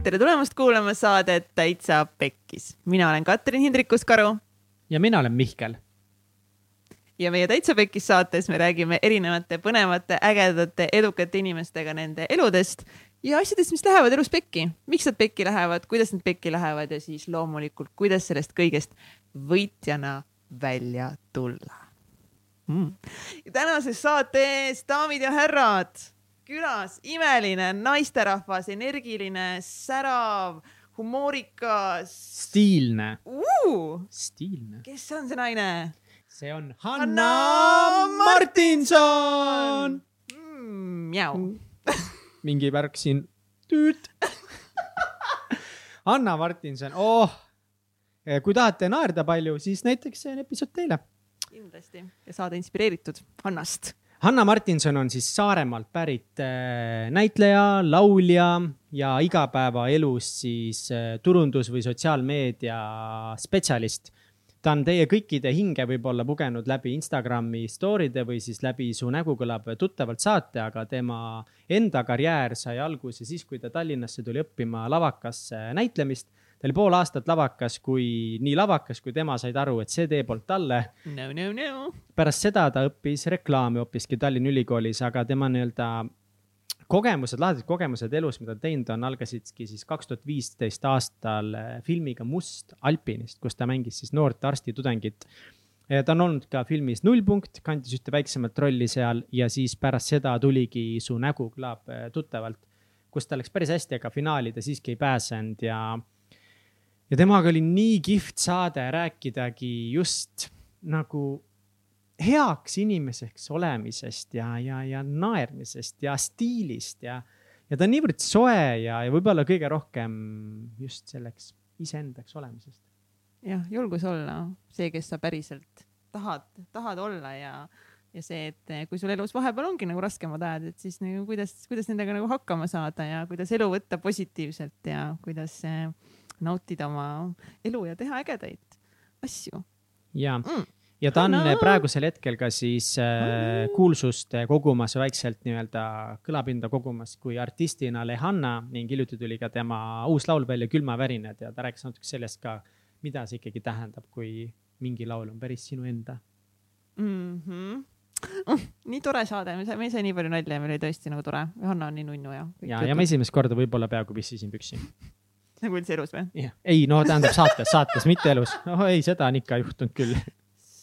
tere tulemast kuulama saadet Täitsa Pekkis. mina olen Katrin Hindrikus-Karu. ja mina olen Mihkel. ja meie Täitsa Pekkis saates me räägime erinevate põnevate, ägedate, edukate inimestega nende eludest ja asjadest, mis lähevad elus pekki. miks nad pekki lähevad, kuidas nad pekki lähevad ja siis loomulikult, kuidas sellest kõigest võitjana välja tulla mm.. tänases saates, daamid ja härrad külas imeline naisterahvas, energiline, särav, humoorikas. stiilne uh,. stiilne. kes on see naine? see on Hanna, Hanna Martinson mm,. Mjau mingi värk siin. tüüt Hanna Martinson, oh. kui tahate naerda palju, siis näiteks see on episood teile. kindlasti ja saada inspireeritud Hannast Hanna Martinson on siis Saaremaalt pärit äh, näitleja, laulja ja igapäevaelus siis äh, turundus- või sotsiaalmeedia spetsialist. ta on teie kõikide hinge võib-olla pugenud läbi Instagrami story'de või siis läbi Su nägu kõlab tuttavalt saate, aga tema enda karjäär sai alguse siis, kui ta Tallinnasse tuli õppima lavakasse näitlemist ta oli pool aastat lavakas, kui nii lavakas, kui tema said aru, et see tee polnud talle no,. No, no. pärast seda ta õppis reklaami hoopiski Tallinna Ülikoolis, aga tema nii-öelda kogemused, lahedad kogemused elus, mida teinud on, algasidki siis kaks tuhat viisteist aastal eh, filmiga Must alpinist, kus ta mängis siis noort arstitudengit. ta on olnud ka filmis Nullpunkt, kandis ühte väiksemat rolli seal ja siis pärast seda tuligi Su nägu kõlab eh, tuttavalt, kus ta läks päris hästi, aga finaali ta siiski ei pääsenud ja ja temaga oli nii kihvt saade rääkidagi just nagu heaks inimeseks olemisest ja, ja, ja naermisest ja stiilist ja, ja ta on niivõrd soe ja, ja võib-olla kõige rohkem just selleks iseendaks olemisest. jah, julgus olla see, kes sa päriselt tahad, tahad olla ja, ja see, et kui sul elus vahepeal ongi nagu raskemad ajad, et siis nagu kuidas, kuidas nendega nagu hakkama saada ja kuidas elu võtta positiivselt ja kuidas äh, nautida oma elu ja teha ägedaid asju. ja mm., ja ta on no. praegusel hetkel ka siis äh, kuulsust kogumas vaikselt nii-öelda kõlapinda kogumas kui artistina Lehanna ning hiljuti tuli ka tema uus laul välja Külmavärinad ja ta rääkis natuke sellest ka, mida see ikkagi tähendab, kui mingi laul on päris sinu enda mm. -hmm. Nii tore saade, me saime ise nii palju nalja ja meil oli tõesti nagu tore. Hanna on nii nunnu ja. ja, ja ma esimest korda võib-olla peaaegu pissisin püksi nagu üldse elus või? jah, ei no tähendab saates, saates, mitte elus. oh ei, seda on ikka juhtunud küll.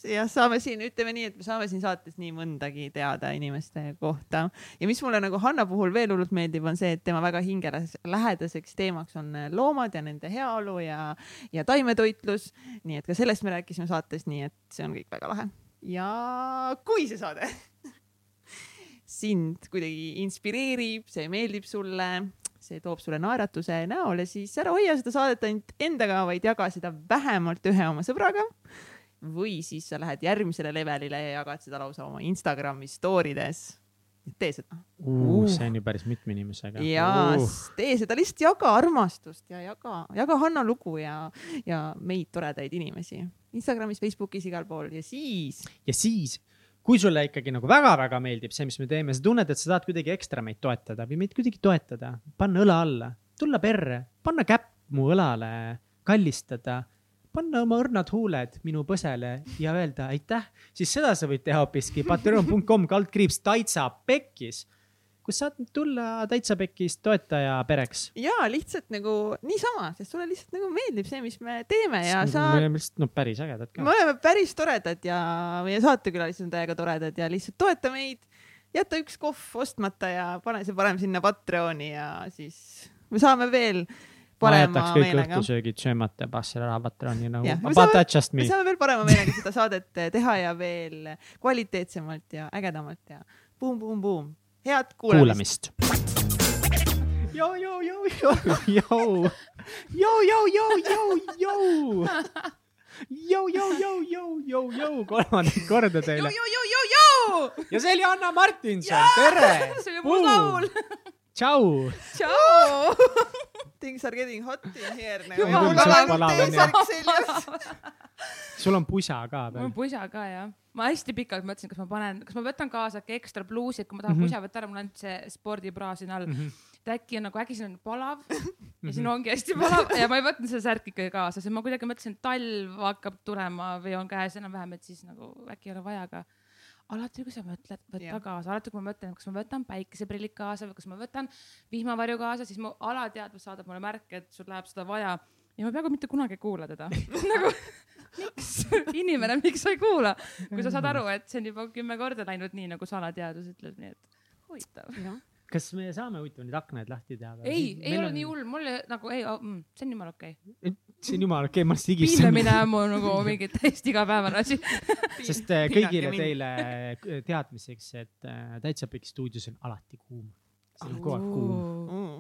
jah, saame siin, ütleme nii, et me saame siin saates nii mõndagi teada inimeste kohta ja mis mulle nagu Hanna puhul veel hullult meeldib, on see, et tema väga hingelähedaseks teemaks on loomad ja nende heaolu ja, ja taimetoitlus. nii et ka sellest me rääkisime saates, nii et see on kõik väga lahe. ja kui see saade sind kuidagi inspireerib, see meeldib sulle, see toob sulle naeratuse näole, siis ära hoia seda saadet ainult endaga, vaid jaga seda vähemalt ühe oma sõbraga. või siis sa lähed järgmisele levelile ja jagad seda lausa oma Instagrami story des. tee seda uh,. see on ju päris mitme inimesega. ja uh. tee seda, lihtsalt jaga armastust ja jaga, jaga Hanna lugu ja, ja meid toredaid inimesi Instagramis, Facebookis, igal pool ja siis. ja siis kui sulle ikkagi nagu väga-väga meeldib see, mis me teeme, sa tunned, et sa tahad kuidagi ekstra meid toetada või meid kuidagi toetada, panna õla alla, tulla perre, panna käpp mu õlale, kallistada, panna oma õrnad huuled minu põsele ja öelda aitäh, siis seda sa võid teha hoopiski patreon.com kaldkriips taitsa pekkis kus saad tulla täitsa pekis toetaja pereks. ja lihtsalt nagu niisama, sest sulle lihtsalt nagu meeldib see, mis me teeme ja sa. me oleme lihtsalt no päris ägedad ka. me oleme päris toredad ja meie saatekülalised on täiega toredad ja lihtsalt toeta meid. jäta üks kohv ostmata ja pane see parem sinna Patreoni ja siis me saame veel parema ma kõik meelega. õhtusöögid söömata ja pass selle raha Patreoni nagu yeah, about that just me. me saame veel parema meelega seda saadet teha ja veel kvaliteetsemalt ja ägedamalt ja buum-buum-buum head kuulamist, kuulamist.. joo, joo, joo, joo, joo, joo, joo, joo, joo, joo. Jou, jou, jou, jou, jou, jou, kolmandat korda teile. Ja see oli Anna Martinson, tere. see oli mu laul. tšau. tšau. Things are getting hot in here nagu. Sul on pusa ka mul on pusa ka jah, ma hästi pikalt mõtlesin, kas ma panen, kas ma võtan kaasa äkki ekstra pluusi, et kui ma tahan Mhm. mm -hmm. pusa võtta ära, mul on ainult see spordibra siin all mm. -hmm. et äkki on nagu, äkki siin on palav ja Mhm. siin ongi hästi palav ja ma ei võtnud seda särki ikkagi kaasa, sest ma kuidagi mõtlesin, et talv hakkab tulema või on käes enam-vähem, et siis nagu äkki ei ole vaja ka alati, kui sa mõtled yeah. kaasa, alati kui ma mõtlen, kas ma võtan päikeseprillid kaasa või kas ma võtan vihmavarju kaasa, siis mu alateadvus saadab mulle märke, et sul läheb seda vaja ja ma peaaegu mitte kunagi ei kuula teda nagu miks, inimene, miks sa ei kuula, kui sa saad aru, et see on juba kümme korda läinud nii, nagu su alateadvus ütleb, nii et huvitav. kas me saame huvitav neid aknaid lahti teha? ei, ei ole nii. hull, mul ei- nagu ei, see on jumala okei okay.. See on jumala okei, ma lihtsalt higistan. piinlemine on mul nagu mingi täiesti igapäevane asi. sest äh, kõigile teile äh, teadmiseks, et äh, Täitsa Pikk stuudios on alati kuum. see on kogu aeg kuum,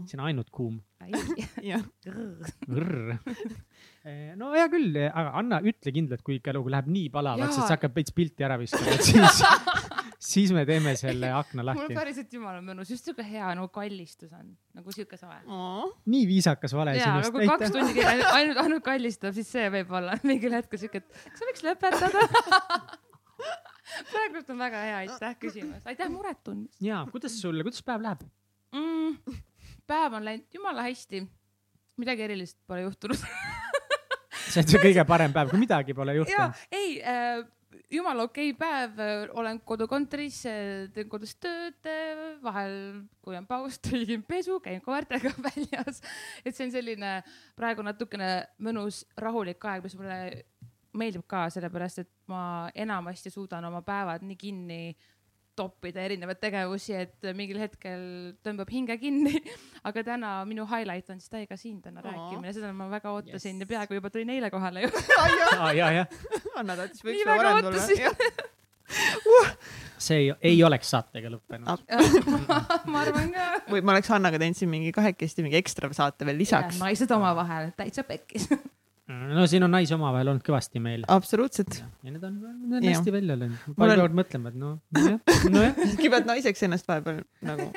see on ainult kuum. no hea küll, aga Anna, ütle kindlalt, kui ikka nagu läheb nii palavaks, et sa hakkad veits pilti ära viskama, et siis, siis me teeme selle akna mul lahti. päriselt jumala mõnus, just siuke hea nagu kallistus on, nagu siuke soe. nii viisakas vale ja, aga sinust, kui kaks aitäh. tundi ainult, ainult, ainult kallistab, siis see võib olla mingil hetkel siuke, et kas sa võiks lõpetada. praegult on väga hea, aitäh küsimast, aitäh muret tundmast ja kuidas sul, kuidas päev läheb? mm,. päev on läinud jumala hästi, midagi erilist pole juhtunud. see on see kõige parem päev, kui midagi pole ja juhtunud. ei äh,, jumala okei päev, olen kodukontoris, teen kodus tööd, vahel, kui on paus, tõlgin pesu, käin koertega väljas. et see on selline praegu natukene mõnus rahulik aeg, mis mulle meeldib ka, sellepärast et ma enamasti suudan oma päevad nii kinni toppida erinevaid tegevusi, et mingil hetkel tõmbab hinge kinni. aga täna minu highlight on siis täiega siin täna Aa. rääkimine, seda ma väga ootasin Yes. ja peaaegu juba tulin eile kohale ju. ja, ja, ja Anna tahtis võiks väga varem tulla ootasin.. see ei, ei oleks saatega lõppenud Ah. ma arvan ka. või ma oleks Hannaga teinud siin mingi kahekesti mingi ekstra saate veel lisaks. naised omavahel täitsa pekkis. No siin on naisi omavahel olnud kõvasti meil absoluutselt. ja need on, need on hästi välja löönud. On- peavad mõtlema, et noh, nojah, nojah. sa pead naiseks ennast vahepeal nagu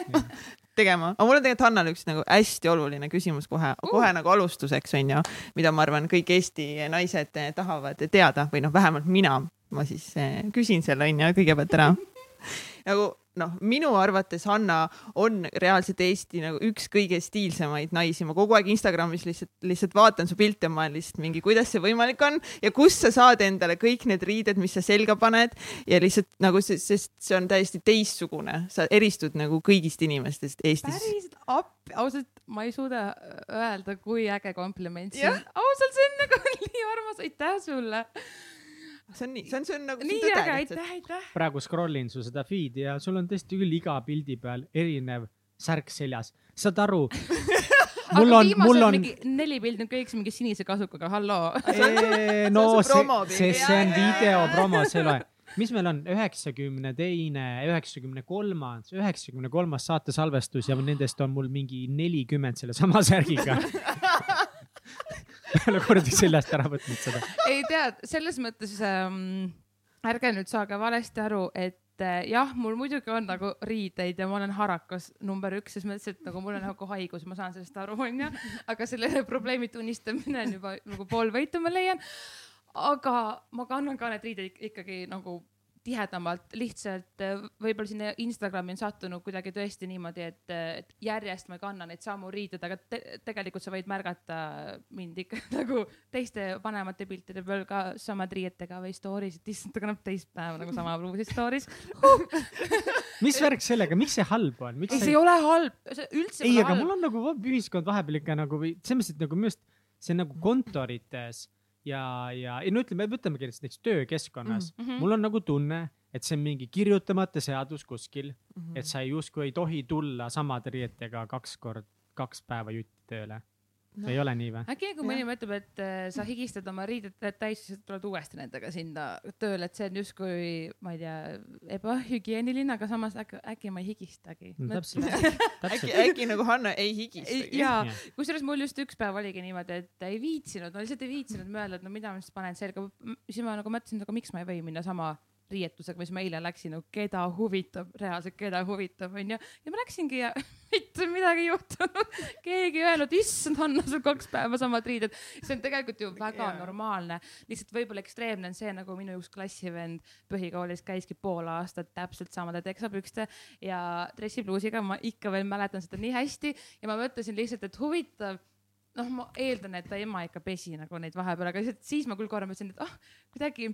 tegema, aga mul on tegelikult Hannale üks nagu hästi oluline küsimus kohe, kohe nagu alustuseks onju, mida ma arvan, kõik Eesti naised tahavad teada või noh, vähemalt mina, ma siis eh, küsin selle onju kõigepealt ära. nagu noh, minu arvates Hanna on reaalselt Eesti nagu üks kõige stiilsemaid naisi, ma kogu aeg Instagramis lihtsalt, lihtsalt vaatan su pilte ja ma olen lihtsalt mingi, kuidas see võimalik on ja kust sa saad endale kõik need riided, mis sa selga paned ja lihtsalt nagu see, sest see on täiesti teistsugune, sa eristud nagu kõigist inimestest Eestis. päriselt appi, ausalt, ma ei suuda öelda, kui äge kompliment see on. ausalt, see on nagu nii armas, aitäh sulle. See on nii, see on, see on nagu nii äge, aitäh, aitäh. praegu scroll in su seda feed'i ja sul on tõesti küll iga pildi peal erinev särk seljas. saad aru? mul on, mul on, mingi neli pildi on kõik mingi sinise kasukaga, halloo. no See see, see, on video promo, see ei loe. mis meil on, üheksakümne teine, üheksakümne kolmas, üheksakümne kolmas saate salvestus ja nendest on mul mingi nelikümmend sellesama särgiga. ei ole kordagi seljast ära võtnud seda. ei tead, selles mõttes ähm, ärge nüüd saage valesti aru, et äh, jah, mul muidugi on nagu riideid ja ma olen harakas number üks, ses mõttes, et nagu mul on nagu haigus, ma saan sellest aru, onju. aga selle probleemi tunnistamine on juba nagu pool võitu, ma leian. aga ma kannan ka need riided ik- ikkagi nagu tihedamalt, lihtsalt äh, võib-olla sinna Instagrami on sattunud kuidagi tõesti niimoodi, et, et järjest ma ei kanna neid samu riideid, aga te tegelikult sa võid märgata mind ikka nagu teiste vanemate piltide peal ka samad riietega või story's, et issand, ta kannab teist päeva nagu sama pruusi story's. mis värk sellega, miks see halb on, ei, see ei ole halb, üldse ei, aga halb. mul on nagu ühiskond vahepeal ikka nagu või selles mõttes, et nagu minu arust see on nagu kontorites ja, ja ei no ütleme, võtamegi näiteks näiteks töökeskkonnas mm, Mhm. -hmm. mul on nagu tunne, et see on mingi kirjutamata seadus kuskil mm, Mhm. -hmm. et sa justkui ei tohi tulla samade riietega kaks kord, kaks päeva jutti tööle no.. ei ole nii või? äkki kui mõni mõtleb, et äh, sa higistad oma riided täis, siis tuled uuesti nendega sinna tööle, et see on justkui, ma ei tea, ebahügieeniline, aga samas äkki, äkki ma ei higistagi. no täpselt, äkki, täpselt. äkki nagu Hanna ei higistagi. ja Jah. kusjuures mul just üks päev oligi niimoodi, et ei viitsinud, ma lihtsalt ei viitsinud mõelda, et no mida ma siis panen selga. siis ma nagu mõtlesin, et aga miks ma ei või minna sama riietusega, mis ma eile läksin, no keda huvitab, reaalselt keda huvitab, onju. ja ma läksingi ja mitte midagi ei juhtunud. keegi ei öelnud, issand Hanna, sul kaks päeva samad riided. see on tegelikult ju väga yeah. normaalne. lihtsalt võib-olla ekstreemne on see, nagu minu üks klassivend põhikoolis käiski pool aastat täpselt samade teksapükste ja dressipluusiga, ma ikka veel mäletan seda nii hästi ja ma mõtlesin lihtsalt, et huvitav noh, ma eeldan, et ta ema ikka pesi nagu neid vahepeal, aga lihtsalt siis ma küll korra mõtlesin, et ah oh, kuidagi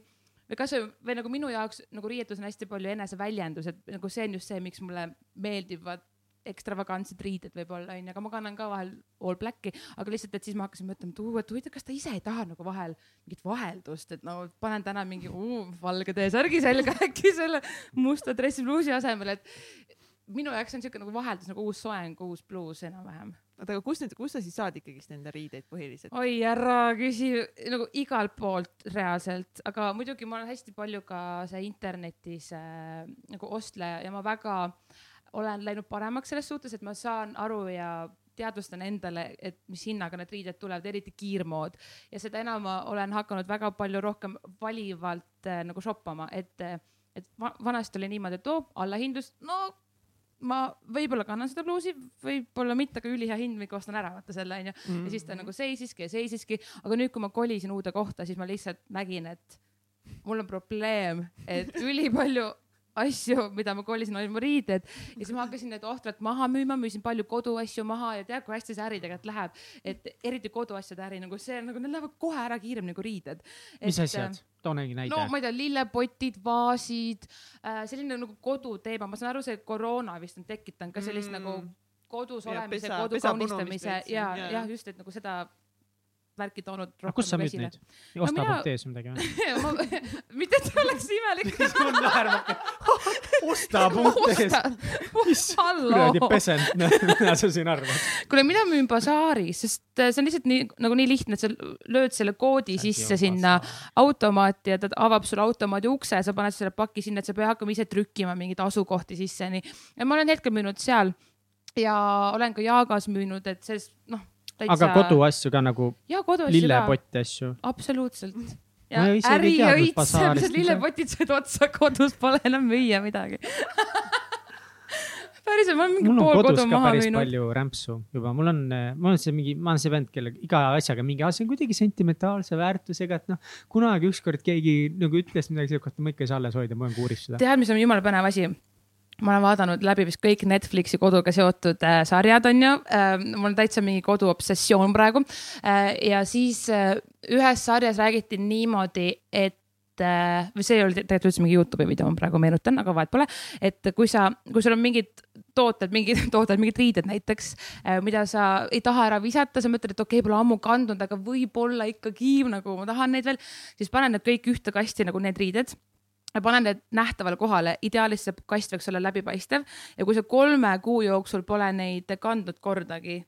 või kasvõi või nagu minu jaoks nagu riietus on hästi palju eneseväljendus, et nagu see on just see, miks mulle meeldivad ekstravagantsed riided võib-olla onju, aga ma kannan ka vahel all black'i, aga lihtsalt, et siis ma hakkasin mõtlema, et uu, et huvitav, kas ta ise ei taha nagu vahel mingit vaheldust, et no panen täna mingi uu, valge T-särgi selga äkki selle musta dressipluusi asemel, et minu jaoks on siuke nagu vaheldus nagu uus soeng, uus bluus enam-vähem oota, aga kust need, kust sa siis saad ikkagist nende riideid põhiliselt? oi, ära küsi nagu igalt poolt reaalselt, aga muidugi ma olen hästi palju ka see internetis äh, nagu ostleja ja ma väga olen läinud paremaks selles suhtes, et ma saan aru ja teadvustan endale, et mis hinnaga need riided tulevad, eriti kiirmood ja seda enam ma olen hakanud väga palju rohkem valivalt äh, nagu shoppama, et, et vanasti oli niimoodi, et oo allahindlus, no ma võib-olla kannan seda pluusi, võib-olla mitte, aga ülihea hind, mingi ostan ära, vaata selle onju mm. -hmm. ja siis ta nagu seisiski ja seisiski, aga nüüd, kui ma kolisin uude kohta, siis ma lihtsalt nägin, et mul on probleem, et ülipalju asju, mida ma kolisin, olid mu riided ja siis ma hakkasin need ohtralt maha müüma, müüsin palju koduasju maha ja tead, kui hästi see äri tegelikult läheb, et eriti koduasjade äri nagu see nagu need lähevad kohe ära kiiremini kui riided. mis asjad? too mingi näide. no ma ei tea, lillepotid, vaasid äh,, selline nagu koduteema, ma saan aru, see koroona vist on tekitanud ka sellist mm. nagu kodus ja, olemise, kodu kaunistamise ja, ja, jah, just, et nagu seda värki toonud rohkem. kus sa müüd neid? osta.ee-s või midagi või? mitte, et oleks imelik sul on naermak. osta.ee-s. kuradi pesend, mida sa siin arvad? kuule, mina müün basaaris, sest äh, see on lihtsalt nii nagu nii lihtne, et sa lööd selle koodi sisse sinna automaati ja ta avab sulle automaadi ukse, sa paned selle paki sinna, et sa ei pea hakkama ise trükkima mingeid asukohti sisse, nii. ma olen hetkel müünud seal ja olen ka Jaagas müünud, et see noh täitsa. aga koduasju ka nagu lillepotti asju? absoluutselt. ja äri õitseb, sest lillepotid said otsa, kodus pole enam müüa midagi päriselt, ma olen mingi pool kodu maha müünud. palju rämpsu juba, mul on, mul on see mingi, ma olen see vend, kellega iga asjaga mingi, see on kuidagi sentimentaalse väärtusega, et noh. kunagi ükskord keegi nagu ütles midagi siukest, ma ikka ei saa alles hoida, ma olen kuuris seda. tead, mis on jumala põnev asi? Ma olen vaadanud läbi vist kõik Netflixi koduga seotud äh, sarjad on ju äh,. mul on täitsa mingi koduobsessioon praegu äh,. ja siis äh, ühes sarjas räägiti niimoodi, et äh, või see ei olnud tegelikult üldse mingi Youtube'i video, ma praegu meenutan, aga vahet pole. et kui sa, kui sul on mingid tooted, mingid tooted, mingid riided näiteks, äh, mida sa ei taha ära visata, sa mõtled, et okei okay,, pole ammu kandnud, aga võib-olla ikkagi nagu ma tahan neid veel, siis pane need kõik ühte kasti nagu need riided ma panen need nähtavale kohale, ideaalis see kast võiks olla läbipaistev ja kui sa kolme kuu jooksul pole neid kandnud kordagi,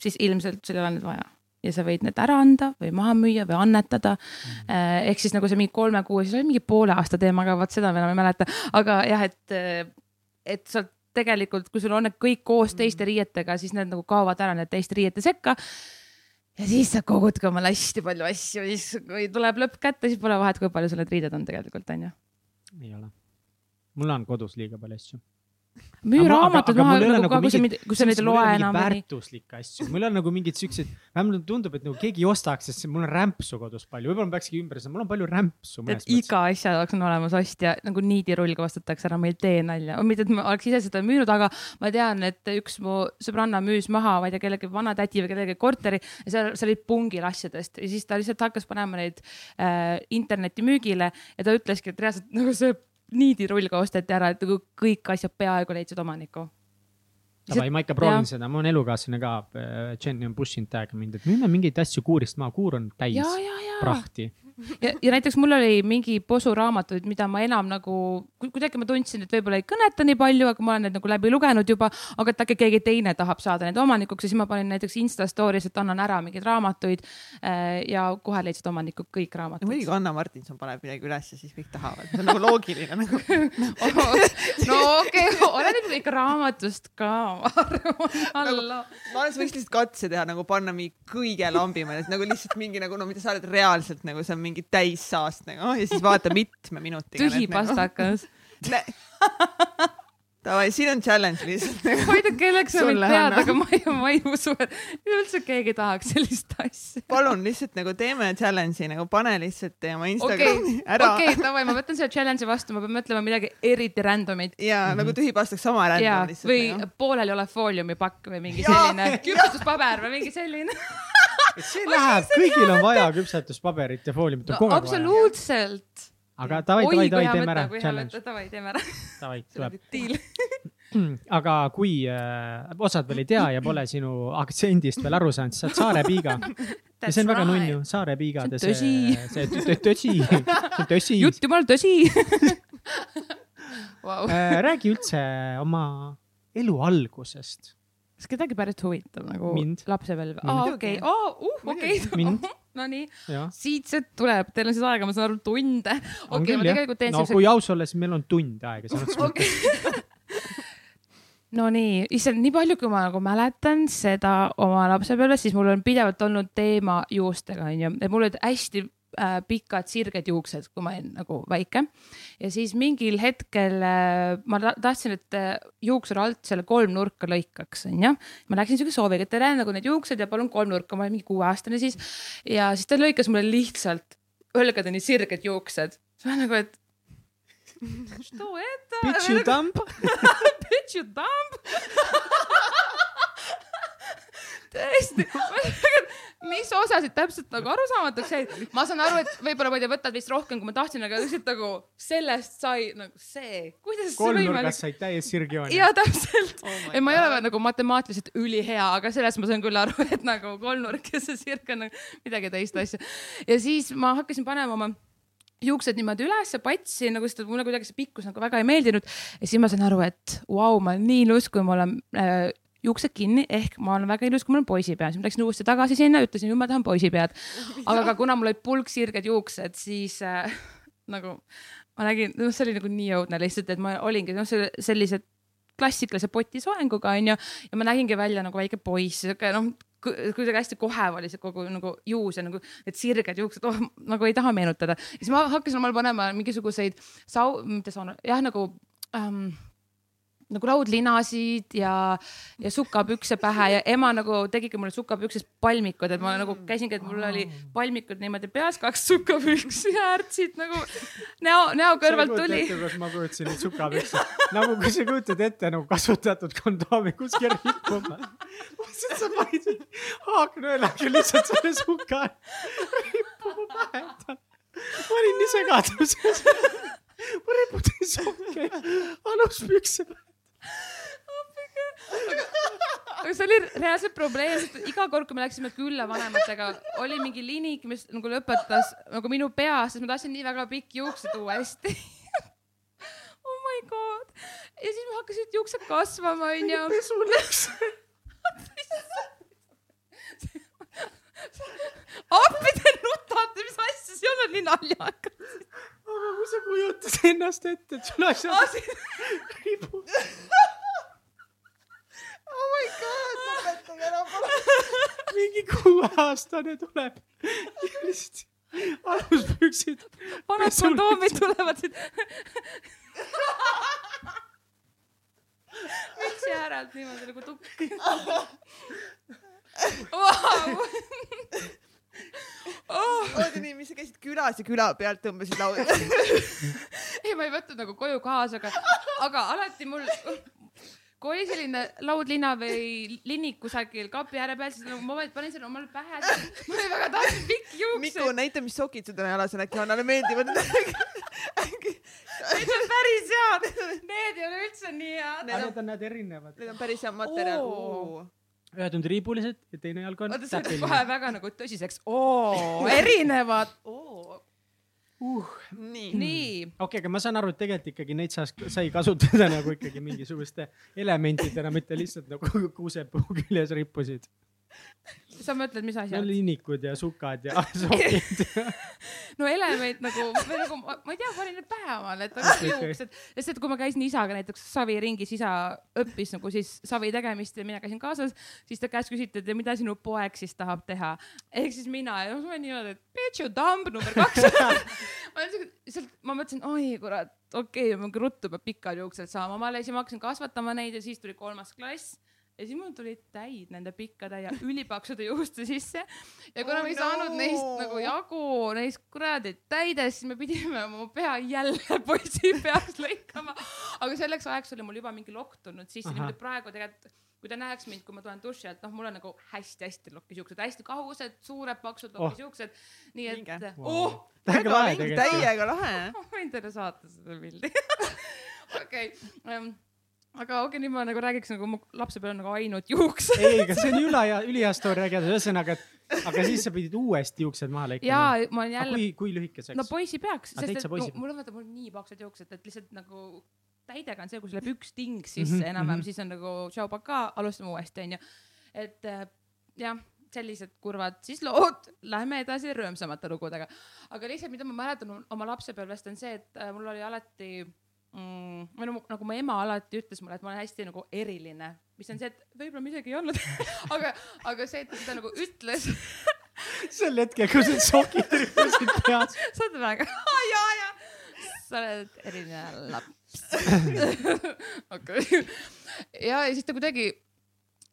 siis ilmselt sul ei ole neid vaja ja sa võid need ära anda või maha müüa või annetada mm. -hmm. ehk siis nagu see mingi kolme kuu, siis oli mingi poole aasta teema, aga vot seda ma enam ei mäleta, aga jah, et, et sa tegelikult, kui sul on need kõik koos mhm. teiste riietega, siis need nagu kaovad ära need teiste riiete sekka ja siis sa kogud ka omale hästi palju asju, siis kui tuleb lõpp kätte, siis pole vahet, kui palju sul need riided on tegelikult, onju ei ole. mul on kodus liiga palju asju müü raamatud maha, nagu, nagu kui sa, kui sa neid ei loe enam. väärtuslikke asju, mul on nagu mingid siuksed, vähemalt tundub, et nagu keegi ei ostaks, sest mul on rämpsu kodus palju, võib-olla ma peakski ümber, mul on palju rämpsu. et iga asja jaoks on olemas ostja, nagu niidirull ostetakse ära, ma ei tee nalja, mitte et ma oleks ise seda müünud, aga ma tean, et üks mu sõbranna müüs maha, ma ei tea, kellegi vanatädi või kellegi korteri ja seal, seal olid pungil asjadest ja siis ta lihtsalt hakkas panema neid äh, interneti müügile ja ta ütleski, et reaalselt nagu see niidirullga osteti ära, et nagu kõik asjad peaaegu leidsid omaniku. Davai, ma ikka proovin ja. seda, mu on elukaaslane ka, äh, Jenny on push inud täiega mind, et müüme mingeid asju kuurist maha, kuur on täis ja, ja, ja. prahti ja, ja näiteks mul oli mingi posuraamatuid, mida ma enam nagu, kuidagi ma tundsin, et võib-olla ei kõneta nii palju, aga ma olen need nagu läbi lugenud juba, aga et äkki keegi teine tahab saada nende omanikuks ja siis ma panin näiteks Insta story's, et annan ära mingeid raamatuid äh, ja kohe leidsid omanikud kõik raamatud. muidugi Anna Martinson paneb midagi üles ja siis kõik tahavad, see on nagu loogiline nagu no okei okay,, oleneb ikka raamatust ka, ma arvan nagu,. ma arvan, sa võiks lihtsalt katse teha nagu panna mingi kõige lambimaid, nagu lihtsalt mingi nagu no mida sa oled reaalselt nagu see on mingi täissaast nagu ja siis vaata mitme minutiga. tühi pastakas. Davai, siin on challenge lihtsalt nagu. ma ei tea, kelleks sa mind Hanna. aga ma ei, ma ei usu, et üldse keegi tahaks sellist asja. palun lihtsalt nagu teeme challenge'i nagu pane lihtsalt oma okei Instagrami, ära okei, davai, ma võtan selle challenge'i vastu, ma pean mõtlema midagi eriti random'it. ja mm -hmm. nagu tühi pastaks sama ja random, lihtsalt või nagu. pooleli olev fooliumipakk või mingi Jaa, selline küpsetuspaber või mingi selline. see läheb, kõigil on vaja küpsetuspaberit ja fooliumit on kogu aeg vaja. absoluutselt. aga davai, davai, davai, teeme ära, challenge, davai, teeme ära. davai, tuleb. aga kui äh, osad veel ei tea ja pole sinu aktsendist veel aru saanud, siis sa oled Saare piiga. ja see on väga nunnu, Saare piigade See see, see tõ- tõsi, see on tõsi. jutt jumal tõsi wow.. Äh, räägi üldse oma elu algusest. Kas kedagi päris huvitab nagu Mind. lapsepõlv? Mind. aa, okei, uh, okei. Nonii, siit see tuleb, teil on siis aega, ma saan aru, tunde. okei, ma tegelikult. teen no siukse kui aus olla, siis meil on tund aega, selles mõttes okei. Nonii, issand, nii palju, kui ma nagu mäletan seda oma lapsepõlvest, siis mul on pidevalt olnud teema juustega onju, et mul olid hästi äh, pikad sirged juuksed , kui ma olin nagu väike . ja siis mingil hetkel äh, ma ta tahtsin , et äh, juuksur alt selle kolmnurka lõikaks onju . ma läksin siuke sooviga , et teen nagu need juuksed ja palun kolmnurka , ma olin mingi kuueaastane siis . ja siis ta lõikas mulle lihtsalt õlgadeni sirged juuksed . siis ma nagu , et . Что это ? Bitch you dump . bitch you dumb . tõesti , mis osasid täpselt nagu arusaamatuks jäid, ma saan aru, et võib-olla ma ei tea, võtad vist rohkem, kui ma tahtsin, aga lihtsalt nagu sellest sai nagu see, kuidas see võimalik said täies sirgjoone. ja täpselt Oh et ma ei ole nagu matemaatiliselt ülihea, aga sellest ma saan küll aru, et nagu kolmnurk ja see sirg on nagu midagi teist asja. ja siis ma hakkasin panema oma juuksed niimoodi ülesse patsi nagu, sest et mulle kuidagi see pikkus nagu väga ei meeldinud. ja siis ma sain aru, et vau, ma olen nii ilus, kui mul on äh, juuksed kinni ehk ma olen väga ilus, kui mul on poisipea, siis ma läksin uuesti tagasi sinna, ütlesin, nüüd ma tahan poisipead. aga kuna mul olid pulksirged juuksed, siis äh, nagu ma nägin, noh, see oli nagu nii õudne lihtsalt, et ma olingi noh, sellised klassikalise potisoenguga onju ja ma nägingi välja nagu väike poiss, siuke noh, kuidagi hästi kohev oli see kogu nagu juus ja nagu need sirged juuksed oh,, nagu ei taha meenutada. siis ma hakkasin omal panema mingisuguseid sau-, mitte sauna, jah nagu ähm, nagu laudlinasid ja, ja sukapükse pähe ja ema nagu tegigi mulle sukapüksest palmikud, et ma nagu käisingi, et mul oli palmikud niimoodi peas, kaks sukapüksi äärtsid nagu näo, näo kõrvalt tuli. ma kujutasin neid sukapükse, nagu kui sa kujutad ette nagu kasutatud kondoomi kuskil rippuma. mõtlesin, et sa panid haaknõelaga lihtsalt selle suka rippuma pähe ma olin nii segaduses. ma riputasin sokke aluspükse peale. Aga see oli reaalselt probleem, sest iga kord, kui me läksime külla vanematega, oli mingi linik, mis nagu lõpetas nagu minu peas, sest ma tahtsin nii väga pikki juukseid tuua hästi. oh my god. ja siis mul hakkasid juuksed kasvama, onju. pesu läks. appi te nutate, mis asja, see ei olnud nii naljakas. aga kui sa kujutad ennast ette, et sul asjad ripuvad. oh my god, lõpetage ära palun. mingi kuueaastane tuleb ja lihtsalt aluspüksid. vanad kondoomid tulevad siit. mütsi äärelt niimoodi nagu tukk. Oh. oota nii, mis sa käisid külas ja küla pealt tõmbasid lauda? ei, ma ei võtnud nagu koju kaasa, aga, aga alati mul, kui oli selline laudlina või linik kusagil kapi ääre peal, siis nagu ma panin selle omale pähe. ma olin väga tahtsin pikki Miku, juukseid. näita, mis sokid sul täna jalas on, äkki Hannale meeldivad need. On päris head. Need ei ole üldse nii head. Need on- Need erinevad. Need on päris hea materjal Oo.. Ühed on triibulised ja teine jalg on vaata, see läks kohe väga nagu tõsiseks. oo, erinevad. oo. uh, nii. nii. okei, aga ma saan aru, et tegelikult ikkagi neid saas, sai kasutada nagu ikkagi mingisuguste elementidena, mitte lihtsalt nagu kuusepuu küljes rippusid. Sa mõtled, mis no asjad? linnikud ja sukad ja sokid. no element nagu, või nagu ma ma ei tea, panin need pähe omale, et oleks juuksed, sest et kui ma käisin isaga näiteks saviringis, isa õppis nagu siis savi tegemist ja mina käisin kaasas, siis ta käest küsiti, et ja mida sinu poeg siis tahab teha. ehk siis mina ja ma olin niimoodi, et bitch you dumb number kaks. ma olin siuke, lihtsalt ma mõtlesin, oi kurat, okei okay,, ruttu peab pikad juuksed saama, ma alles ma hakkasin kasvatama neid ja siis tuli kolmas klass ja siis mul tulid täid nende pikkade ja ülipaksude juuste sisse ja kuna Oh me ei saanud no. neist nagu jagu neist kuradi täidest, siis me pidime oma pea jälle poisi peaks lõikama. aga selleks ajaks oli mul juba mingi lokk tulnud sisse, niimoodi praegu tegelikult, kui ta näeks mind, kui ma tulen duši alt, noh, mul on nagu hästi-hästi lokis juuksed, hästi kahused, suured paksud lokis Oh. juuksed. nii et oh, väga lahe täiega lahe. ma võin teile saata seda pildi. okei, aga okei, nüüd ma nagu räägiks nagu mu lapsepõlve on nagu ainult juuksed. ei, aga see on ülihea, ülihea story rääkida, ühesõnaga, et aga siis sa pidid uuesti juuksed maha lõikama. ja ma olen jälle kui, kui lühikeseks no? poisi peaks, sest et poisi- mul on vaata, mul on nii paksud juuksed, et lihtsalt nagu täidega on see, kui sul läheb üks ting sisse mm -hmm, enam-vähem, mhm. siis on nagu tšau pakaa, alustame uuesti, onju. et äh, jah, sellised kurvad siis lood, lähme edasi rõõmsamate lugudega. aga lihtsalt, mida ma mäletan oma lapsepõlvest on see, et äh, mul oli alati mm, või no nagu mu ema alati ütles mulle, et ma olen hästi nagu eriline, mis on see, et võib-olla ma isegi ei olnud aga, aga see, et ta seda nagu ütles sel hetkel, kui need sokid rippusid peas. saad väga, ja, ja, sa oled eriline laps. okei, ja, ja siis ta kuidagi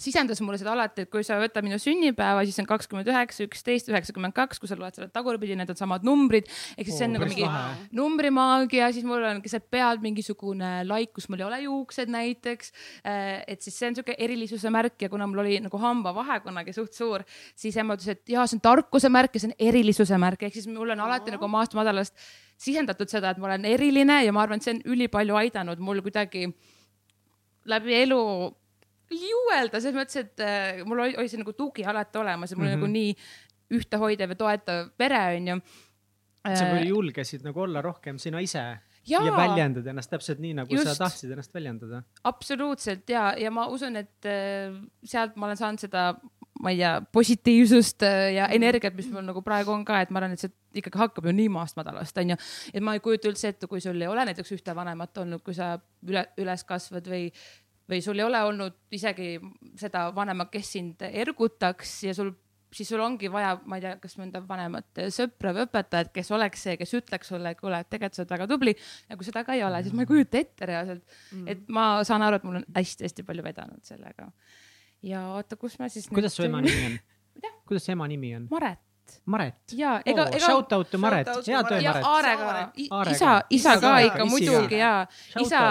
sisendas mulle seda alati, et kui sa võtad minu sünnipäeva, siis on kakskümmend üheksa, üksteist, üheksakümmend kaks, kui sa loed selle tagurpidi, need on samad numbrid. ehk siis see on nagu mingi numbrimaagia, siis mul on keset pead mingisugune laik, kus mul ei ole juuksed näiteks. et siis see on siuke erilisuse märk ja kuna mul oli nagu hambavahe kunagi suht suur, siis ema ütles, et jaa, see on tarkuse märk ja see on erilisuse märk, ehk siis mul on alati nagu maast madalast sisendatud seda, et ma olen eriline ja ma arvan, et see on ülipalju aidanud mul kuidagi läbi elu juuelda, selles mõttes, et äh, mul oli, oli see nagu tugi alati olemas ja mul mm Mhm. -hmm. nagu nii ühtehoidev ja toetav pere onju. sa küll julgesid nagu olla rohkem sina ise ja, ja väljendada ennast täpselt nii, nagu Just. Sa tahtsid ennast väljendada. absoluutselt ja, ja ma usun, et äh, sealt ma olen saanud seda, ma ei tea, positiivsust äh, ja energiat, mis mul nagu praegu on ka, et ma arvan, et see ikkagi hakkab ju nii maast madalast, onju. et ma ei kujuta üldse ette, kui sul ei ole näiteks ühte vanemat olnud, kui sa üle, üles kasvad või, või sul ei ole olnud isegi seda vanemat, kes sind ergutaks ja sul siis sul ongi vaja, ma ei tea, kas mõnda vanemat sõpra või õpetajat, kes oleks see, kes ütleks sulle, kuule, tegelikult sa oled väga tubli. ja kui seda ka ei ole, siis ma ei kujuta ette reaalselt mm., et ma saan aru, et mul on hästi-hästi palju vedanud sellega. ja oota, kus ma siis. kuidas su ema nimi on kuidas su ema nimi on? Maret Maret. ja ega oh,, ega. Shout out to Maret, hea Maret. töö, ja Maret. Aarega Aare, Aarega. isa, isa ka ka, ikka muidugi ka. ja Shout isa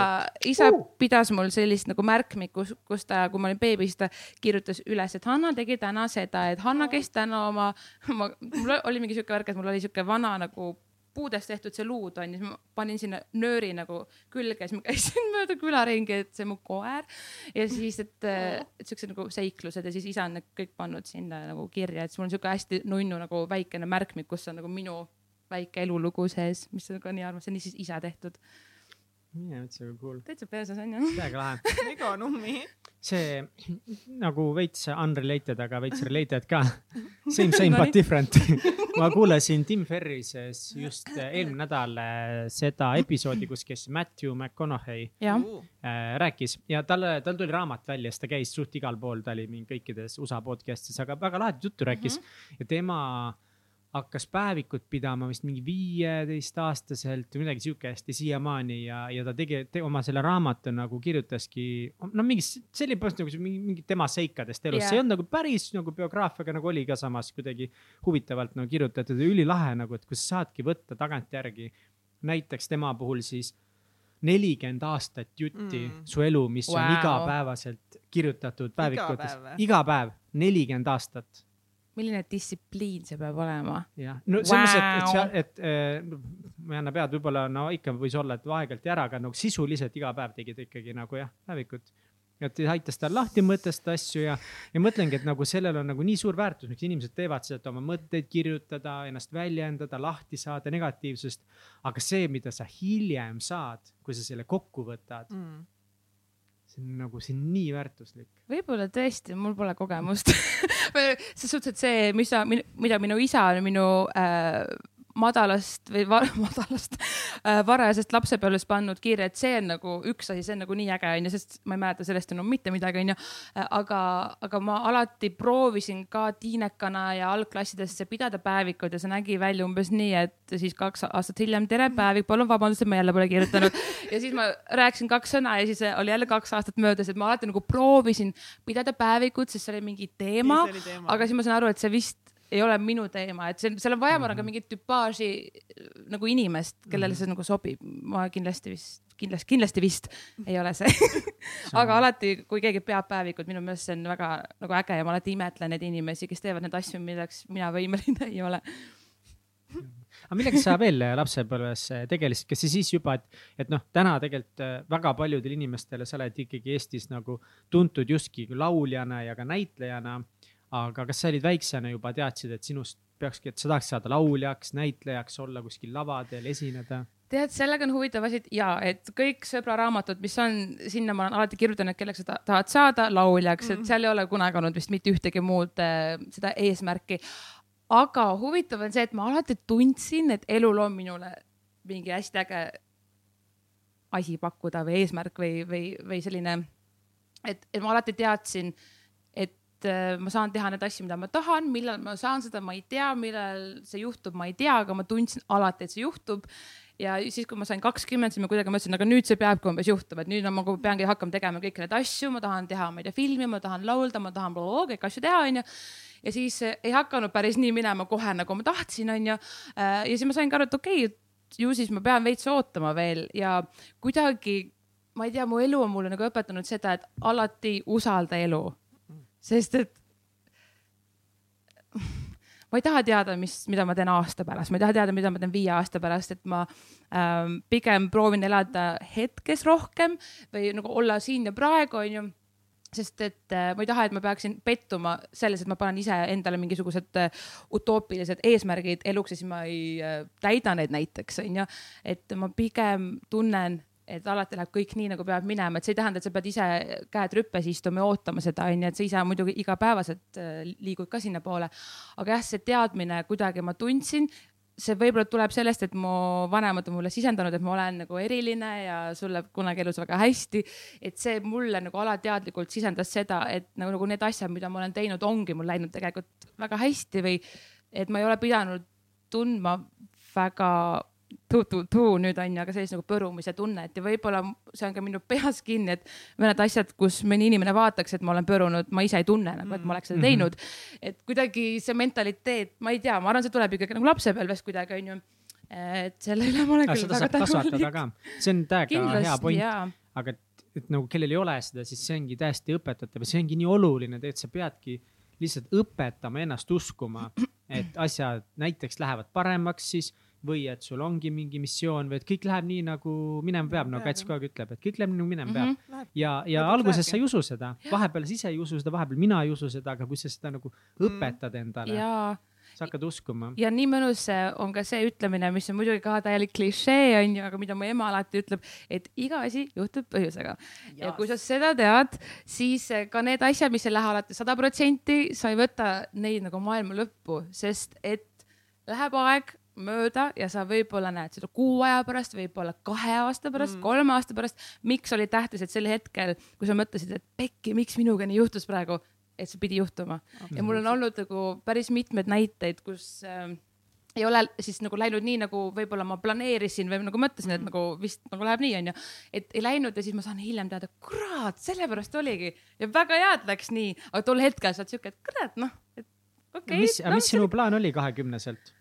isa Uh. pidas mul sellist nagu märkmikku, kus ta, kui ma olin beebi, siis ta kirjutas üles, et Hanna tegi täna seda, et Hanna käis täna oma, ma, mul oli mingi siuke värk, et mul oli siuke vana nagu puudest tehtud see luud on ja siis ma panin sinna nööri nagu külge, siis ma käisin mööda küla ringi, et see mu koer. ja siis, et, et siuksed nagu seiklused ja siis isa on need kõik pannud sinna nagu kirja, et siis mul on siuke hästi nunnu nagu väikene märkmik, kus on nagu minu väike elulugu sees, mis on ka nii armas, see on siis isa tehtud. Mine üldse kui cool, täitsa persas on ju. täiega lahe. mega nummi. see nagu veits unrelated, aga veits related ka. Same, same but different. ma kuulasin Tim Ferrises just eelmine nädal äh, seda episoodi, kus kes Matthew McConaughey jah, äh, rääkis ja talle, tal tuli raamat välja, siis ta käis suht igal pool, ta oli mingi kõikides USA podcast'is, aga väga lahedat juttu rääkis mm -hmm. ja tema hakkas päevikut pidama vist mingi viieteistaastaselt või midagi siukest ja siiamaani ja, ja ta tegi te, oma selle raamatu nagu kirjutaski, no mingi selline põhjus nagu see mingi, mingi tema seikadest elus yeah., see ei olnud nagu päris nagu biograafiaga nagu oli ka samas kuidagi huvitavalt nagu kirjutatud ja ülilahe nagu, et kui sa saadki võtta tagantjärgi näiteks tema puhul siis nelikümmend aastat jutti Mm. su elu, mis wow. on igapäevaselt kirjutatud päevikutes päev või?, iga päev, nelikümmend aastat milline distsipliin see peab olema? jah, no selles mõttes, et, et et äh, ma ei anna pead, võib-olla no ikka võis olla, et aeg-ajalt ja ära, aga nagu sisuliselt iga päev tegid ikkagi nagu jah, päevikut. et aitas tal lahti mõtestada asju ja, ja mõtlengi, et nagu sellel on nagu nii suur väärtus, miks inimesed teevad seda, et oma mõtteid kirjutada, ennast väljendada, lahti saada negatiivsust. aga see, mida sa hiljem saad, kui sa selle kokku võtad, Mm. See on nagu, see on nii väärtuslik. võib-olla tõesti, mul pole kogemust selles suhtes, et see, mis sa, mida minu isa on minu äh, madalast või var, madalast äh, varajasest lapsepõlvest pannud kirja, et see on nagu üks asi, see on nagu nii äge onju, sest ma ei mäleta sellest enam mitte midagi onju. Äh, aga, aga ma alati proovisin ka tiinekana ja algklassidesse pidada päevikud ja see nägi välja umbes nii, et siis kaks aastat hiljem, tere päevik, palun vabandust, et ma jälle pole kirjutanud. ja siis ma rääkisin kaks sõna ja siis oli jälle kaks aastat möödas, et ma alati nagu proovisin pidada päevikut, sest see oli mingi teema, teema., aga siis ma saan aru, et see vist ei ole minu teema, et see, seal on vaja, ma arvan, ka mingit tüpaaži nagu inimest, kellele mhm. see nagu sobib. ma kindlasti vist, kindlasti, kindlasti vist ei ole see. Aga alati, kui keegi peab päevikut, minu meelest see on väga nagu äge ja ma alati imetlen neid inimesi, kes teevad neid asju, milleks mina võimeline ei ole. Aga millega sa veel lapsepõlves tegelesid, kas see siis juba, et, et noh, täna tegelikult äh, väga paljudele inimestele sa oled ikkagi Eestis nagu tuntud justkui lauljana ja ka näitlejana aga kas sa olid väiksena juba teadsid, et sinust peakski, et sa tahaks saada lauljaks, näitlejaks, olla kuskil lavadel, esineda? tead, sellega on huvitav asi, ja, et kõik sõbraraamatud, mis on, sinna ma olen alati kirjutanud, kelleks sa tahad saada lauljaks mm, -hmm. et seal ei ole kunagi olnud vist mitte ühtegi muud äh, seda eesmärki. aga huvitav on see, et ma alati tundsin, et elul on minule mingi hästi äge asi pakkuda või eesmärk või, või, või selline, et, et ma alati teadsin et äh, ma saan teha neid asju, mida ma tahan, millal ma saan seda, ma ei tea, millal see juhtub, ma ei tea, aga ma tundsin alati, et see juhtub. ja siis, kui ma sain kakskümmend, siis ma kuidagi mõtlesin, aga nüüd see peabki umbes juhtuma, et nüüd ma peangi hakkama tegema kõiki neid asju, ma tahan teha, ma ei tea, filmi, ma tahan laulda, ma tahan kõiki asju teha, onju ja siis ei hakanud päris nii minema kohe, nagu ma tahtsin, onju. Äh, ja siis ma saingi aru, et okei okay,, ju siis ma pean veits ootama veel ja kuidagi, ma ei tea, mu elu on mulle nagu õpetanud seda, et alati usalda elu sest et ma ei taha teada, mis, mida ma teen aasta pärast, ma ei taha teada, mida ma teen viie aasta pärast, et ma ähm, pigem proovin elada hetkes rohkem või nagu olla siin ja praegu, onju sest et äh, ma ei taha, et ma peaksin pettuma selles, et ma panen ise endale mingisugused äh, utoopilised eesmärgid eluks ja siis ma ei äh, täida neid näiteks onju. et ma pigem tunnen et alati läheb kõik nii, nagu peab minema, et see ei tähenda, et sa pead ise käed rüppes istuma ja ootama seda, onju, et sa ise muidugi igapäevaselt äh, liigud ka sinnapoole. aga jah, see teadmine kuidagi ma tundsin, see võib-olla tuleb sellest, et mu vanemad on mulle sisendanud, et ma olen nagu eriline ja sul läheb kunagi elus väga hästi. et see mulle nagu alateadlikult sisendas seda, et nagu, nagu need asjad, mida ma olen teinud, ongi mul läinud tegelikult väga hästi või et ma ei ole pidanud tundma väga tuu-tuu-tuu nüüd on ju, aga sellist nagu põrumise tunnet ja võib-olla see on ka minu peas kinni, et mõned asjad, kus mõni inimene vaataks, et ma olen põrunud, ma ise ei tunne nagu, et ma oleks seda -hmm. teinud. et kuidagi see mentaliteet, ma ei tea, ma arvan, see tuleb ikkagi nagu lapsepõlvest kuidagi onju. et selle üle ma olen küll väga tänulik. see on täiega hea point, aga et, et nagu kellel ei ole seda, siis see ongi täiesti õpetatav ja see ongi nii oluline, tegelikult sa peadki lihtsalt õpetama ennast uskuma, et asjad näiteks lähevad paremaks siis või et sul ongi mingi missioon või et kõik läheb nii nagu minema peab, nagu Kats kogu aeg ütleb, et kõik läheb nii nagu minema peab mm. -hmm. ja, ja alguses sa ei usu seda, vahepeal sa ise ei usu seda, vahepeal mina ei usu seda, aga kui sa seda nagu mm. õpetad endale ja sa hakkad uskuma. ja nii mõnus on ka see ütlemine, mis on muidugi ka täielik klišee onju, aga mida mu ema alati ütleb, et iga asi juhtub põhjusega. ja kui sa seda tead, siis ka need asjad, mis ei lähe alati sada protsenti, sa ei võta neid nagu maailma lõppu, sest et läheb aeg mööda ja sa võib-olla näed seda kuu aja pärast, võib-olla kahe aasta pärast mm., kolme aasta pärast. miks oli tähtis, et sel hetkel, kui sa mõtlesid, et pekki, miks minuga nii juhtus praegu, et see pidi juhtuma okay. ja mul on olnud nagu päris mitmeid näiteid, kus äh, ei ole siis nagu läinud nii, nagu võib-olla ma planeerisin või nagu mõtlesin, et mm. nagu vist nagu läheb nii, onju. et ei läinud ja siis ma saan hiljem teada, kurat, sellepärast oligi ja väga hea, et läks nii, aga tol hetkel sa oled siuke, et kurat, noh, et okei okay,. mis no,, mis sinu plaan oli kahekümneselt?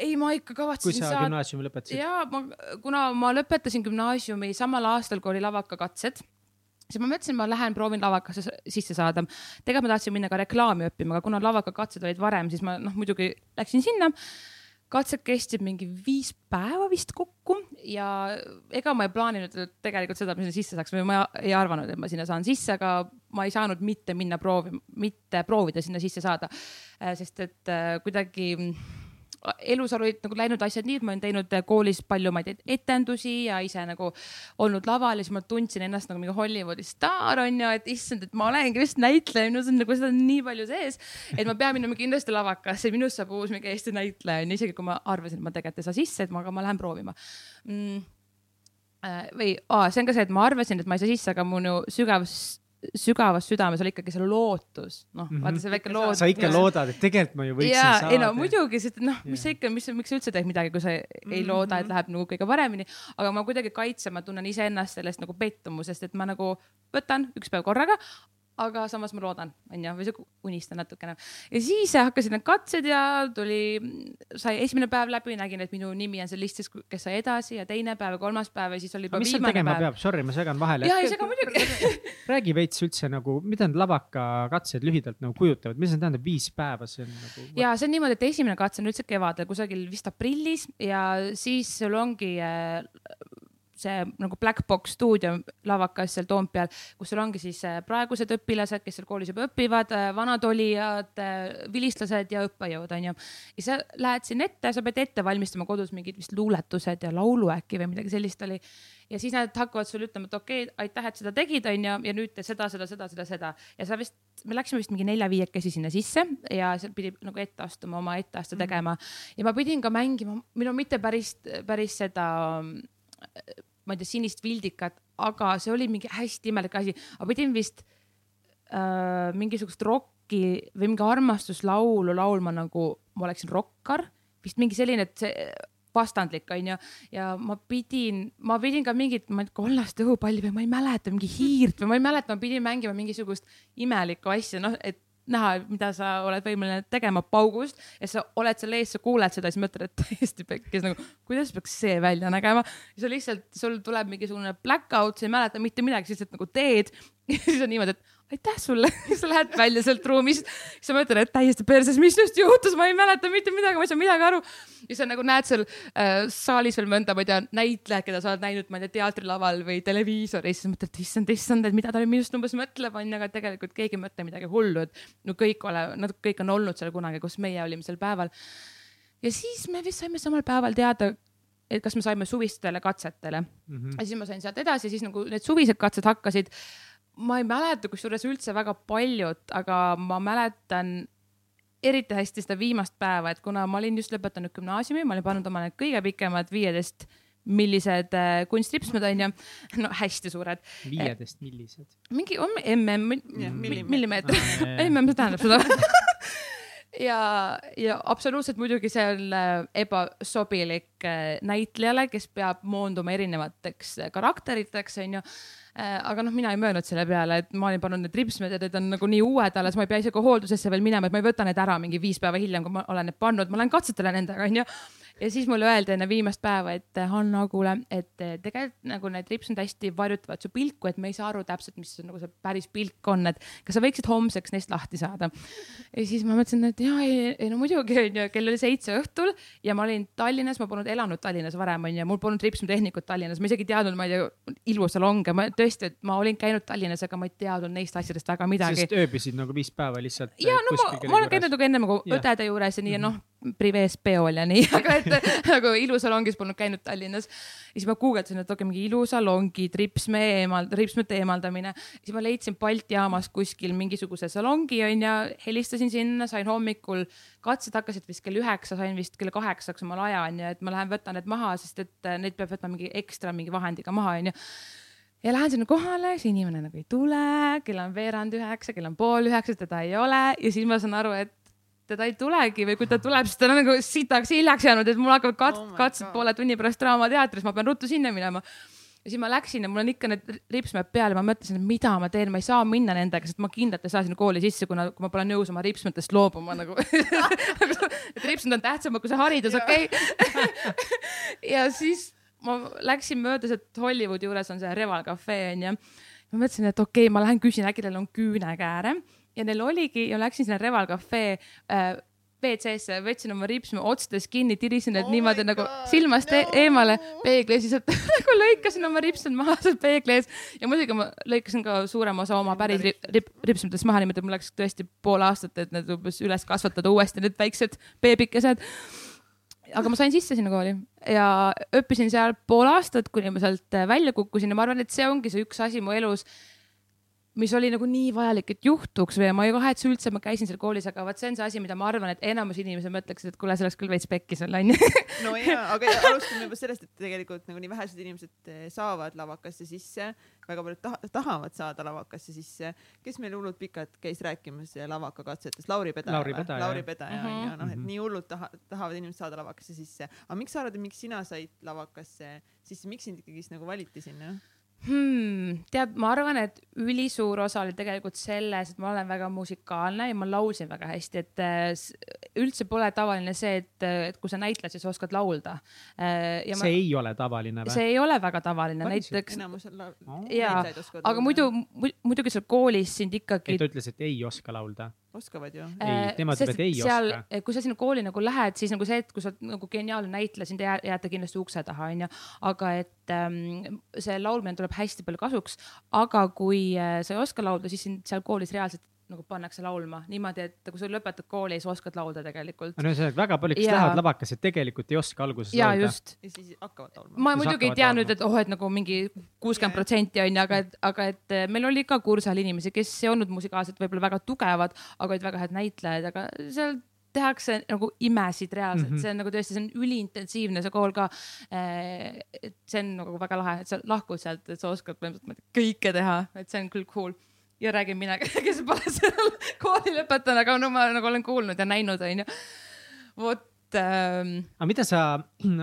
Ei, ma ikka kavatsesin saada. kui sa saad... gümnaasiumi lõpetasid? ja ma, kuna ma lõpetasin gümnaasiumi samal aastal, kui oli lavakakatsed siis ma mõtlesin, ma lähen proovin lavakasse sisse saada. tegelikult ma tahtsin minna ka reklaami õppima, aga kuna lavakakatsed olid varem, siis ma noh, muidugi läksin sinna. katsed kestsid mingi viis päeva vist kokku ja ega ma ei plaaninud tegelikult seda, et ma sinna sisse saaks või ma ei arvanud, et ma sinna saan sisse, aga ma ei saanud mitte minna proovi, mitte proovida sinna sisse saada. Äh, sest et äh, kuidagi elus olid nagu läinud asjad nii, et ma olen teinud koolis palju, ma ei tea, etendusi ja ise nagu olnud laval ja siis ma tundsin ennast nagu mingi Hollywoodi staar on ju, et issand, et ma olengi vist näitleja, minus on nagu seda nii palju sees, et ma pean minema kindlasti lavakasse, minust saab uus mingi Eesti näitleja on ju, isegi kui ma arvasin, et ma tegelikult ei saa sisse, et ma, aga ma lähen proovima. Mm. Äh, või aa, see on ka see, et ma arvasin, et ma ei saa sisse, aga mu sügav, sügavas südames oli ikkagi see lootus, noh mm -hmm. vaata see väike lootus. sa ikka loodad, et tegelikult ma ju võiksin ja, saada. ei no muidugi, sest noh, mis sa ikka, mis, miks sa üldse teed midagi, kui sa ei mm -hmm. looda, et läheb nagu kõige paremini, aga ma kuidagi kaitsen, ma tunnen iseennast sellest nagu pettumusest, et ma nagu võtan üks päev korraga, aga samas ma loodan, onju, või sihuke unistan natukene. ja siis hakkasid need katsed ja tuli, sai esimene päev läbi, nägin, et minu nimi on seal listis, kes sai edasi ja teine päev ja kolmas päev ja siis oli juba viimane tegema päev. Sorry, ma segan vahele. ja, ei sega muidugi räägi veits üldse nagu, mida need lavakakatsed lühidalt nagu kujutavad, mis see tähendab, viis päeva, see on nagu. ja see on niimoodi, et esimene katse on üldse kevadel, kusagil vist aprillis ja siis sul ongi äh, see nagu Black Box stuudio lavakas seal Toompeal, kus sul ongi siis äh, praegused õpilased, kes seal koolis juba õpivad, äh, vanad olijad, äh, vilistlased ja õppejõud onju. ja sa lähed sinna ette, sa pead ette valmistama kodus mingid vist luuletused ja laulu äkki või midagi sellist oli. ja siis nad hakkavad sulle ütlema, et okei okay,, aitäh, et seda tegid, onju, ja nüüd tee seda, seda, seda, seda, seda ja sa vist, me läksime vist mingi nelja-viiekesi sinna sisse ja seal pidi nagu ette astuma, oma etteaste mhm. tegema mm -hmm. ja ma pidin ka mängima, no mitte päris, päris seda ma ei tea, sinist vildikat, aga see oli mingi hästi imelik asi, ma pidin vist äh, mingisugust rokki või mingi armastuslaulu laulma nagu ma oleksin rokkar, vist mingi selline, et see vastandlik onju. Ja ma pidin, ma pidin ka mingit, kollast õhupalli või ma ei mäleta, mingi hiirt või ma ei mäleta, ma pidin mängima mingisugust imelikku asja, noh, et näha, mida sa oled võimeline tegema paugust ja sa oled seal ees, sa kuuled seda, siis mõtled, et täiesti pekkis nagu, kuidas peaks see välja nägema. ja sa lihtsalt, sul tuleb mingisugune black out, sa ei mäleta mitte midagi, sa lihtsalt nagu teed ja siis on niimoodi, et aitäh sulle sa lähed välja sealt ruumist, siis sa mõtled, et täiesti perses, mis just juhtus, ma ei mäleta mitte midagi, ma ei saa midagi aru. ja sa nagu näed seal äh, saalis veel mõnda, ma ei tea, näitlejat, keda sa oled näinud, ma ei tea, teatrilaval või televiisoris, siis mõtled, issand, issand, et mida ta minust umbes mõtleb, onju, aga tegelikult keegi ei mõtle midagi hullu, et no kõik ole, nad kõik on olnud seal kunagi, kus meie olime sel päeval. ja siis me vist saime samal päeval teada et kas me saime suvistele katsetele mm. -hmm. ja siis ma sain sealt edasi, siis nagu need suvised katsed hakkasid ma ei mäleta kusjuures üldse väga paljut, aga ma mäletan eriti hästi seda viimast päeva, et kuna ma olin just lõpetanud gümnaasiumi, ma olin pannud omale kõige pikemad viieteist millised äh, kunstripsmed onju, no hästi suured. viieteist millised? mingi on mm millimeeter, mm, see tähendab seda. Ja, ja absoluutselt muidugi see on ebasobilik äh, näitlejale, kes peab moonduma erinevateks karakteriteks onju aga noh, mina ei mõelnud selle peale, et ma olin pannud need ripsmed ja need on nagu nii uued alles, ma ei pea isegi hooldusesse veel minema, et ma ei võta need ära mingi viis päeva hiljem, kui ma olen need pannud, ma lähen katsetele nendega, onju ja siis mulle öeldi enne viimast päeva, et Hanna, kuule, et tegelikult nagu need ripsmed hästi varjutavad su pilku, et me ei saa aru täpselt, mis nagu see päris pilk on, et kas sa võiksid homseks neist lahti saada. ja siis ma mõtlesin, et ja ei, ei no muidugi onju, kell oli seitse õhtul ja ma olin Tallinnas, ma polnud elanud Tallinnas varem onju, mul polnud ripsmetehnikut Tallinnas, ma isegi teadnud, ma ei tea, ilusalonge, ma tõesti, et ma olin käinud Tallinnas, aga ma ei teadnud neist asjadest väga midagi. sest ööbisid nagu viis päeva lihtsalt. ja no ma, ma olen käinud nagu enne nagu õdede juures ja nii ja noh, privees peol ja nii, aga et nagu ilusalongis polnud käinud Tallinnas. ja siis ma guugeldasin, et okei mingi ilusalongi tripsme eemal-, tripsmete eemaldamine. siis ma leidsin Balti jaamas kuskil mingisuguse salongi onju, helistasin sinna, sain hommikul, katsed hakkasid vist kell üheksa, sain vist kell kaheksaks omal aja onju, et ma lähen võtan need maha, sest et neid peab võtma mingi ekstra mingi vahendiga maha onju ja lähen sinna kohale, see inimene nagu ei tule, kell on veerand üheksa, kell on pool üheksa, teda ei ole ja siis ma saan aru, et teda ei tulegi või kui ta tuleb, siis ta on nagu sitaks hiljaks jäänud, et mul hakkavad kat- oh, katsed poole tunni pärast Draamateatris, ma pean ruttu sinna minema. ja siis ma läksin ja mul on ikka need ripsmed peal ja ma mõtlesin, et mida ma teen, ma ei saa minna nendega, sest ma kindlalt ei saa sinna kooli sisse, kuna, kui ma pole nõus oma ripsmetest loobuma nagu. Et ripsmed on tähtsamad kui see haridus, okei? Ja siis ma läksin mööda sealt Hollywoodi juures on see Reval Cafe onju. ma mõtlesin, et okei okay,, ma lähen küsin, äkki tal on küünekääre ja neil oligi ja läksin sinna Reval Cafe äh, WC-sse, võtsin oma ripsme otsades kinni, tirisin need oh niimoodi nagu silmast no. E eemale peegli ja siis nagu lõikasin oma ripsmed maha seal peegli ees ja muidugi ma lõikasin ka suurema osa oma päris rip, rip, ripsmetest maha, niimoodi, mul läks tõesti pool aastat, et need umbes üles kasvatada uuesti, need väiksed beebikesed. Aga ma sain sisse sinna kooli ja õppisin seal pool aastat, kuni ma sealt äh, välja kukkusin. Ja ma arvan, et see ongi see üks asi mu elus mis oli nagu nii vajalik, et juhtuks või ma ei kahetse üldse, ma käisin seal koolis, aga vot see on see asi, mida ma arvan, et enamus inimesi mõtleksid, et kuule, see oleks küll veits pekkis olla, onju. no ja, aga alustame juba sellest, et tegelikult nagu nii vähesed inimesed eh, saavad lavakasse sisse, väga paljud taha, tahavad saada lavakasse sisse. kes meil hullult pikalt käis rääkimas lavakakatsetest, Lauri Pedaja. Lauri Pedaja, Lauri Pedaja Mhm. onju, noh, et Mhm. nii hullult taha, tahavad inimesed saada lavakasse sisse. aga miks sa arvad, et miks sina said lavakasse sisse, miks sind ikkagi nagu valiti sinna? Hmm,. tead, ma arvan, et ülisuur osa oli tegelikult selles, et ma olen väga musikaalne ja ma laulsin väga hästi, et äh, üldse pole tavaline see, et, et kui sa näitled, siis oskad laulda. ja ma, see ei ole tavaline või? see ei ole väga tavaline, näiteks enamus on la- Aa. Jaa, näitlejaid oskavad aga muidu, muidugi seal koolis sind ikkagi ei, ta ütles, et ei oska laulda. Oskavad ju. Ei, Äh, tema ütleb, et ei seal, oska. kui sa sinna kooli nagu lähed, siis nagu see, et kui sa oled nagu geniaalne näitleja, sind ei jää- jäeta kindlasti ukse taha, onju. aga et ähm, see laulmine tuleb hästi palju kasuks. aga kui äh, sa ei oska laulda, siis sind seal koolis reaalselt nagu pannakse laulma niimoodi, et kui sa lõpetad kooli, siis oskad laulda tegelikult. no ühesõnaga väga paljud, kes Jaa. lähevad lavakasse, tegelikult ei oska alguses ja laulda. just ja siis hakkavad laulma. ma Siis muidugi ei tea laulma. nüüd, et oh, et nagu mingi kuuskümmend protsenti on ju, aga et, aga et eh, meil oli ka kursal inimesi, kes ei olnud musikaalselt võib-olla väga tugevad, aga olid väga head näitlejad, aga seal tehakse nagu imesid reaalselt mm. -hmm. see on nagu tõesti, see on üliintensiivne, see kool ka. et see on nagu väga lahe, et sa lahkud sealt, et sa oskad põhimõtteliselt kõike teha, et see on küll cool ja räägin mina, kes pole seal kooli lõpetanud, aga no ma nagu olen kuulnud ja näinud, onju. vot ähm, aga mida sa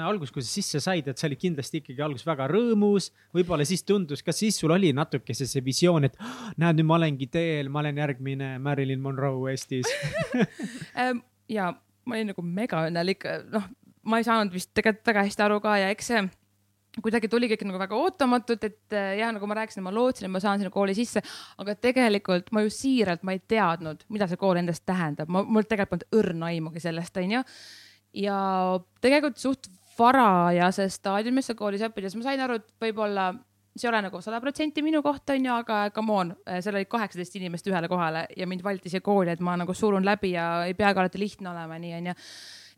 alguses, kui sa sisse said, et sa olid kindlasti ikkagi alguses väga rõõmus, võib-olla siis tundus, kas siis sul oli natukese see visioon, et "Ah, näed, nüüd ma olengi teel, ma olen järgmine Marilyn Monroe Eestis ähm, ja ma olin nagu megaõnnelik, noh, ma ei saanud vist tegelikult väga hästi aru ka ja eks see kuidagi tuli kõik nagu väga ootamatult, et äh, jah, nagu ma rääkisin, ma lootsin, et ma saan sinna kooli sisse, aga tegelikult ma ju siiralt, ma ei teadnud, mida see kool endast tähendab, ma, mul tegelikult polnud õrna aimugi sellest, onju. ja tegelikult suht varajases staadiumis seal koolis õppides ma sain aru, et võib-olla see ei ole nagu sada protsenti minu kohta, onju, aga come on, seal oli kaheksateist inimest ühele kohale ja mind valiti siia kooli, et ma nagu surun läbi ja ei peagi alati lihtne olema, nii onju.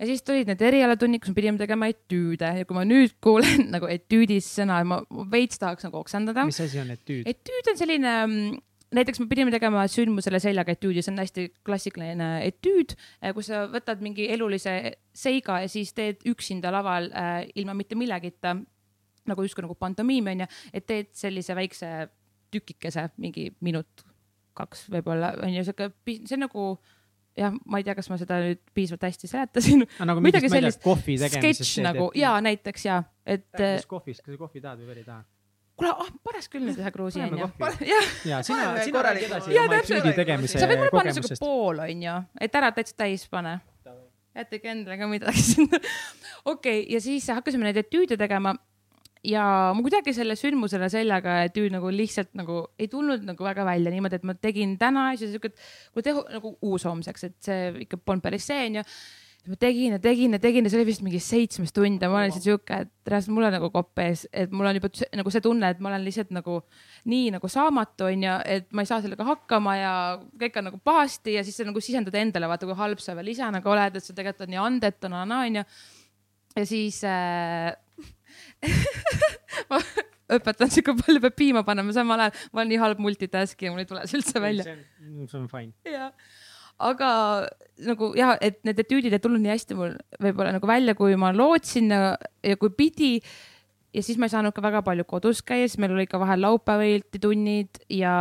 Ja siis tulid need erialatunnid, kus me pidime tegema etüüde ja kui ma nüüd kuulen nagu etüüdis sõna, ma veits tahaks nagu oksendada. mis asi on etüüd? etüüd on selline, mm, näiteks me pidime tegema sündmusele seljaga etüüdi, see on hästi klassikaline etüüd, kus sa võtad mingi elulise seiga ja siis teed üksinda laval äh, ilma mitte millegita nagu justkui nagu pantomiim onju, et teed sellise väikse tükikese, mingi minut, kaks võib-olla onju, siuke, see on nagu jah, ma ei tea, kas ma seda nüüd piisavalt hästi seletasin. nagu midagi sellist, sketš nagu ja näiteks ja, et rääkides kohvist, kas sa kohvi tahad või veel ei taha? kuule oh,, panes küll nüüd ühe kruusi onju. ja sina, sina räägi edasi Jaa, oma täpselt. etüüdi tegemise sa võid mulle panna siuke kogemusest. pool onju, et ära täitsa täis pane. jätke endale ka midagi sinna. okei, ja siis hakkasime neid etüüde tegema ja ma kuidagi selle sündmusele seljaga etüüd nagu lihtsalt nagu ei tulnud nagu väga välja niimoodi, et ma tegin täna ja siis siuke, kui teha nagu uushomseks, et see ikka polnud päris see onju. ma tegin ja tegin ja tegin ja see oli vist mingi seitsmes tund ja ma olen lihtsalt siuke, et reaalselt mul on nagu kopp ees, et mul on juba nagu see tunne, et ma olen lihtsalt nagu nii nagu saamatu onju, et ma ei saa sellega hakkama ja kõik on nagu pahasti ja siis sa nagu sisendad endale, vaata kui halb sa veel ise nagu oled, et sa tegelikult oled nii andetu, onju. ja siis äh, ma õpetan siuke palju peab piima panema, samal ajal ma olen nii halb multitask ja mul ei tule see üldse välja. see on, see on fine. jah, aga nagu jah, et need etüüdid ei tulnud nii hästi mul võib-olla nagu välja, kui ma lootsin ja, ja kui pidi. ja siis ma ei saanud ka väga palju kodus käia, siis meil oli ka vahel laupäeviti tunnid ja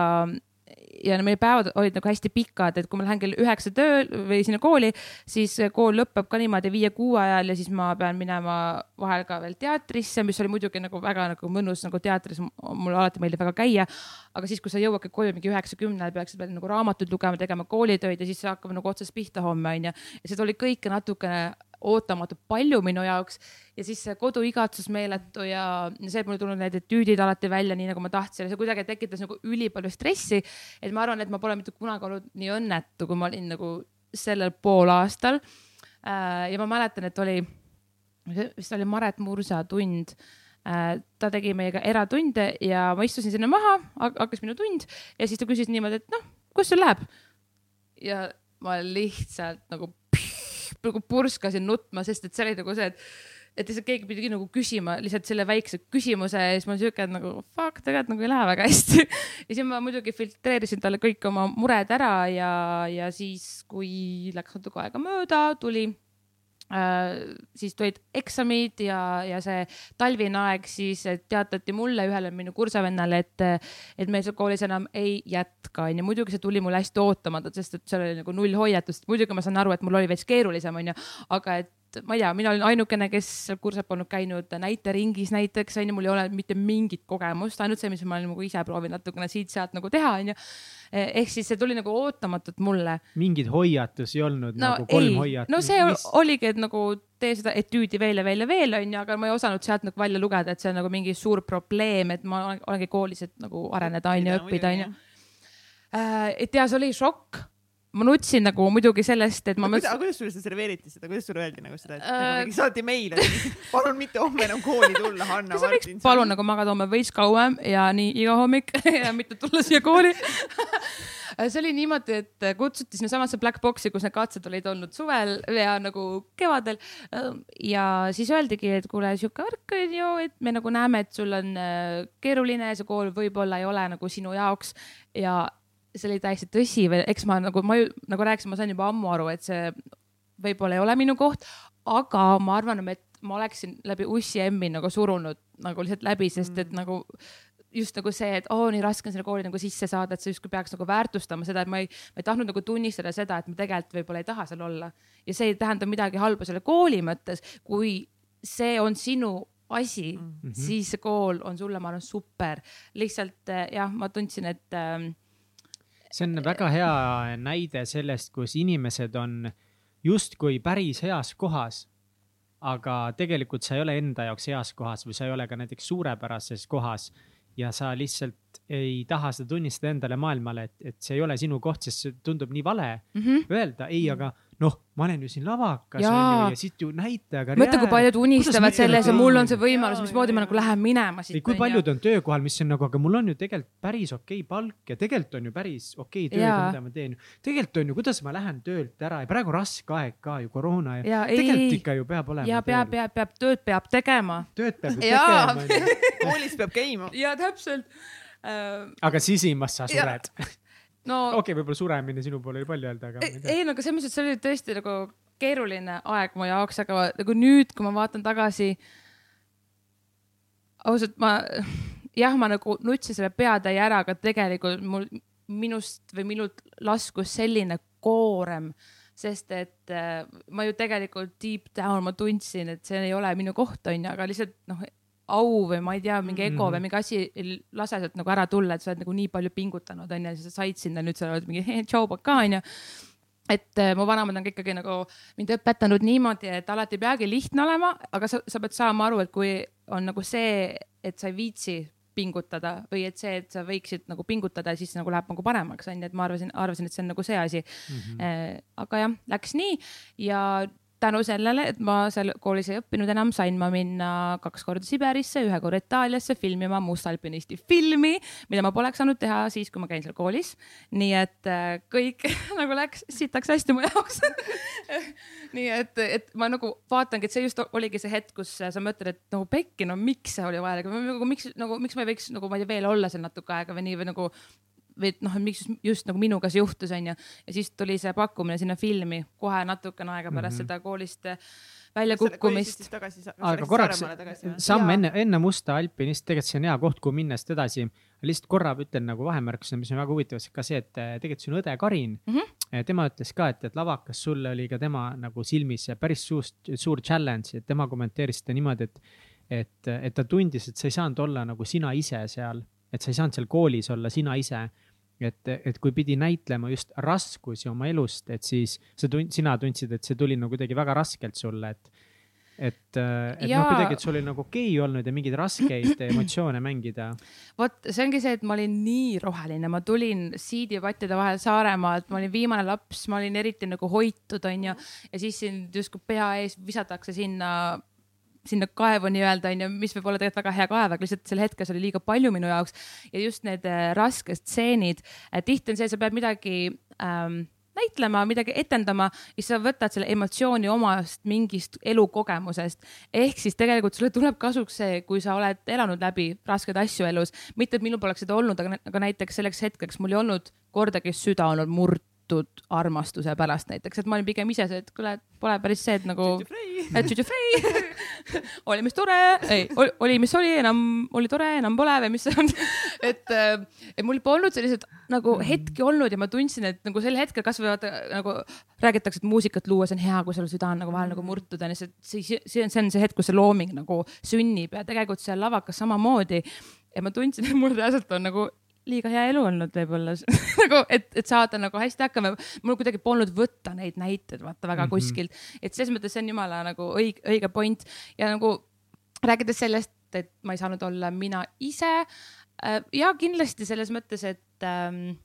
ja no meie päevad olid nagu hästi pikad, et kui ma lähen kell üheksa tööl või sinna kooli, siis kool lõpeb ka niimoodi viie-kuue ajal ja siis ma pean minema vahel ka veel teatrisse, mis oli muidugi nagu väga nagu mõnus nagu teatris, mulle alati meeldib väga käia. aga siis, kui sa jõuadki koju mingi üheksa-kümnel, peaksid veel nagu raamatuid lugema, tegema koolitöid ja siis hakkab nagu otsast pihta homme onju. ja seda oli kõike natukene ootamatult palju minu jaoks ja siis see koduigatsus meeletu ja see, et mul ei tulnud need etüüdid alati välja nii nagu ma tahtsin see kuidagi tekitas nagu ülipalju stressi. et ma arvan, et ma pole mitte kunagi olnud nii õnnetu, kui ma olin nagu sellel poolaastal. ja ma mäletan, et oli, vist oli Maret Mursa tund ta tegi meiega eratunde ja ma istusin sinna maha, hakkas minu tund ja siis ta küsis niimoodi, et noh, kus sul läheb? ja ma lihtsalt nagu nagu purskasin nutma, sest et see oli nagu see, et et lihtsalt keegi pidi nagu küsima lihtsalt selle väikse küsimuse ja siis mul siuke nagu fuck, tegelikult nagu ei lähe väga hästi. Ja siis ma muidugi filtreerisin talle kõik oma mured ära ja, ja siis, kui läks natuke aega mööda, tuli siis tulid eksamid ja, ja see talvine aeg, siis teatati mulle, ühele minu kursavennale, et, et meil seal koolis enam ei jätka, onju. muidugi see tuli mulle hästi ootamatult, sest et seal oli nagu null hoiatust. muidugi ma saan aru, et mul oli veits keerulisem, onju, aga et ma ei tea, mina olin ainukene, kes seal kursal polnud käinud näiteringis näiteks onju, mul ei ole mitte mingit kogemust, ainult see, mis ma olen nagu ise proovinud natukene siit-sealt nagu teha onju. ehk siis see tuli nagu ootamatult mulle. mingeid hoiatusi ei olnud no, nagu kolm hoiatust? no see mis... oligi, et nagu tee seda etüüdi veel ja veel ja veel onju, aga ma ei osanud sealt nagu välja lugeda, et see on nagu mingi suur probleem, et ma olengi koolis, et nagu areneda onju, õppida onju. Äh, et ja see oli šokk ma nutsin nagu muidugi sellest, et ma no, mõtlesin. kuidas sulle see serveeriti seda, kuidas sulle öeldi nagu seda, et äh... nagu saati meile, palun mitte homme enam kooli tulla, Hanna Martin. palun nagu magada homme veits kauem ja nii iga hommik ja mitte tulla siia kooli see oli niimoodi, et kutsuti sinnasamasse black box'i, kus need katsed olid olnud suvel ja nagu kevadel. ja siis öeldigi, et kuule, sihuke värk on ju, et me nagu näeme, et sul on äh, keeruline, see kool võib-olla ei ole nagu sinu jaoks ja see oli täiesti tõsi või eks ma nagu, ma ju nagu rääkisin, ma sain juba ammu aru, et see võib-olla ei ole minu koht, aga ma arvan, et ma oleksin läbi ussi emmi nagu surunud nagu lihtsalt läbi, sest et mm. nagu just nagu see, et oo oh,, nii raske on selle kooli nagu sisse saada, et sa justkui peaks nagu väärtustama seda, et ma ei, ma ei tahtnud nagu tunnistada seda, et ma tegelikult võib-olla ei taha seal olla. ja see ei tähenda midagi halba selle kooli mõttes, kui see on sinu asi mm, -hmm. siis see kool on sulle, ma arvan, super. lihtsalt eh, jah, ma tundsin, et äh, see on väga hea näide sellest, kus inimesed on justkui päris heas kohas. aga tegelikult sa ei ole enda jaoks heas kohas või sa ei ole ka näiteks suurepärases kohas ja sa lihtsalt ei taha seda tunnistada endale maailmale, et, et see ei ole sinu koht, sest see tundub nii vale mm -hmm. öelda ei, aga noh, ma olen ju siin lavakas ja, on ju ja siit ju näitlejaga. mõtle, kui paljud unistavad selles ja mul on see võimalus, mismoodi ma nagu lähen minema siit. kui paljud on töökohal, mis on nagu, aga mul on ju tegelikult päris okei okay palk ja tegelikult on ju päris okei okay töö, mida ma teen. tegelikult on ju, kuidas ma lähen töölt ära ja praegu raske aeg ka ju koroona ja, ja tegelikult ei, ikka ju peab olema. ja peab, peab, peab, tööd peab tegema. tööd peab ju tegema. koolis peab käima. ja täpselt uh.... aga sisimas sa sured no okei okay,, võib-olla suremine sinu poole oli palju öelda, aga. ei, no aga selles mõttes, et see oli tõesti nagu keeruline aeg mu jaoks, aga nagu nüüd, kui ma vaatan tagasi. ausalt, ma jah, ma nagu nutsin selle peatäie ära, aga tegelikult mul, minust või minult laskus selline koorem sest et äh, ma ju tegelikult deep down ma tundsin, et see ei ole minu koht, onju, aga lihtsalt noh, au või ma ei tea, mingi ego mm -hmm. või mingi asi ei lase sealt nagu ära tulla, et sa oled nagu nii palju pingutanud, onju, sa said sinna, nüüd sa oled mingi tšau, ka onju et äh, mu vanemad on ikkagi nagu mind õpetanud niimoodi, et alati ei peagi lihtne olema, aga sa, sa pead saama aru, et kui on nagu see, et sa ei viitsi pingutada või et see, et sa võiksid nagu pingutada, siis nagu läheb nagu paremaks, onju, et ma arvasin, arvasin, et see on nagu see asi mm. -hmm. aga jah, läks nii ja tänu sellele, et ma seal koolis ei õppinud enam, sain ma minna kaks korda Siberisse, ühe korra Itaaliasse filmima Mustalpinisti filmi, mida ma poleks saanud teha siis, kui ma käin seal koolis. nii et äh, kõik nagu läks sitaks hästi mu jaoks nii et, et ma nagu vaatangi, et see just oligi see hetk, kus sa mõtled, et nagu pekki, no miks see oli vajalik, nagu miks, nagu miks ma ei võiks nagu ma ei tea veel olla seal natuke aega või nii või nagu või noh, miks just, nagu minuga see juhtus, onju. ja siis tuli see pakkumine sinna filmi kohe natukene aega pärast mm -hmm. seda koolist äh, väljakukkumist. aga korraks, samm enne, enne Musta alpinist, tegelikult see on hea koht, kuhu minna siit edasi. lihtsalt korra ütlen nagu vahemärkusena, mis on väga huvitav, ka see, et äh, tegelikult sinu õde Karin mm, -hmm. tema ütles ka, et, et lavakas sulle oli ka tema nagu silmis päris suur, suur challenge, et tema kommenteeris seda niimoodi, et, et, et ta tundis, et sa ei saanud olla nagu sina ise seal, et sa ei saanud seal koolis olla sina ise. et, et kui pidi näitlema just raskusi oma elust, et siis sa tund-, sina tundsid, et see tuli nagu kuidagi väga raskelt sulle, et et, et ja... noh, kuidagi, et sul oli nagu okei okay olnud ja mingeid raskeid emotsioone mängida. vot see ongi see, et ma olin nii roheline, ma tulin siidipattide vahel Saaremaalt, ma olin viimane laps, ma olin eriti nagu hoitud, onju, ja siis sind justkui pea ees visatakse sinna sinna kaevu nii-öelda onju, mis võib olla tegelikult väga hea kaev, aga lihtsalt sel hetkel see oli liiga palju minu jaoks. Ja just need äh, rasked stseenid tihti on see, sa pead midagi ähm, näitlema, midagi etendama, siis sa võtad selle emotsiooni omast mingist elukogemusest. ehk siis tegelikult sulle tuleb kasuks see, kui sa oled elanud läbi raskeid asju elus, mitte et minul poleks seda olnud, aga, näiteks selleks hetkeks mul ei olnud kordagi süda olnud murtud armastuse pärast näiteks, et ma olin pigem ise see, et kuule, pole päris see, et nagu, et tšutšufrei oli, mis tore, ei, oli, mis oli, enam oli tore, enam pole või mis see on. et, et mul polnud selliseid nagu hetki olnud ja ma tundsin, et nagu sel hetkel kasvõi vaata nagu räägitakse, et muusikat luues on hea, kui sul süda on nagu vahel nagu murtud on ja see, see, see on, see on see hetk, kus see looming nagu sünnib ja tegelikult seal lavakas samamoodi. ja ma tundsin, et mul reaalselt on nagu liiga hea elu olnud võib-olla nagu, et, et saada nagu hästi hakkama. mul kuidagi polnud võtta neid näiteid vaata väga mm -hmm. kuskilt, et selles mõttes see on jumala nagu õige, õige point ja nagu rääkides sellest, et ma ei saanud olla mina ise. ja kindlasti selles mõttes, et ähm,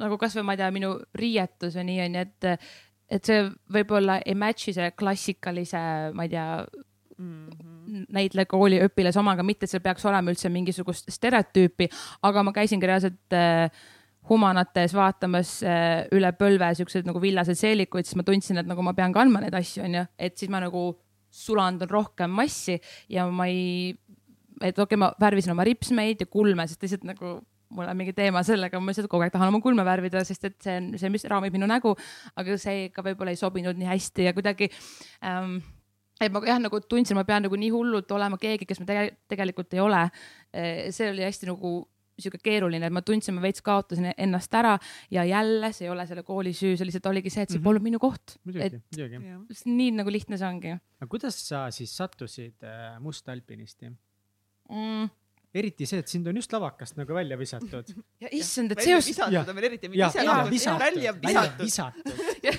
nagu kasvõi ma ei tea, minu riietus või nii onju, et, et see võib-olla ei match'i selle klassikalise, ma ei tea, näitlejakooli õpilase omaga, mitte et seal peaks olema üldse mingisugust stereotüüpi, aga ma käisingi reaalselt äh, humanates vaatamas äh, üle põlve siukseid nagu villaseid seelikuid, siis ma tundsin, et nagu ma pean kandma neid asju, onju, et siis ma nagu sulandun rohkem massi ja ma ei, et okei okay,, ma värvisin oma ripsmeid ja kulme, sest lihtsalt nagu mul on mingi teema sellega, ma lihtsalt kogu aeg tahan oma kulme värvida, sest et see on see, mis raamib minu nägu, aga see ka võib-olla ei sobinud nii hästi ja kuidagi ähm, et ma jah, nagu tundsin, ma pean nagu nii hullult olema keegi, kes ma tege tegelikult ei ole. see oli hästi nagu sihuke keeruline, et ma tundsin, ma veits kaotasin ennast ära ja jälle see ei ole selle kooli süü, see lihtsalt oligi see, et see Mhm. polnud minu koht. muidugi muidugi. nii nagu lihtne see ongi aga kuidas sa siis sattusid äh, mustalpinisti? mm.. Eriti see, et sind on just lavakast nagu välja visatud. ja issand, et välja seos visatud on veel eriti, ja, ja visatud, välja visatud. ja,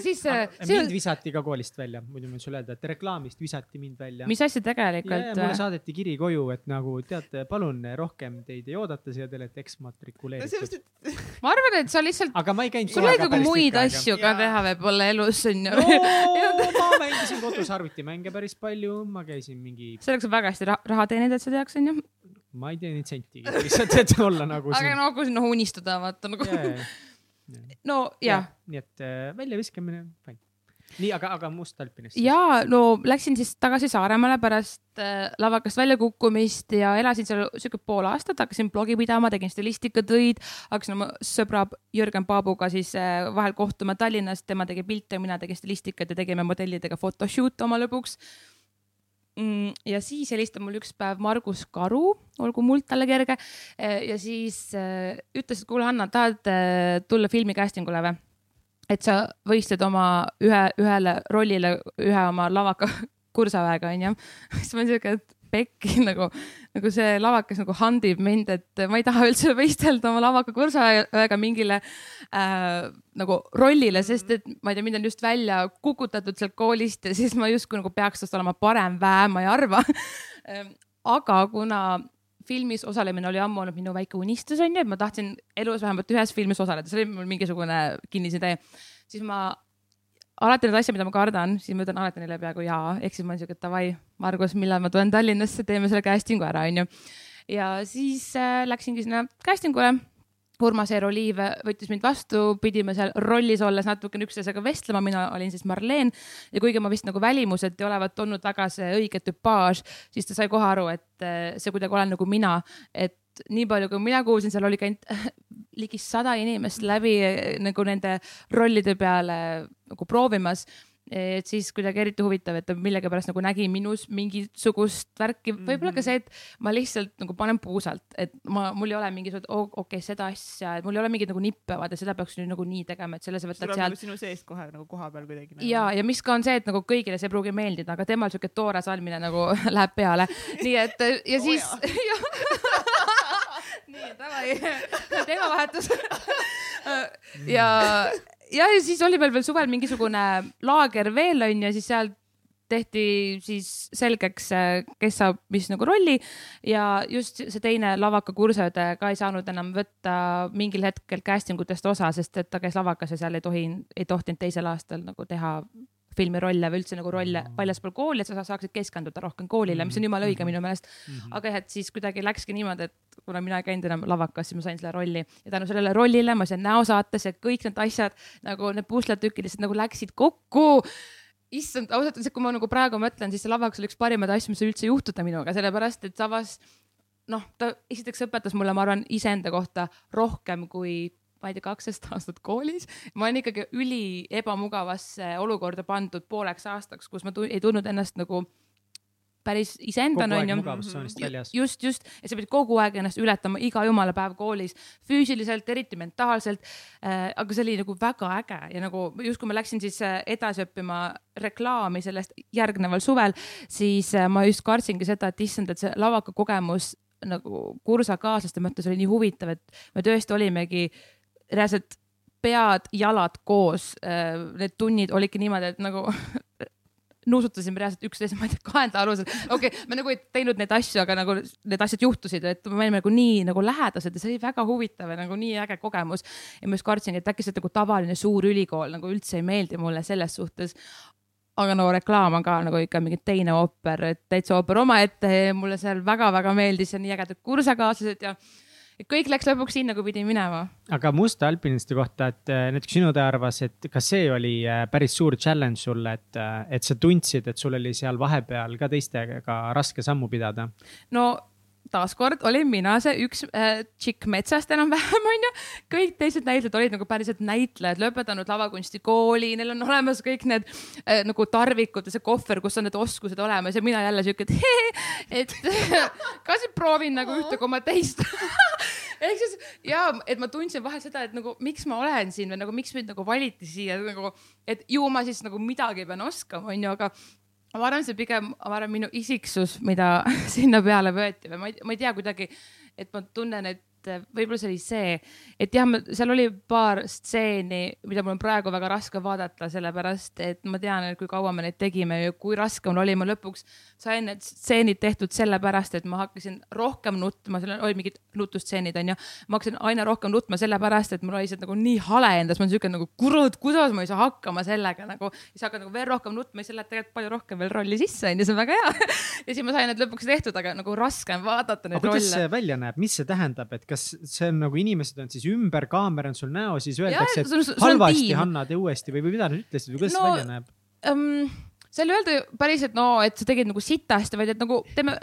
siis äh, mind seos, visati ka koolist välja, muidu ma võin sulle öelda, et reklaamist visati mind välja. mis asja ja, ja tegelikult mulle äh,? saadeti kiri koju, et nagu teate, palun rohkem teid ei oodata siia, te olete no eksmatrikuleeritud et ma arvan, et sa lihtsalt, aga ma ei käinud sul oli nagu muid asju ka teha võib-olla elus onju no. ma mängisin kodus arvutimänge päris palju, ma käisin mingi, selleks on väga hästi raha, teenida, et sa teaks onju. ma ei teeninud sentigi, lihtsalt, et olla nagu aga siin. no kui sinna unistada vaata nagu. no jah. nii et äh, väljaviskamine, fine. nii, aga, aga Must Alpinist. ja no läksin siis tagasi Saaremaale pärast äh, lavakast väljakukkumist ja elasin seal siuke pool aastat, hakkasin blogi pidama, tegin stilistikatöid, hakkasin oma sõbra Jürgen Paabuga siis äh, vahel kohtuma Tallinnas, tema tegi pilte, mina tegin stilistikat ja tegime modellidega photoshoot'e oma lõbuks mm,. ja siis helistab mul üks päev Margus Karu, olgu muld talle kerge eh, ja siis äh, ütles, et kuule, Hanna, tahad äh, tulla filmi casting ule või? Et sa võistled oma ühe, ühele rollile ühe oma lavaka kursaväega onju. siis ma olin siuke, et pekki nagu, nagu see lavakas nagu handib mind, et ma ei taha üldse võistelda oma lavaka kursaväega mingile äh, nagu rollile, sest et ma ei tea, mind on just välja kukutatud sealt koolist ja siis ma justkui nagu peaks tast olema parem väe, ma ei arva. aga kuna filmis osalemine oli ammu olnud minu väike unistus onju, et ma tahtsin elus vähemalt ühes filmis osaleda, see oli mul mingisugune kinnisidee, siis ma alati need asjad, mida ma kardan, siis ma ütlen alati neile peaaegu jaa, ehk siis ma olen siuke davai, Margus, millal ma tulen Tallinnasse, teeme selle casting'u ära, onju. ja siis äh, läksingi sinna casting ule. Urmas Eero Liiv võttis mind vastu, pidime seal rollis olles natukene üksteisega vestlema, mina olin siis Marleen ja kuigi ma vist nagu välimuselt ei olevat olnud väga see õige tüpaaž, siis ta sai kohe aru, et äh, see kuidagi olen nagu mina, et nii palju, kui mina kuulsin, seal oli käinud ligi sada inimest läbi eh, nagu nende rollide peale nagu proovimas. Et siis kuidagi eriti huvitav, et ta millegipärast nagu nägi minus mingisugust värki, võib-olla ka see, et ma lihtsalt nagu panen puusalt, et ma, mul ei ole mingisugust oh,, okei okay,, seda asja, et mul ei ole mingeid nagu nippe, vaata seda peaks nüüd nagu nii tegema, et selle sa võtad sealt sinu seest kohe nagu koha peal kuidagi. nagu- ja, ja mis ka on see, et nagu kõigile see ei pruugi meeldida, aga temal siuke toore salmine nagu läheb peale. nii et ja Oo siis nii, davai, teemavahetus. ja, ja, siis oli meil veel suvel mingisugune laager veel onju, siis seal tehti siis selgeks, kes saab mis nagu rolli ja just see teine lavaka kursade ka ei saanud enam võtta mingil hetkel casting utest osa, sest et ta käis lavakas ja seal ei tohi, ei tohtinud teisel aastal nagu teha filmirolle või üldse nagu rolle väljaspool kooli, et sa saaksid keskenduda rohkem koolile, mis on jumala õige minu meelest. aga jah, et siis kuidagi läkski niimoodi, et kuna mina ei käinud enam lavakas, siis ma sain selle rolli. Ja tänu sellele rollile ma sain näosaates ja kõik need asjad nagu need pusletükid lihtsalt nagu läksid kokku. Issand, ausalt öeldes, kui ma nagu praegu mõtlen, siis see lavakas oli üks parimaid asju, mis sai üldse juhtuda minuga, sellepärast et Savas noh, ta esiteks õpetas mulle, ma arvan, iseenda kohta rohkem kui ma ei tea, kaksteist aastat koolis. ma olen ikkagi üli ebamugavasse olukorda pandud pooleks aastaks, kus ma ei tundnud ennast nagu päris iseendana onju. just, just, ja sa pidid kogu aeg ennast ületama iga jumala päev koolis füüsiliselt, eriti mentaalselt äh,. aga see oli nagu väga äge ja nagu just kui ma läksin siis äh, edasi õppima reklaami sellest järgneval suvel, siis äh, ma just kartsingi seda, et issand, et see lavaka kogemus nagu kursakaaslaste mõttes oli nii huvitav, et me tõesti olimegi reaalselt pead-jalad koos. Äh, need tunnid olidki niimoodi, et nagu nuusutasime reaalselt üksteise, ma ei tea, kaenda alusel. okei okay,, me nagu ei teinud neid asju, aga nagu need asjad juhtusid, et me olime nagu nii nagu lähedased ja see oli väga huvitav ja nagu nii äge kogemus. ja ma just kartsingi, et äkki see nagu tavaline suur ülikool nagu üldse ei meeldi mulle selles suhtes aga no reklaam on ka nagu ikka mingi teine ooper, et täitsa ooper omaette, mulle seal väga-väga meeldis ja nii ägedad kursakaaslased ja et kõik läks lõpuks sinna, kui pidi minema. aga musta alpinisti kohta, et äh, näiteks sinu töö arvas, et kas see oli äh, päris suur challenge sulle, et, äh, et sa tundsid, et sul oli seal vahepeal ka teistega raske sammu pidada? no taaskord olin mina see üks äh, tšikk metsast enam-vähem onju. kõik teised näitlejad olid nagu päriselt näitlejad, lõpetanud lavakunstikooli, neil on olemas kõik need äh, nagu tarvikud ja see kohver, kus on need oskused olemas ja mina jälle siuke, et ka siis proovin nagu ühte koma teist ehk siis ja, et ma tundsin vahel seda, et nagu miks ma olen siin või nagu miks mind nagu valiti siia nagu, et ju ma siis nagu midagi pean oskama, onju, aga ma arvan, see pigem, ma arvan, minu isiksus, mida sinna peale võeti või ma ei, ma ei tea kuidagi, et ma tunnen, et et võib-olla see oli see, et jah, seal oli paar stseeni, mida mul on praegu väga raske vaadata, sellepärast et ma tean, et kui kaua me neid tegime ja kui raske mul oli, ma lõpuks sain need stseenid tehtud sellepärast, et ma hakkasin rohkem nutma, seal olid mingid nutustseenid onju. ma hakkasin aina rohkem nutma sellepärast, et mul oli see nagu nii hale endas, ma olin siuke nagu kurat, kuidas ma ei saa hakkama sellega nagu. siis hakkad nagu veel rohkem nutma, siis lähed tegelikult palju rohkem veel rolli sisse onju, see on väga hea ja siis ma sain need lõpuks tehtud, aga nagu raske on vaadata neid rolle. kuidas see välja näeb, mis see tähendab, et kas see on nagu inimesed on siis ümber, kaamera on sul näo, siis öeldakse, et halvasti, Hanna, tee uuesti või, või mida nad ütlesid või kuidas no, see välja näeb um,? seal ei öelda päriselt no, et sa tegid nagu sitasti, vaid et nagu teeme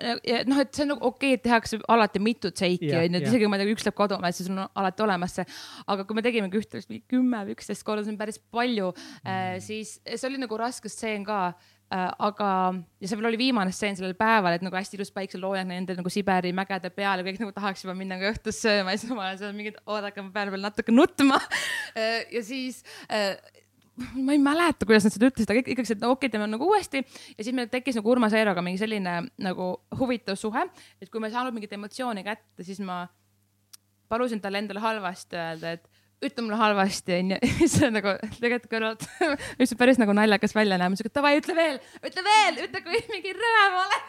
noh, et see on nagu okei okay,, et tehakse alati mitut seiki onju, et isegi kui ma ei tea, üks läheb kaduma, et siis on alati olemas see. aga kui me tegimegi ühte, kümme või üksteist korda, see on päris palju äh,, siis see oli nagu raske stseen ka aga, ja see veel oli viimane stseen sellel päeval, et nagu hästi ilus päikseloojang nende nagu Siberi mägede peal ja kõik nagu tahaks juba minna ka õhtus sööma ja siis ma olen seal mingid, oodake, ma pean veel natuke nutma. Äh, ja siis äh, ma ei mäleta, kuidas nad seda ütlesid, aga ikkagi, et no okei okay,, teeme nagu uuesti ja siis meil tekkis nagu Urmas Eeroga mingi selline nagu huvitav suhe, et kui ma ei saanud mingit emotsiooni kätte, siis ma palusin talle endale halvasti öelda, et ütle mulle halvasti onju, see on nagu tegelikult kõrvalt, mis päris nagu naljakas välja näeb, siuke davai, ütle veel, ütle veel, ütle, kui mingi rõve ma olen.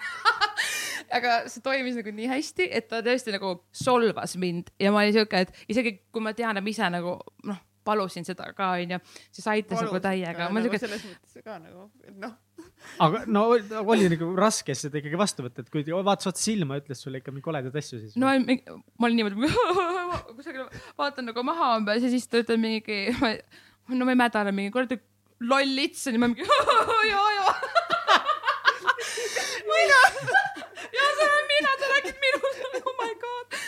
Aga see toimis nagu nii hästi, et ta tõesti nagu solvas mind. Ja ma olin siuke, et isegi kui ma tean, et ma ise nagu noh palusin seda ka, onju, siis aitas nagu täiega. Nagu selles mõttes ka nagu, et noh. aga no oli nagu raske seda ikkagi vastu võtta, et kui vaatas otsa silma, ütles sulle ikka mingi koledaid asju siis? no ma olin niimoodi, kusagil vaatan nagu maha umbes ja siis ta ütleb mingi, no ma ei mädane mingi kuradi loll lits ja ma mingi ja, ja mina, ja see olen mina, sa räägid minust, oh my god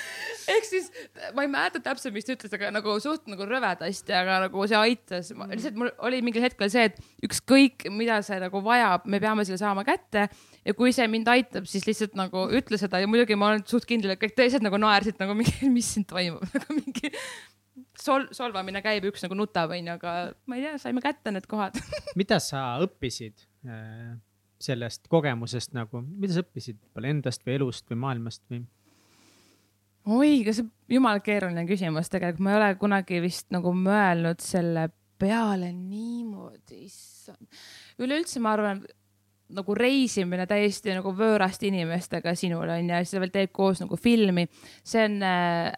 ehk siis ma ei mäleta täpselt, mis ta ütles, aga nagu suht nagu rõvedasti, aga nagu see aitas. lihtsalt mul oli mingil hetkel see, et ükskõik, mida see nagu vajab, me peame selle saama kätte. Ja kui see mind aitab, siis lihtsalt nagu ütle seda. Ja muidugi ma olen suht kindel, et kõik teised nagu naersid nagu mingi, mis siin toimub. Nagu mingi sol-, solvamine käib, üks nagu nutab, onju, aga ma ei tea, saime kätte need kohad. Mida sa õppisid äh, sellest kogemusest nagu, mida sa õppisid? Endast või elust või maailmast või? Oi, kas jumala keeruline küsimus. Tegelikult, ma ei ole kunagi vist nagu mõelnud selle peale niimoodi, issand. üleüldse ma arvan, nagu reisimine täiesti nagu võõraste inimestega sinul on ju, siis sa veel teed koos nagu filmi, see on äh,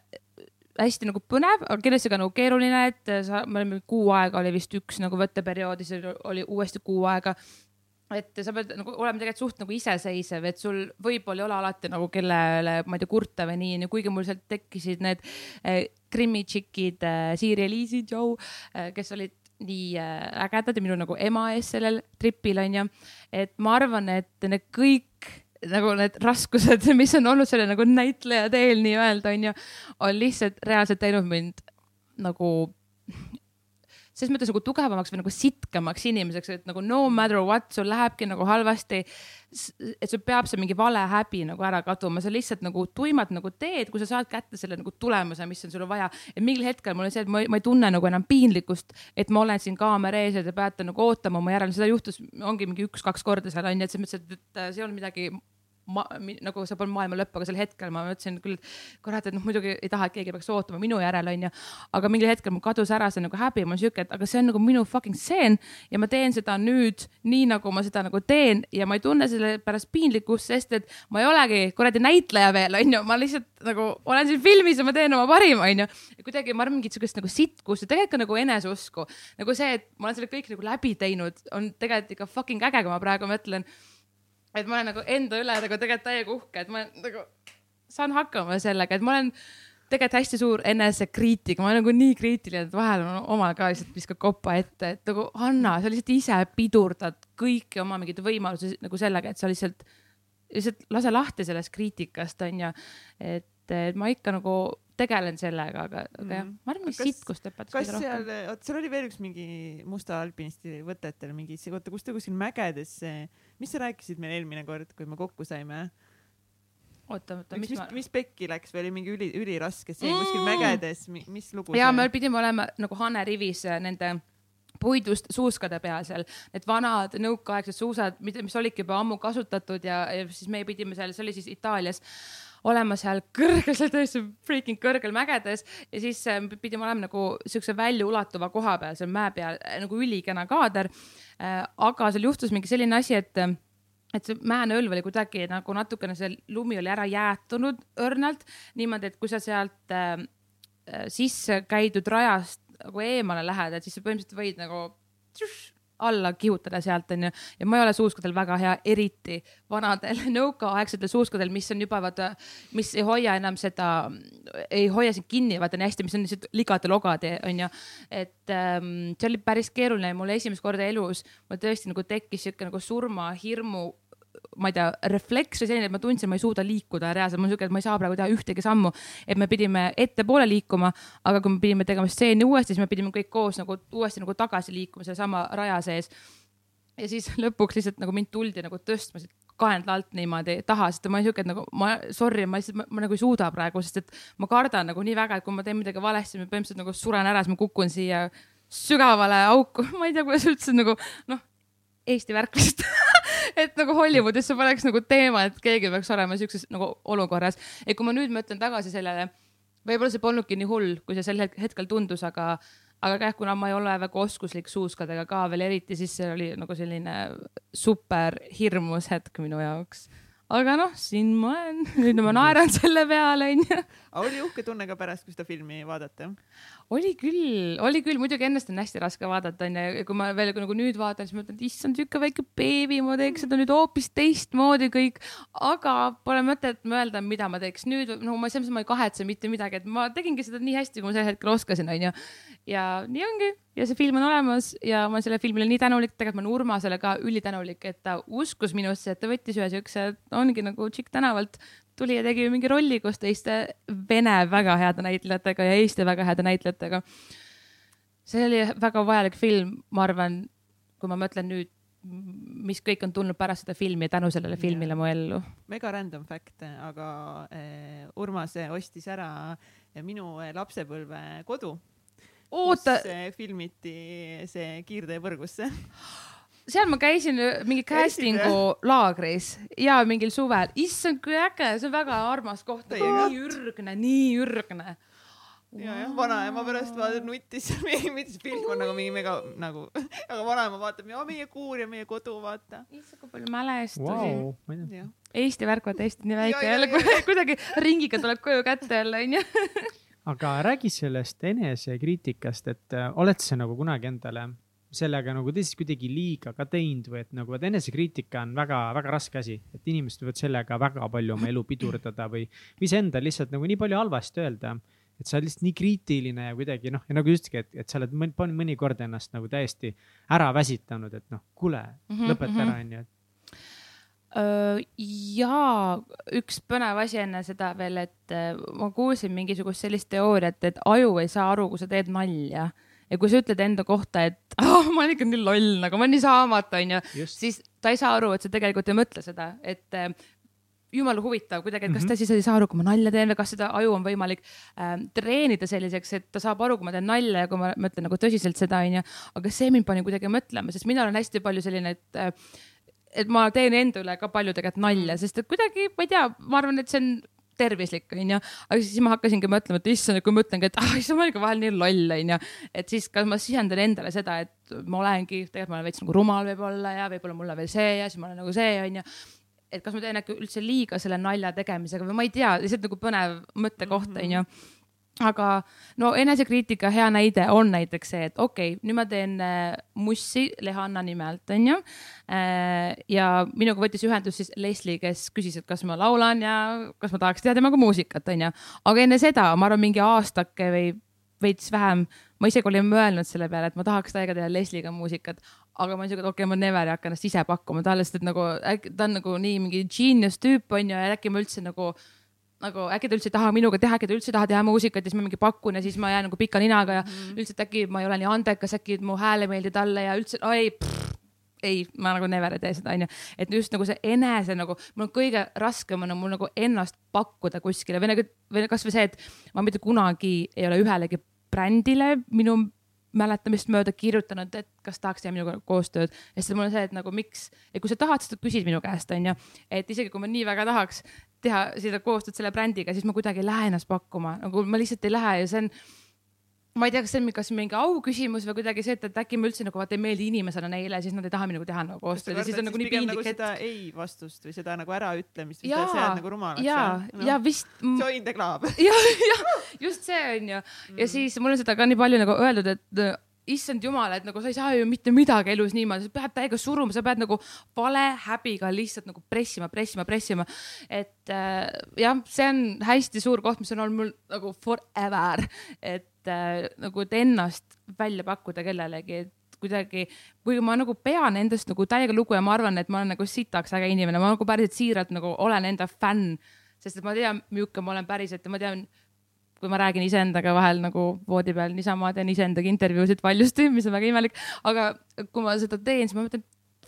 hästi nagu põnev, aga kindlasti ka nagu keeruline, et sa, me olime kuu aega oli vist üks nagu võtteperiood, siis oli uuesti kuu aega et sa pead nagu olema tegelikult suht nagu iseseisev, et sul võib-olla ei ole alati nagu kellele, ma ei tea, kurta või nii, kuigi mul sealt tekkisid need eh, Krimmi tšikid eh,, Siiri ja Liisi, Joe eh,, kes olid nii äh, ägedad ja minu nagu ema ees sellel tripil onju. et ma arvan, et need kõik nagu need raskused, mis on olnud selle nagu näitleja teel nii-öelda onju, on lihtsalt reaalselt teinud mind nagu ses mõttes nagu tugevamaks või nagu sitkemaks inimeseks, et nagu no matter what, sul lähebki nagu halvasti. et sul peab see mingi vale häbi nagu ära kaduma, sa lihtsalt nagu tuimalt nagu teed, kui sa saad kätte selle nagu tulemuse, mis on sul vaja. et mingil hetkel mul on see, et ma, ma ei tunne nagu enam piinlikkust, et ma olen siin kaamera ees ja te peate nagu ootama mu järel, seda juhtus, ongi mingi üks-kaks korda seal onju, et selles mõttes, et see ei olnud midagi ma, nagu see polnud maailma lõpp, aga sel hetkel ma mõtlesin küll, kurat, et noh, muidugi ei taha, et keegi peaks ootama minu järel, onju. aga mingil hetkel mul kadus ära see nagu häbi, ma olin siuke, et aga see on nagu minu fucking stseen ja ma teen seda nüüd nii, nagu ma seda nagu teen ja ma ei tunne selle pärast piinlikkust, sest et ma ei olegi kuradi näitleja veel, onju, ma lihtsalt nagu olen siin filmis ja ma teen oma parima, onju. kuidagi ma arvan, mingit siukest nagu sitkust ja tegelikult ka nagu eneseusku, nagu see, et ma olen selle kõik nagu läbi teinud, on tegelikult ikka fucking äge, kui ma praegu mõtlen et ma olen nagu enda üle nagu tegelikult täiega uhke, et ma nagu saan hakkama sellega, et ma olen tegelikult hästi suur enesekriitik, ma olen nagu nii kriitiline, et vahel omal ka lihtsalt viskad kopa ette, et nagu Hanna, sa lihtsalt ise pidurdad kõiki oma mingeid võimalusi nagu sellega, et sa lihtsalt, lihtsalt lase lahti sellest kriitikast, onju. et, et ma ikka nagu tegelen sellega, aga, aga mm. jah, ma arvan, et sitkust õpetas. kas seal, oot seal oli veel üks mingi musta alpinisti võtetel mingi, oota, kus ta kuskil mägedes, mis sa rääkisid meile eelmine kord, kui me kokku saime? oota, oota, mis, mis, ma... mis pekki läks või oli mingi üli, üliraske see mm. kuskil mägedes, mis lugu? ja me pidime olema nagu Hane rivis äh, nende puidust suuskade peal seal, need vanad nõukaaegsed suusad, mis olidki juba ammu kasutatud ja, ja siis me pidime seal, see oli siis Itaalias olema seal kõrgel, seal tõesti freaking kõrgel mägedes ja siis äh, pidime olema nagu siukse väljaulatuva koha peal seal mäe peal äh, nagu ülikena kaader. Äh, aga seal juhtus mingi selline asi, et et see mäenõlv oli kuidagi nagu natukene, see lumi oli ära jäätunud õrnalt niimoodi, et kui sa sealt äh, sisse käidud rajast nagu eemale lähed, et siis sa põhimõtteliselt võid nagu tšuš, alla kihutada sealt onju ja ma ei ole suuskadel väga hea, eriti vanadel nõukaaegsetel suuskadel, mis on juba vaata, mis ei hoia enam seda, ei hoia sind kinni vaata nii hästi, mis on lihtsalt ligade-logade onju. et ähm, see oli päris keeruline, mul esimest korda elus mul tõesti nagu tekkis siuke nagu surmahirmu ma ei tea, refleks või selline, et ma tundsin, ma ei suuda liikuda reaalselt, mul siuke, et ma ei saa praegu teha ühtegi sammu. et me pidime ettepoole liikuma, aga kui me pidime tegema stseeni uuesti, siis me pidime kõik koos nagu uuesti nagu tagasi liikuma sellesama raja sees. ja siis lõpuks lihtsalt nagu mind tuldi nagu tõstma siit kaenla alt niimoodi taha, sest ma olin siuke, et nagu ma, sorry, ma lihtsalt, ma nagu ei suuda praegu, sest et ma kardan nagu nii väga, et kui ma teen midagi valesti, ma põhimõtteliselt nagu suren ära, siis ma kukun siia sügavale auku, ma ei tea, kuidas üldse nagu noh, Eesti värk lihtsalt et nagu Hollywoodis see poleks nagu teema, et keegi peaks olema siukses nagu olukorras. et kui ma nüüd mõtlen tagasi sellele, võib-olla see polnudki nii hull, kui see sel hetkel tundus, aga, aga jah, kuna ma ei ole väga oskuslik suuskadega ka veel eriti, siis see oli nagu selline super hirmus hetk minu jaoks aga noh, siin ma olen, nüüd ma naeran selle peale, onju. Aga oli uhke tunne ka pärast, kui seda filmi vaadata? oli küll, oli küll, muidugi ennast on hästi raske vaadata, onju, kui ma veel nagu nüüd vaatan, siis mõtlen, et issand, siuke väike beebi, ma teeks seda nüüd hoopis teistmoodi kõik. aga pole mõtet mõelda, mida ma teeks nüüd, no ma selles mõttes ma ei kahetse mitte midagi, et ma tegingi seda nii hästi, kui ma sel hetkel oskasin, onju. ja nii ongi ja see film on olemas ja ma olen selle filmile nii tänulik, tegelikult ma olen Urmasele ka ülitänulik, et ta uskus minusse, et ta võttis ühe siukse, ongi nagu tšikk tänavalt, tuli ja tegi mingi rolli koos teiste vene väga heade näitlejatega ja Eesti väga heade näitlejatega. see oli väga vajalik film, ma arvan, kui ma mõtlen nüüd, mis kõik on tulnud pärast seda filmi ja tänu sellele filmile mu ellu. mega random fact, aga eh, Urmas ostis ära minu lapsepõlve kodu oota. filmiti see Kiirtee põrgusse seal ma käisin äh, mingi casting'u laagris ja mingil suvel, issand kui äge, see on väga armas koht, nii ürgne, nii ürgne. Ja, jah, vanaema pärast vaatan nutis, mitte see film on nagu mingi mega nagu, aga vanaema vaatab ja meie kuur ja meie kodu, vaata. issand, kui palju mälestusi. Wow,. Eesti värk, vaata Eesti nii väike jälle kuidagi ringiga tuleb koju kätte jälle onju aga räägi sellest enesekriitikast, et äh, oled sa nagu kunagi endale sellega nagu tõesti kuidagi liiga ka teinud või et nagu, et enesekriitika on väga-väga raske asi, et inimesed võivad sellega väga palju oma elu pidurdada või, või iseendal lihtsalt nagu nii palju halvasti öelda. et sa oled lihtsalt nii kriitiline ja kuidagi noh, ja nagu justki, et, et sa oled mõni, mõnikord ennast nagu täiesti ära väsitanud, et noh, kuule mm, -hmm, lõpeta mm -hmm. ära, onju, et ja üks põnev asi enne seda veel, et ma kuulsin mingisugust sellist teooriat, et aju ei saa aru, kui sa teed nalja ja kui sa ütled enda kohta, et oh, ma olen ikka nii loll, nagu ma olen nii saamatu, onju, siis ta ei saa aru, et sa tegelikult ei mõtle seda, et äh, jumala huvitav kuidagi, et kas -hmm. ta siis ei saa aru, kui ma nalja teen või kas seda aju on võimalik äh, treenida selliseks, et ta saab aru, kui ma teen nalja ja kui ma mõtlen nagu tõsiselt seda, onju. aga see mind pani kuidagi mõtlema, sest mina olen hästi palju selline, et äh, et ma teen enda üle ka palju tegelikult nalja, sest et kuidagi, ma ei tea, ma arvan, et see on tervislik, onju. aga siis ma hakkasingi mõtlema, et issand, kui ma mõtlengi, et ah, issand, ma olen ikka vahel nii loll, onju. et siis ka ma sisendan endale seda, et ma olengi, tegelikult ma olen veits nagu rumal võib-olla ja võib-olla mulle veel see ja siis ma olen nagu see, onju et kas ma teen äkki üldse liiga selle nalja tegemisega või ma ei tea, lihtsalt nagu põnev mõttekoht mhm. onju mm -hmm aga no enesekriitika hea näide on näiteks see, et okei okay,, nüüd ma teen äh, mussi Lehanna nimelt, onju. Äh, ja minuga võttis ühendust siis Leslie, kes küsis, et kas ma laulan ja kas ma tahaks teha temaga muusikat, onju. aga enne seda, ma arvan, mingi aastake või veits vähem, ma isegi olin mõelnud selle peale, et ma tahaks täiega teha Leslie'ga muusikat, aga ma olin siuke, et okei okay,, ma never ei hakka ennast ise pakkuma talle, sest et nagu äkki ta on nagu nii mingi genius tüüp onju ja äkki ma üldse nagu nagu äkki ta üldse ei taha minuga teha, äkki ta üldse ei taha teha muusikat ja siis ma mingi pakun ja siis ma jään nagu pika ninaga ja mm üldse, et äkki ma ei ole nii andekas, äkki mu hääl ei meeldi talle ja üldse, ei, ei, ma nagu never ei tee seda, onju. et just nagu see enese nagu, mul on kõige raskem on mul nagu ennast pakkuda kuskile või nagu, või kasvõi see, et ma mitte kunagi ei ole ühelegi brändile minu mäletamist mööda kirjutanud, et kas tahaks teha minuga koostööd. ja siis mul on see, et nagu miks, et kui sa tahad, siis sa küsid minu käest, onju. et isegi kui ma nii väga tahaks, teha seda koostööd selle brändiga, siis ma kuidagi ei lähe ennast pakkuma, nagu ma lihtsalt ei lähe ja see on ma ei tea, kas see on kas mingi auküsimus või kuidagi see, et, et äkki ma üldse nagu vaata ei meeldi inimesena neile, siis nad ei taha minuga teha nagu koostööd ja siis on nagu nii piinlik. Nagu seda ei vastust või seda nagu äraütlemist sa jääd nagu rumalaks. ja, no. ja vist. Join the club. ja, ja just see on ju mm. ja siis mul on seda ka nii palju nagu öeldud, et issand jumal, et nagu sa ei saa ju mitte midagi elus niimoodi, sa pead täiega suruma, sa pead nagu vale häbiga lihtsalt nagu pressima, pressima, pressima. et äh, jah, see on hästi suur koht, mis on olnud mul nagu forever, et äh, nagu, et ennast välja pakkuda kellelegi, et kuidagi, kui ma nagu pean endast nagu täiega lugu ja ma arvan, et ma olen nagu sitaks äge inimene, ma nagu päriselt siiralt nagu olen enda fänn, sest et ma tean, milline ma olen päriselt ja ma tean kui ma räägin iseendaga vahel nagu voodi peal niisama, teen iseendaga intervjuusid valjusti, mis on väga imelik, aga kui ma seda teen, siis ma mõtlen,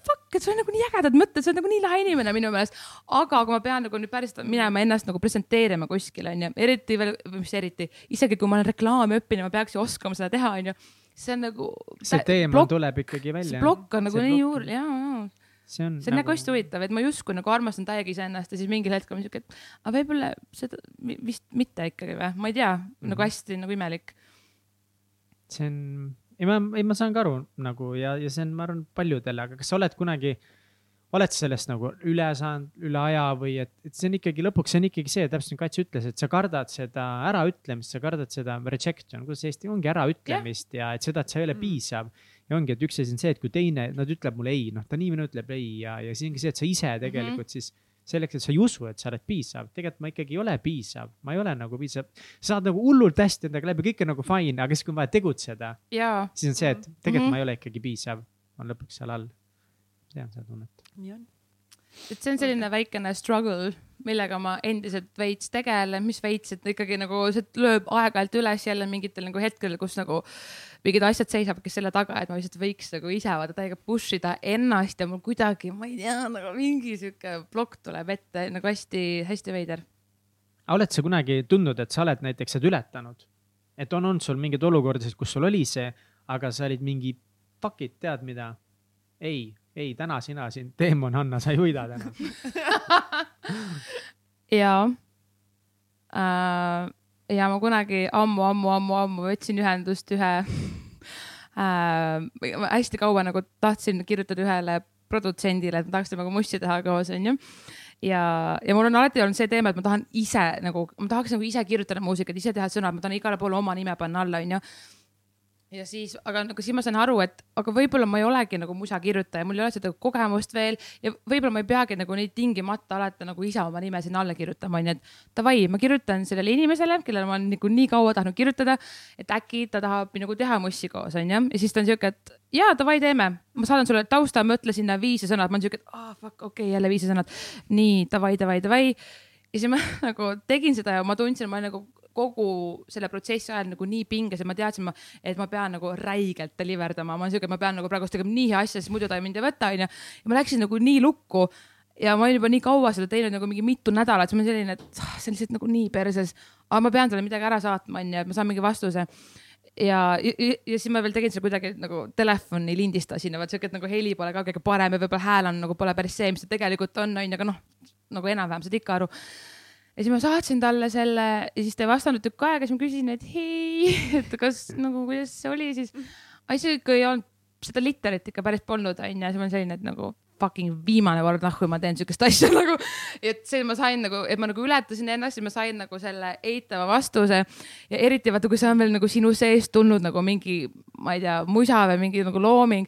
fuck, et sul on nagu nii ägedad mõtted, sa oled nagu nii lahe inimene minu meelest. aga kui ma pean nagu nüüd päriselt minema ennast nagu presenteerima kuskile onju, eriti veel, mis eriti, isegi kui ma olen reklaami õppinud, ma peaks ju oskama seda teha onju. see on nagu. see teema blok, tuleb ikkagi välja. see plokk on nagu nii juur, ja, ja see on, see on nagu, nagu hästi huvitav, et ma justkui nagu armastan täiega iseennast ja siis mingil hetkel on siuke, et aga võib-olla seda vist mitte ikkagi või, ma ei tea mm, -hmm. nagu hästi nagu imelik. see on, ei ma, ei ma saan ka aru nagu ja, ja see on, ma arvan, paljudele, aga kas sa oled kunagi, oled sellest nagu üle saanud, üle aja või et, et see on ikkagi lõpuks, see on ikkagi see, täpselt nagu Kats ütles, et sa kardad seda äraütlemist, sa kardad seda rejection, kuidas eesti ongi äraütlemist yeah. ja et seda, et sa ei ole mm. piisav ja ongi, et üks asi on see, et kui teine, nad ütleb mulle ei, noh, ta niikuinii ütleb ei ja, ja siis ongi see, et sa ise tegelikult mm -hmm. siis selleks, et sa ei usu, et sa oled piisav, tegelikult ma ikkagi ei ole piisav, ma ei ole nagu piisav. sa saad nagu hullult hästi endaga läbi, kõik on nagu fine, aga siis, kui on vaja tegutseda, siis on see, et tegelikult mm -hmm. ma ei ole ikkagi piisav, on lõpuks seal all. tean seda tunnet. nii on et see on selline okay. väikene struggle, millega ma endiselt veits tegelen, mis veits, et ikkagi nagu see lööb aeg-ajalt üles jälle mingitel nagu hetkedel, kus nagu mingid asjad seisavadki selle taga, et ma lihtsalt võiks nagu ise vaata täiega push ida ennast ja mul kuidagi, ma ei tea, nagu mingi sihuke plokk tuleb ette nagu hästi-hästi veider. oled sa kunagi tundnud, et sa oled näiteks seda ületanud? et on olnud sul mingeid olukordasid, kus sul oli see, aga sa olid mingi fuck it, tead mida? ei ei, täna sina siin, teemon Hanna, sa ei võida täna ja äh,. ja ma kunagi ammu-ammu-ammu-ammu võtsin ühendust ühe äh,, hästi kaua nagu tahtsin kirjutada ühele produtsendile, et ma tahaks temaga mussi teha koos, onju. ja, ja mul on alati olnud see teema, et ma tahan ise nagu, ma tahaks nagu ise kirjutada muusikat, ise teha sõnad, ma tahan igale poole oma nime panna alla, onju ja siis, aga nagu siis ma sain aru, et aga võib-olla ma ei olegi nagu musakirjutaja, mul ei ole seda kogemust veel ja võib-olla ma ei peagi nagu neid tingimata alati nagu ise oma nime sinna alla kirjutama, onju, et davai, ma kirjutan sellele inimesele, kellele ma olen nagu nii kaua tahtnud kirjutada, et äkki ta tahab nagu teha mussi koos, onju, ja siis ta on siuke, et ja davai, teeme, ma saadan sulle tausta, mõtle sinna viisesõnad, ma olen siuke, et ah oh, fuck, okei okay,, jälle viisesõnad. nii davai, davai, davai. Ja siis ma nagu tegin seda ja ma tundsin, ma nagu kogu selle protsessi ajal nagu nii pinges ja ma teadsin, et ma pean nagu räigelt deliver dama, ma olen siuke, ma pean nagu praegu tegema nii hea asja, sest muidu ta mind ei võta, onju. ja ma läksin nagu nii lukku ja ma olin juba nii kaua seda teinud nagu mingi mitu nädalat, siis ma selline, et ah, see on lihtsalt nagu nii perses, aga ma pean talle midagi ära saatma, onju, et ma saan mingi vastuse. Ja, ja, ja siis ma veel tegin seda kuidagi nagu telefoni lindistasin ja vaat siuke, et nagu heli pole ka kõige parem ja võib-olla hääl on nagu pole päris see, mis ta tegelikult on, onju, aga noh, nagu enam-vähem saad ikka aru ja siis ma saatsin talle selle ja siis ta ei vastanud tükk aega, siis ma küsisin, et hei, et kas nagu, kuidas see oli siis. asi ikka ei olnud, seda litterit ikka päris polnud, onju, siis ma olin selline, et nagu fucking viimane kord nahku ma teen siukest asja nagu. et see ma sain nagu, et ma nagu ületasin ennast ja ma sain nagu selle eitava vastuse. ja eriti vaata, kui see on veel nagu sinu seest tulnud nagu mingi, ma ei tea, musa või mingi nagu looming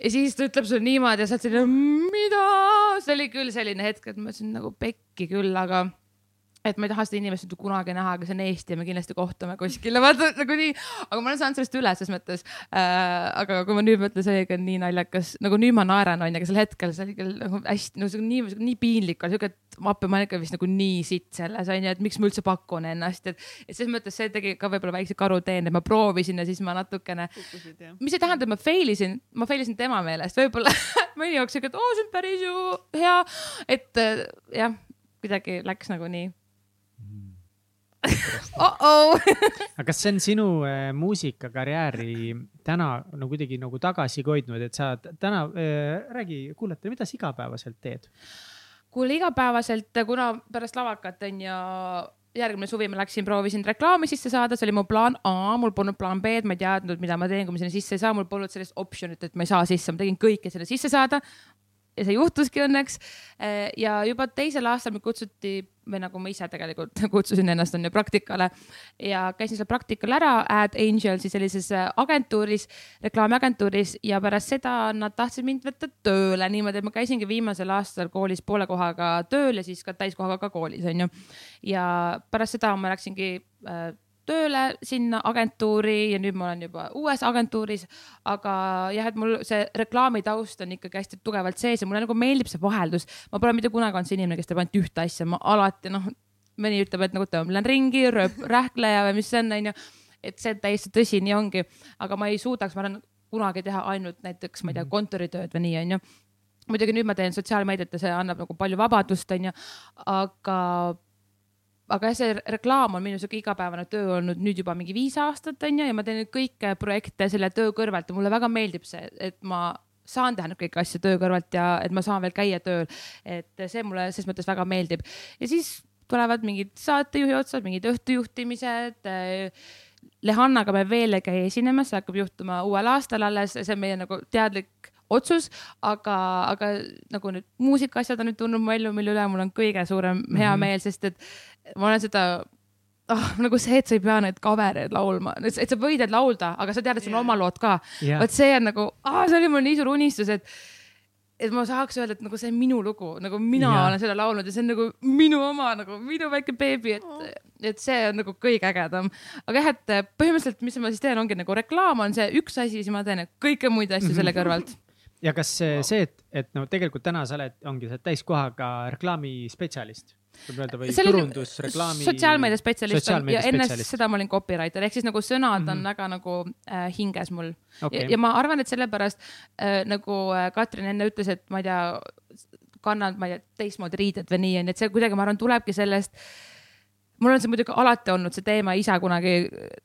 ja siis ta ütleb sulle niimoodi ja sa oled selline, mida, see oli küll selline hetk, et ma ütlesin nagu pekki küll, aga et ma ei taha seda inimest nüüd kunagi näha, aga see on Eesti ja me kindlasti kohtume kuskil, vaata nagu nii, aga ma olen saanud sellest üle ses mõttes. Äh,. aga kui ma nüüd mõtlen, see oli ikka nii naljakas, nagu nüüd ma naeran, onju, aga sel hetkel see oli küll nagu hästi, no see on nii, nii piinlik oli, siuke, et appi, ma olen ikka vist nagu nii sitt selles onju, et miks ma üldse pakun ennast, et, et ses mõttes see tegi ka võib-olla väikse karuteene, et ma proovisin ja siis ma natukene, mis ei tähenda, et ma fail isin, ma fail isin tema meelest, võib-olla mõni jaoks siuke, et oo, see on päris ju hea, et jah, kuidagi läks nagu nii oh -oh. aga kas see on sinu äh, muusikakarjääri täna no kuidagi nagu tagasi hoidnud, et sa täna äh,, räägi kuulajatele, mida sa igapäevaselt teed? kuule, igapäevaselt, kuna pärast lavakat on ju järgmine suvi ma läksin, proovisin reklaami sisse saada, see oli mu plaan A, mul polnud plaan B-d, ma ei teadnud, mida ma teen, kui ma sinna sisse ei saa, mul polnud sellist optsioonit, et ma ei saa sisse, ma tegin kõike selle sisse saada ja see juhtuski õnneks. Äh, ja juba teisel aastal mind kutsuti või nagu ma ise tegelikult kutsusin ennast on ju praktikale ja käisin seal praktikal ära Ad Angelsi sellises äh, agentuuris, reklaamiagentuuris ja pärast seda nad tahtsid mind võtta tööle niimoodi, et ma käisingi viimasel aastal koolis poole kohaga tööl ja siis ka täiskohaga ka koolis onju. ja pärast seda ma läksingi äh, tööle sinna agentuuri ja nüüd ma olen juba uues agentuuris. aga jah, et mul see reklaamitaust on ikkagi hästi tugevalt sees ja mulle nagu meeldib see vaheldus. ma pole mitte kunagi olnud see inimene, kes teeb ainult ühte asja, ma alati noh, mõni ütleb, et nagu tõmblen ringi, rööp rähkleja või mis see on, onju. et see on täiesti tõsi, nii ongi, aga ma ei suudaks, ma arvan, kunagi teha ainult näiteks, ma ei tea, mhm. kontoritööd või nii, onju muidugi nüüd ma teen sotsiaalmeediat ja see annab nagu palju vabadust, onju, aga aga see reklaam on minu sihuke igapäevane töö olnud nüüd juba mingi viis aastat on ju ja ma teen nüüd kõiki projekte selle töö kõrvalt ja mulle väga meeldib see, et ma saan teha nüüd kõiki asju töö kõrvalt ja et ma saan veel käia tööl. et see mulle ses mõttes väga meeldib ja siis tulevad mingid saatejuhi otsad, mingid õhtujuhtimised Lehannaga me veel ei käi esinemas, see hakkab juhtuma uuel aastal alles, see on meie nagu teadlik otsus, aga, aga nagu nüüd muusikaasjad on nüüd tulnud ellu, mille üle mul on kõige suurem hea mm -hmm. meel, sest et ma olen seda oh, nagu see, et sa ei pea neid cover'eid laulma, et sa võid need laulda, aga sa tead, et sul on yeah. oma lood ka yeah.. vot see on nagu ah,, see oli mul nii suur unistus, et et ma saaks öelda, et nagu see on minu lugu, nagu mina yeah. olen seda laulnud ja see on nagu minu oma nagu minu väike beebi, et oh., et see on nagu kõige ägedam. aga jah, et põhimõtteliselt, mis ma siis teen, ongi nagu reklaam on see üks asi, siis ma teen kõiki muid asju -hmm. selle kõrvalt ja kas see, see, et, et no tegelikult täna sa oled, ongi see täiskohaga reklaamispetsialist võib öelda või turundus, reklaami. sotsiaalmeedia spetsialist ja enne seda ma olin copywriter ehk siis nagu sõnad mm -hmm. on mhm. väga nagu äh, hinges mul okay.. Ja, ja ma arvan, et sellepärast äh, nagu äh, Katrin enne ütles, et ma ei tea, kannad, ma ei tea, teistmoodi riided või nii onju, et see kuidagi, ma arvan, tulebki sellest mul on see muidugi alati olnud see teema, isa kunagi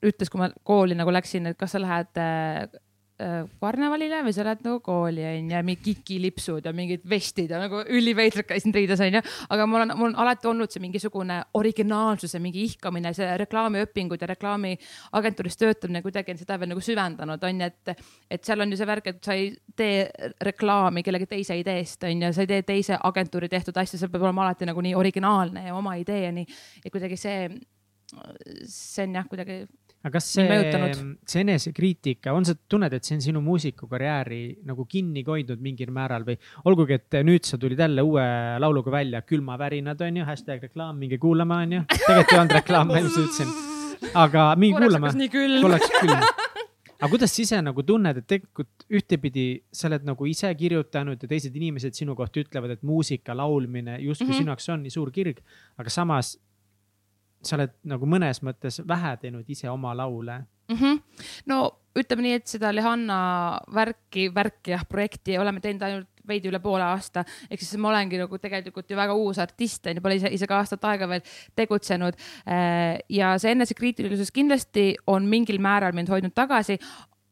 ütles, kui ma kooli nagu läksin, et kas sa lähed äh, äh, karnevalile või sa lähed nagu kooli onju, mingi kikilipsud ja mingid vestid ja nagu üliveidrad käisin riides onju. aga mul on, mul on alati olnud see mingisugune originaalsuse mingi ihkamine, see reklaamiõpingud ja reklaamiagentuuris töötamine kuidagi on seda veel nagu süvendanud onju, et, et seal on ju see värk, et sa ei tee reklaami kellegi teise ideest onju, sa ei tee teise agentuuri tehtud asja, see peab olema alati nagu nii originaalne ja oma idee ja nii. ja kuidagi see, see on jah, kuidagi aga kas see, see enesekriitika, on sa tunned, et see on sinu muusikukarjääri nagu kinni hoidnud mingil määral või olgugi, et nüüd sa tulid jälle uue lauluga välja, külmavärinad on ju, hashtag reklaam, minge kuulama on ju. tegelikult ei olnud reklaam, ma just ütlesin. aga minge kuulama. oleks külm aga kuidas sa ise nagu tunned, et tegelikult ühtepidi sa oled nagu ise kirjutanud ja teised inimesed sinu kohta ütlevad, et muusika, laulmine justkui mm -hmm. sinu jaoks on nii suur kirg, aga samas sa oled nagu mõnes mõttes vähe teinud ise oma laule mm. -hmm. no ütleme nii, et seda Lehanna värki, värki jah, projekti oleme teinud ainult veidi üle poole aasta, ehk siis ma olengi nagu tegelikult ju väga uus artist onju, pole ise isegi aastat aega veel tegutsenud. Äh, ja see enesekriitilisus kindlasti on mingil määral mind hoidnud tagasi,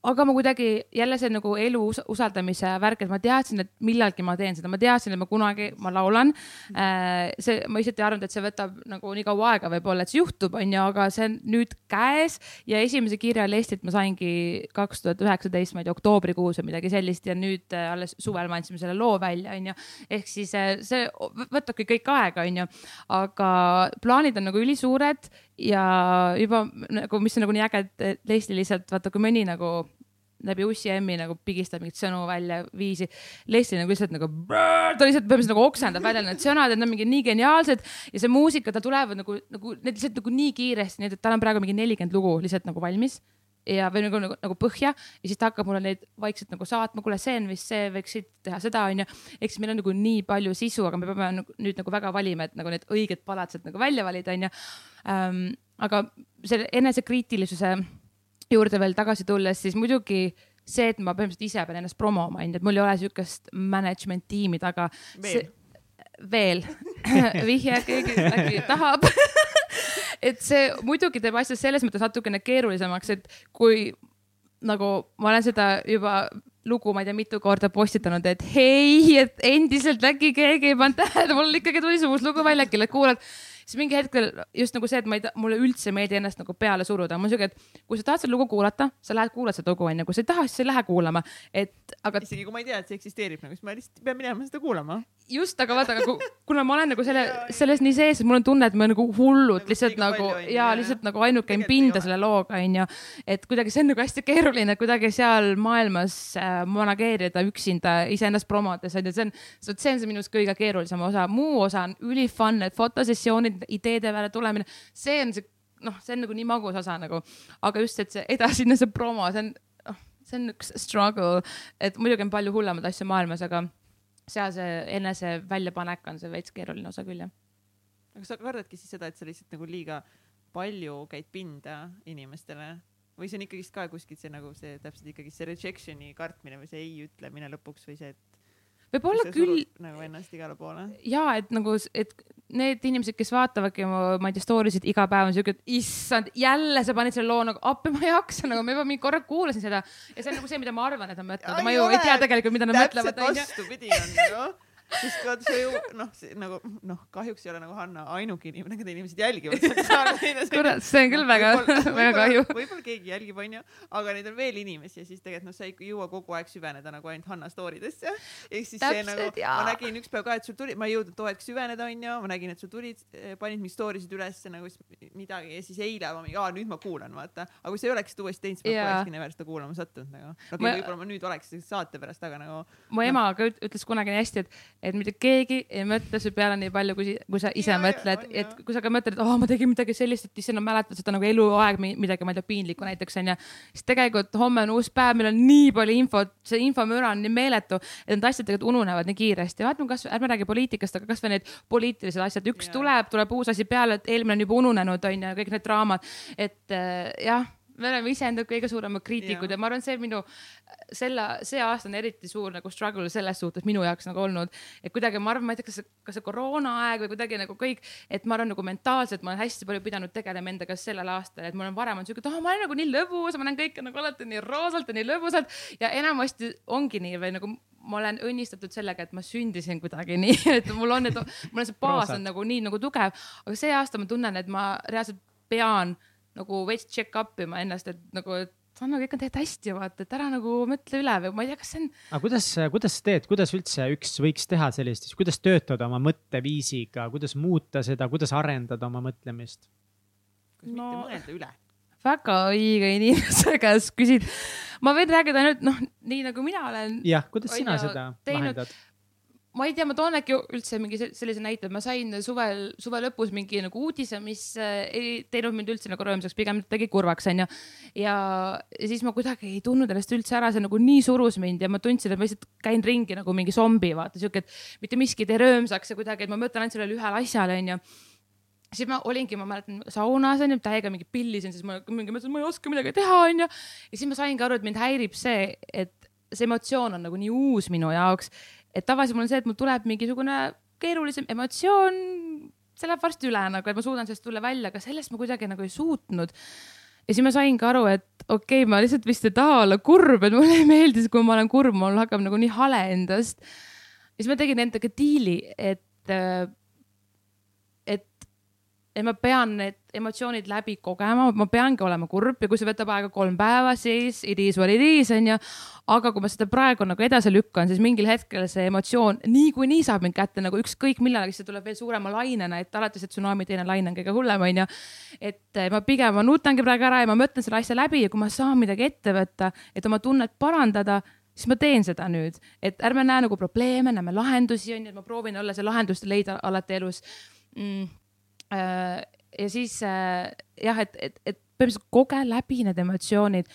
aga ma kuidagi jälle see nagu elu usaldamise värk, et ma teadsin, et millalgi ma teen seda, ma teadsin, et ma kunagi, ma laulan. Äh, see, ma lihtsalt ei arvanud, et see võtab nagu nii kaua aega võib-olla, et see juhtub, onju, aga see on nüüd käes. Ja esimese kirja Lestilt ma saingi kaks tuhat üheksateist, ma ei tea, oktoobrikuus või midagi sellist. Ja nüüd äh, alles suvel me andsime selle loo välja, onju. ehk siis äh, see võtabki kõik aega, onju, aga plaanid on nagu ülisuured ja juba nagu, mis on nagu nii äge, et Leslie lihtsalt vaata, kui mõni nagu läbi Ussi M-i nagu pigistab mingeid sõnu välja viisi. Leslie nagu lihtsalt nagu, ta lihtsalt põhimõtteliselt nagu oksendab välja need sõnad, et nad on mingi nii geniaalsed ja see muusika, tal tulevad nagu, nagu need lihtsalt nagu nii kiiresti, nii et tal on praegu mingi nelikümmend lugu lihtsalt nagu valmis ja või nagu, nagu, nagu põhja ja siis ta hakkab mulle neid vaikselt nagu saatma, kuule, see on vist see, võiks siit teha seda, onju. ehk siis meil on nagu nii palju sisu, aga me peame nagu, nüüd nagu väga valima, et nagu need õiged palad sealt nagu välja valida, onju. Ähm, aga selle enesekriitilisuse juurde veel tagasi tulles, siis muidugi see, et ma põhimõtteliselt ise pean ennast promoma, onju, et mul ei ole sihukest management tiimi taga. veel vihje, keegi äkki tahab et see muidugi teeb asja selles mõttes natukene keerulisemaks, et kui nagu ma olen seda juba lugu, ma ei tea, mitu korda postitanud, et hei, et endiselt äkki keegi ei pannud tähele, mul ikkagi tuli see uus lugu välja, äkki kuulad siis mingi hetkel just nagu see, et ma ei, mulle üldse ei meeldi ennast nagu peale suruda, on siuke, et kui sa tahad seda lugu kuulata, sa lähed kuulad seda lugu onju, kui sa ei taha, siis sa ei lähe kuulama, et aga. isegi kui ma ei tea, et see eksisteerib nagu, siis ma lihtsalt pean minema seda kuulama. just, aga vaata, kuna ma olen nagu selle, selles nii sees, et mul on tunne, et ma nagu hullult lihtsalt nagu ja lihtsalt nagu ainult käin pinda selle looga onju. et kuidagi see on nagu hästi keeruline kuidagi seal maailmas äh, manageerida üksinda iseennast promodes onju, see on, see on see minu kõige keerulisem osa, muu osa on üli fun, need fotosessioonid ideede peale tulemine, see on see, noh, see on nagu nii magus osa nagu, aga just, et see edasine, see promo, see on, noh, see on üks struggle, et muidugi on palju hullemaid asju maailmas, aga seal see enese väljapanek on see veits keeruline osa küll, jah. aga sa kardadki siis seda, et sa lihtsalt nagu liiga palju käid pinda inimestele või see on ikkagist ka kuskilt see nagu see täpselt ikkagi see rejection'i kartmine või see ei ütlemine lõpuks või see, et võib-olla küll. nagu ennast igale poole. ja et nagu, et need inimesed, kes vaatavadki mu, ma ei tea, story sid iga päev on siuke, et issand, jälle sa panid selle loo nagu appi, ma ei jaksa nagu, ma juba mingi korra kuulasin seda ja see on nagu see, mida ma arvan, et nad mõtlevad, ma ju ei tea tegelikult, mida nad mõtlevad. täpselt vastupidi on nagu sest vaata see ju noh, nagu noh, kahjuks ei ole nagu Hanna ainuke inimene, keda inimesed jälgivad. kurat, see on küll väga, väga kahju. võib-olla keegi jälgib, onju, aga neid on veel inimesi ja siis tegelikult noh, sa ei jõua kogu aeg süveneda nagu ainult Hanna story desse. ehk siis Täpselt, see nagu, ma nägin üks päev ka, et sul tuli, ma ei jõudnud too aeg süveneda, onju, ma nägin, et sul tulid, eh, panid mingeid story sid ülesse nagu midagi ja siis eile ma mingi, aa nüüd ma kuulan, vaata. aga kui sa ei oleks seda uuesti teinud, siis ma polekski never seda kuulama sattunud nagu. no võib-olla ma nüüd oleks saate pärast, aga nagu. mu ema ka ütles kunagi nii hästi, et et mitte keegi ei mõtle su peale nii palju, kui, kui sa ise ja, mõtled, et kui sa ka mõtled, et oh, ma tegin midagi sellist, et issand, ma mäletan seda nagu eluaeg midagi, ma ei tea, piinlikku näiteks onju. siis tegelikult homme on uus päev, meil on nii palju infot, see infomüra on nii meeletu, et need asjad tegelikult ununevad nii kiiresti. vaatame kas, ärme räägi poliitikast, aga kasvõi need poliitilised asjad, üks ja. tuleb, tuleb uus asi peale, et eelmine on juba ununenud onju, kõik need draamad, et äh, jah me oleme iseenda kõige suuremad kriitikud Jaa. ja ma arvan, see minu selle, see aasta on eriti suur nagu struggle selles suhtes minu jaoks nagu olnud, et kuidagi ma arvan, ma ei tea, kas see, kas see koroonaaeg või kuidagi nagu kõik, et ma arvan nagu mentaalselt ma olen hästi palju pidanud tegelema endaga sellel aastal, et mul on varem olnud siuke, et oh, ma olen nagu nii lõbus, ma näen kõike nagu alati nii roosalt ja nii lõbusalt ja enamasti ongi nii või nagu ma olen õnnistatud sellega, et ma sündisin kuidagi nii, et mul on need, mul on see baas on nagu nii nagu tugev, aga see aasta ma tunnen, et ma reaalselt pean nagu veits check up ima ennast, et nagu, et Sanno, kõik on tegelikult hästi, vaata, et ära nagu mõtle üle või ma ei tea, kas see on, aga kuidas, kuidas sa teed, kuidas üldse üks võiks teha sellist, kuidas töötada oma mõtteviisiga, kuidas muuta seda, kuidas arendada oma mõtlemist? kas No- mitte mõelda üle? väga õige inimese käest küsid. ma võin rääkida ainult noh, nii nagu mina olen, jah, kuidas sina seda teinud- lahendad? Ma ei tea, ma toon äkki üldse mingi sel- sellise näite, ma sain suvel, suve lõpus mingi nagu uudise, mis äh, ei teinud mind üldse nagu rõõmsaks, pigem tegi kurvaks, onju. ja siis ma kuidagi ei tundnud ennast üldse ära, see nagu nii surus mind ja ma tundsin, et ma lihtsalt käin ringi nagu mingi zombi, vaata siuke, et mitte miski ei tee rõõmsaks ja kuidagi, et ma mõtlen ainult sellele ühele asjale, onju siis ma olingi, ma mäletan saunas onju, täiega mingi pillisin, siis ma mingi mõtlesin, et ma ei oska midagi teha onju. ja siis ma saingi aru, et mind häirib see, et see emotsioon on nagu nii uus minu jaoks, et tavaliselt mul on see, et mul tuleb mingisugune keerulisem emotsioon, see läheb varsti üle nagu, et ma suudan sellest tulla välja, aga sellest ma kuidagi nagu ei suutnud. ja siis ma saingi aru, et okei okay,, ma lihtsalt vist ei taha olla kurb, et mulle ei meeldi, kui ma olen kurb, mul hakkab nagu nii hale endast. ja siis ma tegin endaga diili, et, et, et ma pean need emotsioonid läbi kogema, ma peangi olema kurb ja kui see võtab aega kolm päeva, siis it is what it is onju. aga kui ma seda praegu nagu edasi lükkan, siis mingil hetkel see emotsioon niikuinii saab mind kätte nagu ükskõik millal, siis see tuleb veel suurema lainena, et alati see tsunami teine laine on kõige hullem onju. et eh, ma pigem, ma nutangi praegu ära ja ma mõtlen selle asja läbi ja kui ma saan midagi ette võtta, et oma tunnet parandada siis ma teen seda nüüd, et ärme näe nagu probleeme, näeme lahendusi onju, et ma proovin olla see lahendust leida alati elus mm,. Äh, ja siis äh, jah, et, et, et põhimõtteliselt koge läbi need emotsioonid,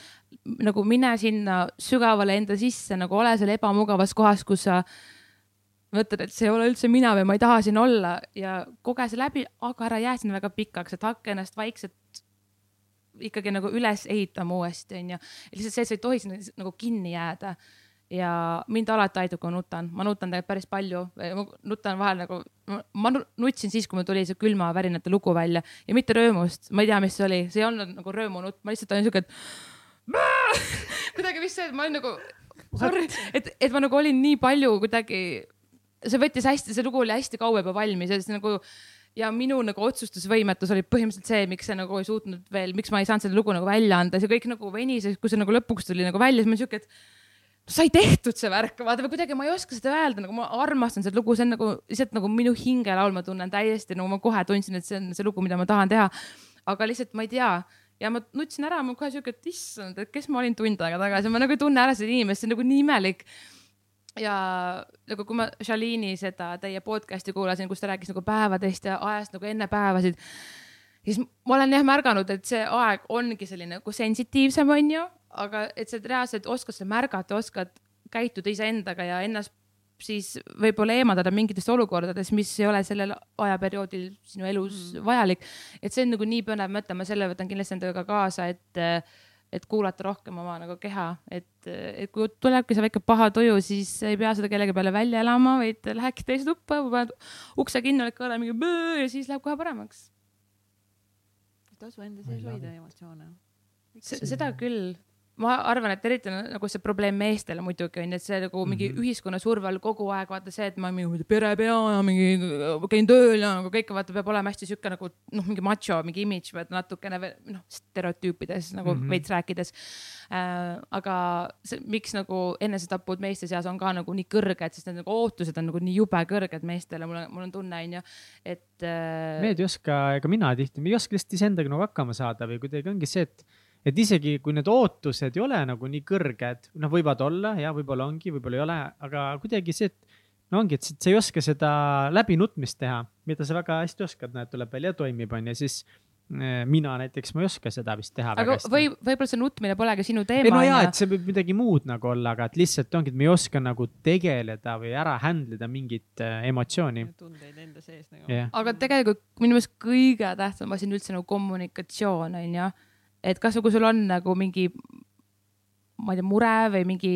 nagu mine sinna sügavale enda sisse, nagu ole seal ebamugavas kohas, kus sa mõtled, et see ei ole üldse mina või ma ei taha siin olla. Ja koge see läbi, aga ära jää sinna väga pikaks, et hakka ennast vaikselt ikkagi nagu üles ehitama uuesti, onju. lihtsalt see, et sa ei tohi sinna nagu kinni jääda ja mind alati aitab, kui ma nutan, ma nutan tegelikult päris palju, ma nutan vahel nagu, ma nu- nutsin siis, kui mul tuli see külmavärinate lugu välja. Ja mitte rõõmust, ma ei tea, mis see oli, see ei olnud nagu rõõmunutt, ma lihtsalt olin siuke, et kuidagi vist see, et ma olin nagu, sorry, et, et ma nagu olin nii palju kuidagi, see võttis hästi, see lugu oli hästi kaua juba valmis. Ja siis nagu ja minu nagu otsustusvõimetus oli põhimõtteliselt see, miks see nagu ei suutnud veel, miks ma ei saanud seda lugu nagu välja anda, see kõik nagu venis ja kui see nagu lõpuks tuli nagu välja, siis ma siuke, et sai tehtud see värk, vaata või kuidagi ma ei oska seda öelda, nagu ma armastan seda lugu, see on nagu lihtsalt nagu minu hingelaul, ma tunnen täiesti nagu ma kohe tundsin, et see on see lugu, mida ma tahan teha. aga lihtsalt ma ei tea. Ja ma nutsin ära, ma kohe siuke, et issand, et kes ma olin tund aega tagasi, ma nagu ei tunne ära seda inimest, see on nagu nii imelik. Ja nagu kui ma Shalini seda teie podcast'i kuulasin, kus ta rääkis nagu päevadest ja ajast nagu enne päevasid, siis ma olen jah märganud, et see aeg ongi selline nagu sensitiivsem, onju, aga et sa reaalselt oskad seda märgata, oskad käituda iseendaga ja ennast siis võib-olla eemaldada mingitest olukordadest, mis ei ole sellel ajaperioodil sinu elus mm. vajalik. et see on nagu nii põnev mõte, ma selle võtan kindlasti endaga kaasa, et et kuulata rohkem oma nagu keha, et, et kui tulebki see väike paha tuju, siis ei pea seda kellegi peale välja elama, vaid lähedki teise tuppa, paned ukse kinni, oled kõrval mingi böö ja siis läheb kohe paremaks. ei tasu enda sees hoida emotsioone. seda küll, ma arvan, et eriti nagu see probleem meestele muidugi on ju, et see nagu mingi mm -hmm. ühiskonna surve all kogu aeg vaata see, et ma mingi perepea ja mingi käin tööl ja nagu kõik vaata peab olema hästi sihuke nagu noh, mingi macho, mingi imidž, vaid natukene veel noh, stereotüüpides nagu mm. -hmm. veits rääkides äh,. aga see, miks nagu enesetapud meeste seas on ka nagu nii kõrged, sest need nagu ootused on nagu nii jube kõrged meestele, mul on, mul on tunne on ju, et äh, mehed ei oska, ega mina tihti, me ei oska lihtsalt iseendaga nagu hakkama saada või kuidagi ongi see, et, et isegi kui need ootused ei ole nagu nii kõrged, noh, võivad olla ja võib-olla ongi, võib-olla ei ole, aga kuidagi see, et no ongi, et sa ei oska seda läbinutmist teha, mida sa väga hästi oskad, näed, tuleb välja, toimib, onju, siis eh, mina näiteks, ma ei oska seda vist teha väga aga hästi. või võib-olla see nutmine polegi sinu ei teema no jaa, onju. et see võib midagi muud nagu olla, aga et lihtsalt ongi, et me ei oska nagu tegeleda või ära handle ida mingit äh, emotsiooni. tundeid enda sees nagu Jah. aga tegelikult minu meelest kõige tähtsam asi on üldse nagu kommunikatsioon onju, et kas, kui sul on nagu mingi ma ei tea, mure või mingi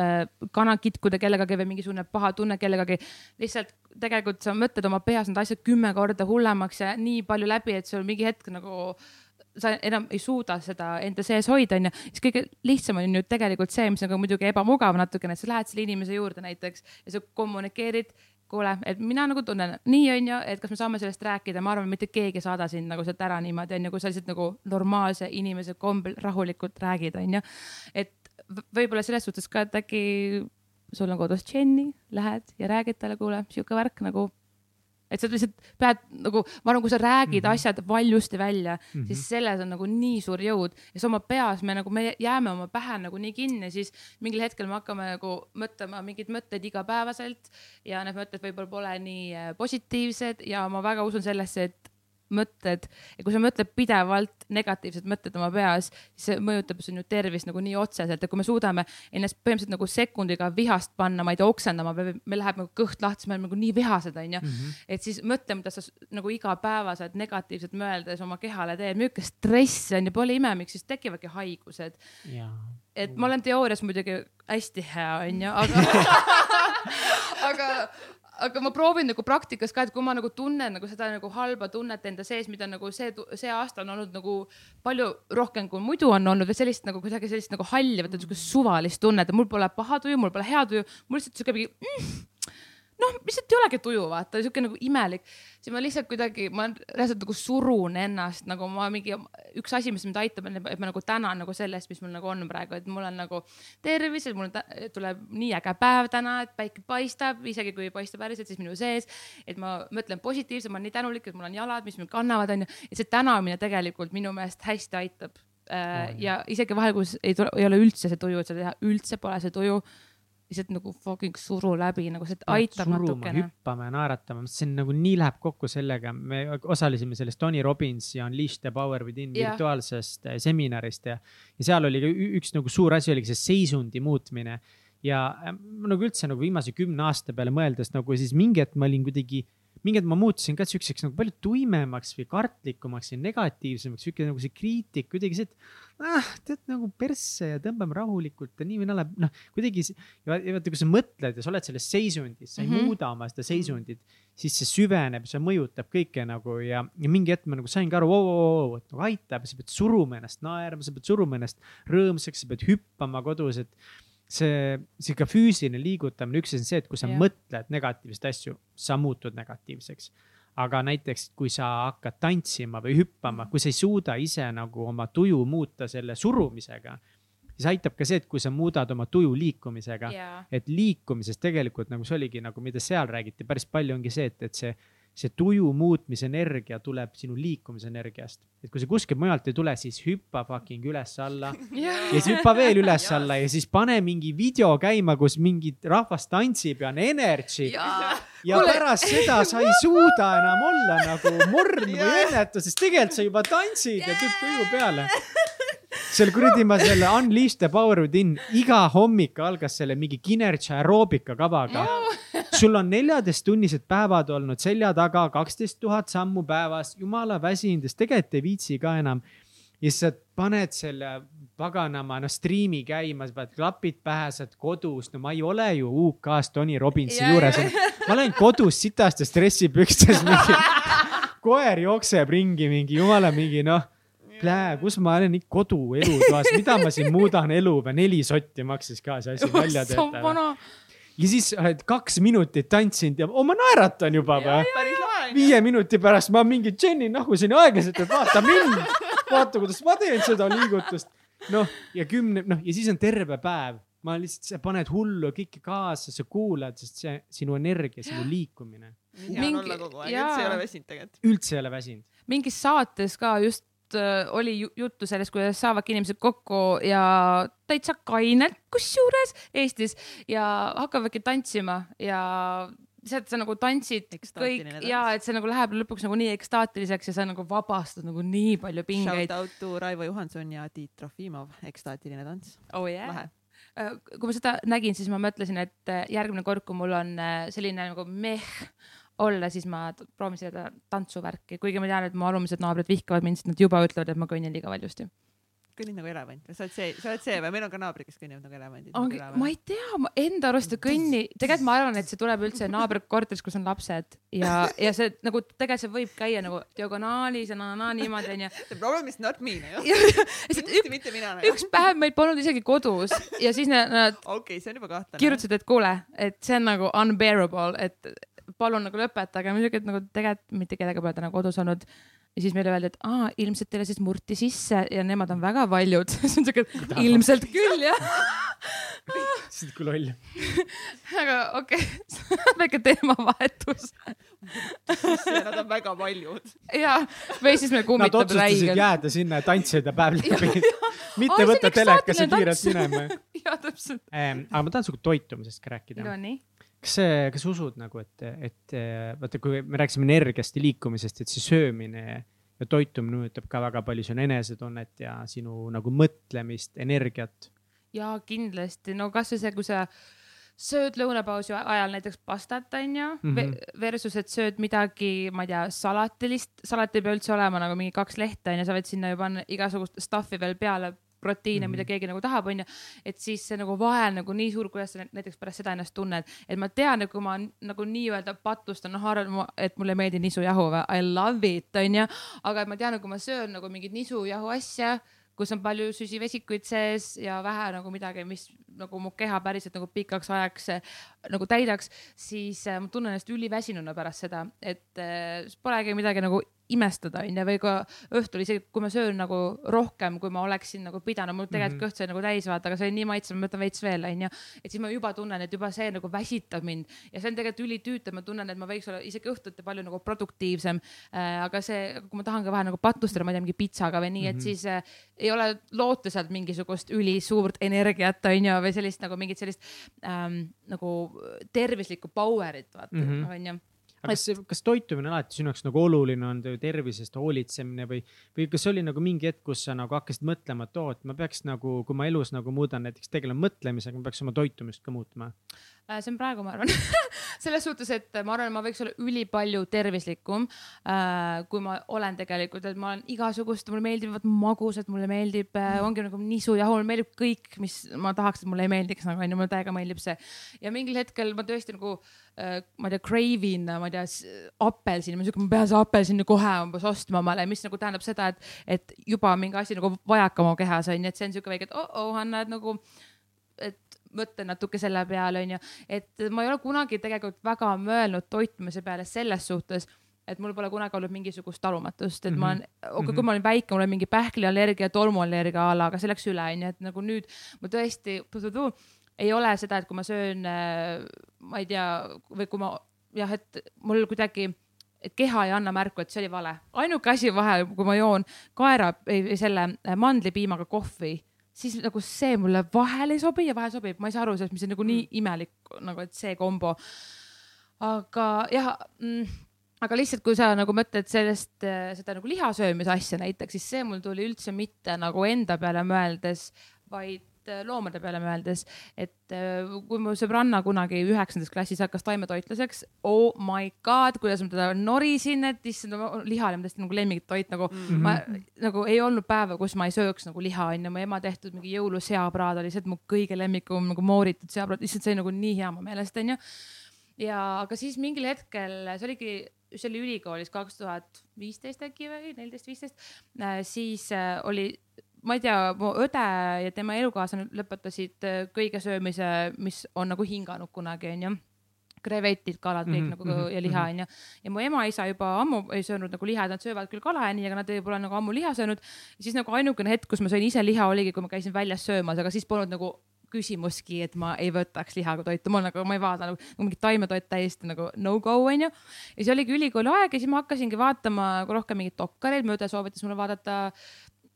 äh, kana kitkuda kellegagi või mingisugune paha tunne kellegagi. lihtsalt tegelikult sa mõtled oma peas need asjad kümme korda hullemaks ja nii palju läbi, et sul mingi hetk nagu sa enam ei suuda seda enda sees hoida, onju. siis kõige lihtsam on ju tegelikult see, mis on ka muidugi ebamugav natukene, et sa lähed selle inimese juurde näiteks ja sa kommunikeerid kuule, et mina nagu tunnen nii, onju, et kas me saame sellest rääkida, ma arvan, mitte keegi ei saada sind nagu sealt ära niimoodi, onju, kui sa lihtsalt nagu normaalse inimese kombel rahulikult räägid, onju. et võib-olla selles suhtes ka, et äkki sul on kodus Jenny, lähed ja räägid talle, kuule, sihuke värk nagu et sa lihtsalt pead nagu, ma arvan, kui sa räägid mm -hmm. asjad valjusti välja mm, -hmm. siis selles on nagu nii suur jõud ja siis oma peas me nagu, me jääme oma pähe nagu nii kinni, siis mingil hetkel me hakkame nagu mõtlema mingeid mõtteid igapäevaselt ja need mõtted võib-olla pole nii äh, positiivsed ja ma väga usun sellesse, et mõtted ja kui sa mõtled pidevalt negatiivsed mõtted oma peas, siis see mõjutab sinu tervist nagu nii otseselt, et kui me suudame ennast põhimõtteliselt nagu sekundiga vihast panna, ma ei tea, oksendama, meil läheb nagu kõht lahti, siis me oleme nagu nii vihased, onju. Mhm. et siis mõtle, mida sa nagu igapäevaselt negatiivselt mõeldes oma kehale teed, milline stress on ja pole ime, miks siis tekivadki haigused. et ma olen teoorias muidugi hästi hea, onju, aga aga aga ma proovin nagu praktikas ka, et kui ma nagu tunnen nagu seda nagu halba tunnet enda sees, mida nagu see, see aasta on olnud nagu palju rohkem kui muidu on olnud või sellist nagu kuidagi sellist nagu halli, vaata niisugust suvalist tunnet, et mul pole paha tuju, mul pole hea tuju, mul lihtsalt sihuke mingi mm, noh, lihtsalt ei olegi tuju, vaata, sihuke nagu imelik. siis ma lihtsalt kuidagi, ma reaalselt nagu surun ennast nagu ma mingi, üks asi, mis mind aitab, on, et ma nagu tänan nagu selle eest, mis mul nagu on praegu, et mul on nagu tervis, et mul tuleb nii äge päev täna, et päike paistab, isegi kui ei paista päriselt, siis minu sees. et ma mõtlen positiivselt, ma olen nii tänulik, et mul on jalad, mis mind kannavad, onju. et see tänamine tegelikult minu meelest hästi aitab äh,. ja isegi vahel, kus ei tule, ei ole üldse see tuju, et seda teha, üldse pole see tuju lihtsalt nagu fucking suru läbi, nagu see aitab natukene. hüppama ja naeratama, see on nagu nii läheb kokku sellega, me osalesime selles Tony Robbins ja Unleash the Power Within yeah. virtuaalsest äh, seminarist ja, ja seal oli ka üks nagu suur asi oligi see seisundi muutmine. ja äh, nagu üldse nagu viimase kümne aasta peale mõeldes nagu siis mingi hetk ma olin kuidagi mingi hetk ma muutusin ka siukseks nagu palju tuimemaks või kartlikumaks ja negatiivsemaks, sihuke nagu see kriitik, kuidagi see, et ah, tead nagu persse ja tõmbame rahulikult ja nii või naa, noh, kuidagi. ja vaata, kui sa mõtled ja sa oled selles seisundis, sa ei mm -hmm. muuda oma seda seisundit, siis see süveneb, see mõjutab kõike nagu ja, ja mingi hetk ma nagu saingi aru, et nagu aitab, sa pead suruma ennast naerma, sa pead suruma ennast rõõmsaks, sa pead hüppama kodus, et see sihuke füüsiline liigutamine, üks asi on see, et kui sa ja. mõtled negatiivseid asju, sa muutud negatiivseks. aga näiteks, kui sa hakkad tantsima või hüppama, kui sa ei suuda ise nagu oma tuju muuta selle surumisega, siis aitab ka see, et kui sa muudad oma tuju liikumisega yeah., et liikumises tegelikult nagu see oligi nagu, mida seal räägiti päris palju, ongi see, et, et see see tuju muutmise energia tuleb sinu liikumisenergiast. et kui see kuskilt mujalt ei tule, siis hüppa fucking üles-alla yeah. ja siis hüppa veel üles-alla ja siis pane mingi video käima, kus mingi rahvas tantsib ja on energy yeah.. ja Kule... pärast seda sa ei suuda enam olla nagu morn või õnnetu, sest tegelikult sa juba tantsid yeah. ja tüüp tuju peale seal kuradi ma selle Unleash the power within iga hommik algas selle mingi Kinerja aeroobika kavaga. Sul on neljateisttunnised päevad olnud selja taga, kaksteist tuhat sammu päevas, jumala väsinud, sest tegelikult ei viitsi ka enam. ja siis sa paned selle paganama, noh, striimi käima, sa paned klapid pähe, sa oled kodus, no ma ei ole ju UK-s Tony Robbinsi yeah, juures. yeah., ma olen kodus sitast ja stressipükstes mingi koer jookseb ringi mingi jumala mingi noh plää, kus ma olen nii kodu elutoas, mida ma siin muudan elu peal, neli sotti maksis ka see asi välja töötada ja siis oled kaks minutit tantsinud ja oh, ma naeratan juba või? viie minuti pärast ma mingi Jenny nahusin aeglaselt, et vaata mind, vaata, kuidas ma teen seda liigutust. noh, ja kümne, noh ja siis on terve päev, ma lihtsalt, sa paned hullu kõike kaasa, sa kuulad, sest see sinu energia, sinu liikumine. hea on olla kogu aeg, üldse ei ole väsinud tegelikult. üldse ei ole väsinud. mingis saates ka just Äh, oli juttu sellest, kuidas saavadki inimesed kokku ja täitsa kainelt kusjuures Eestis ja hakkavadki tantsima ja sealt sa nagu tantsid kõik ja et see nagu läheb lõpuks nagu nii ekstaatiliseks ja sa nagu vabastad nagu nii palju pingeid. Shout out to Raivo Johanson ja Tiit Trofimov, ekstaatiline tants oh,. Yeah. Lahe äh, kui ma seda nägin, siis ma mõtlesin, et äh, järgmine kord, kui mul on selline nagu meh olla, siis ma proovin seda tantsuvärki, kuigi ma tean, et mu alumised naabrid vihkavad mind, sest nad juba ütlevad, et ma kõnnin liiga valjusti kõnnid nagu elevant või sa oled see, sa oled see või meil on ka naabrid, kes kõnnivad nagu elevandid. ongi, ma ei tea, ma enda arust ei kõnni, tegelikult ma arvan, et see tuleb üldse naabrikorteris, kus on lapsed ja, ja see nagu tegelikult see võib käia nagu diagonaalis ja na-na-na niimoodi onju. The problem is not me, lihtsalt kindlasti üks, mitte mina. üks päev meil polnud isegi kodus ja siis nad, nad okei, see on juba kahtlane. kirjutasid, et kuule, et see on nagu unbearable, et palun nagu lõpetage, muidugi, et nagu tegelikult mitte kellega pole täna kodus olnud. ja siis meile öeldi, et aa, ilmselt teile siis murti sisse ja nemad on väga valjud. siis on siuke, ilmselt küll jah, see on kui loll. aga okei okay. väike teemavahetus Nad on väga paljud. ja, või siis me Nad kummitab otsustasid räigelt. jääda sinna ja tantsida päev läbi. Mitte võtta üks telekas ja saatine kiirelt minema. ja täpselt. aga ma tahan sinuga toitumisest ka rääkida. Nonii, kas, kas sa usud nagu, et, et vaata, kui me rääkisime energiast ja liikumisest, et see söömine ja toitumine mõjutab ka väga palju sinu enesetunnet ja sinu nagu mõtlemist, energiat. ja kindlasti, no kasvõi see, kui sa sööd lõunapausi ajal näiteks pastat onju mm. -hmm. versus, et sööd midagi, ma ei tea, salatilist, salat ei pea üldse olema nagu mingi kaks lehte onju, sa võid sinna ju panna igasugust stuff'i veel peale proteiine mm, -hmm. mida keegi nagu tahab, onju. et siis see nagu vahe on nagu nii suur, kuidas sa näiteks pärast seda ennast tunned, et ma tean, et kui ma nagu nii-öelda patustan, noh, arvan, et mulle ei meeldi nisujahu või I love it, onju. aga ma tean, et kui ma söön nagu mingit nisujahu asja, kus on palju süsivesikuid sees ja vähe nagu midagi, mis nagu mu keha päriselt nagu pikaks ajaks eh, nagu täidaks, siis eh, ma tunnen ennast üliväsinuna pärast seda, et eh, polegi midagi nagu imestada, onju, või ka õhtul isegi, kui ma söön nagu rohkem, kui ma oleksin nagu pidanud, mul tegelikult Mhm. kõht sai nagu täis vaata, aga see oli nii maitsev, ma võtan veits veel, onju. et siis ma juba tunnen, et juba see nagu väsitab mind ja see on tegelikult ülitüütav, ma tunnen, et ma võiks olla isegi õhtuti palju nagu produktiivsem äh,. aga see, kui ma tahan ka vähe nagu patustada, ma ei tea, mingi pitsaga või nii mm, -hmm. Mhm. et siis äh, ei ole loota sealt mingisugust ülisuurt energiat, onju, või sellist nagu mingit sellist ähm, nagu tervislikku power'it, vaata, Mhm. onju. Aga kas, kas toitumine alati sinu jaoks nagu oluline on, tervisest hoolitsemine või, või kas oli nagu mingi hetk, kus sa nagu hakkasid mõtlema, et oo, et ma peaks nagu, kui ma elus nagu muudan näiteks tegelema mõtlemisega, ma peaks oma toitumist ka muutma. Äh, see on praegu, ma arvan selles suhtes, et ma arvan, et ma võiks olla ülipalju tervislikum äh,, kui ma olen tegelikult, et ma olen igasugust, mulle meeldivad magusad, mulle meeldib äh,, ongi nagu nisujahu, mulle meeldib kõik, mis ma tahaks, et mulle ei meeldiks nagu onju, mulle täiega meeldib see. ja mingil hetkel ma tõesti nagu äh,, ma ei tea, crave in, ma ei tea, apelsini, ma siuke, ma pean selle apelsini kohe umbes ostma omale, mis nagu tähendab seda, et, et juba mingi asi nagu vajaka mu kehas onju, et see on siuke väike, et oh-oh, Hanna, et nagu, mõtlen natuke selle peale onju, et ma ei ole kunagi tegelikult väga mõelnud toitumise peale selles suhtes et mul pole kunagi olnud mingisugust talumatust, et mm -hmm. ma olen, okei, kui Mhm. ma olin väike, mul oli mingi pähkliallergia, tolmuallergia a la, aga see läks üle, onju, et nagu nüüd ma tõesti ei ole seda, et kui ma söön, ma ei tea, või kui ma jah, et mul kuidagi et keha ei anna märku, et see oli vale. ainuke asi vahel, kui ma joon kaera, selle mandlipiimaga kohvi, siis nagu see mulle vahel ei sobi ja vahel sobib, ma ei saa aru sellest, mis on nagu nii imelik nagu, et see kombo. aga jah mm, aga lihtsalt, kui sa nagu mõtled sellest, seda nagu lihasöömise asja näiteks, siis see mul tuli üldse mitte nagu enda peale mõeldes, vaid loomade peale mõeldes, et äh, kui mu sõbranna kunagi üheksandas klassis hakkas taimetoitlaseks, oh my god, kuidas ma teda norisin, et issand, liha oli mu tõesti nagu lemmiktoit, nagu. Mm -hmm. ma nagu ei olnud päeva, kus ma ei sööks nagu liha, onju, mu ema tehtud mingi jõuluseapraad oli see mu kõige lemmikum nagu mooritud seapraad, lihtsalt see oli nagu nii hea mu meelest, onju ja aga siis mingil hetkel, see oligi, see oli ülikoolis kaks tuhat viisteist äkki või neliteist, viisteist, siis äh, oli, ma ei tea, mu õde ja tema elukaaslane lõpetasid äh, kõige söömise, mis on nagu hinganud kunagi, onju krevetid, kalad, kõik Mhm, nagu mhm, ja liha mhm. onju. ja mu ema-isa juba ammu ei söönud nagu liha, nad söövad küll kala ja nii, aga nad ei- pole nagu ammu liha söönud. siis nagu ainukene hetk, kus ma sõin ise liha, oligi, kui ma käisin väljas söömas, aga siis polnud nagu küsimustki, et ma ei võtaks liha kui toitu, ma nagu, ma ei vaata nagu, nagu mingi taimetoit täiesti nagu no go onju. ja see oligi ülikooli aeg ja siis ma hakkasingi vaatama rohkem mingeid dokkareid, mu õde soovitas mulle vaadata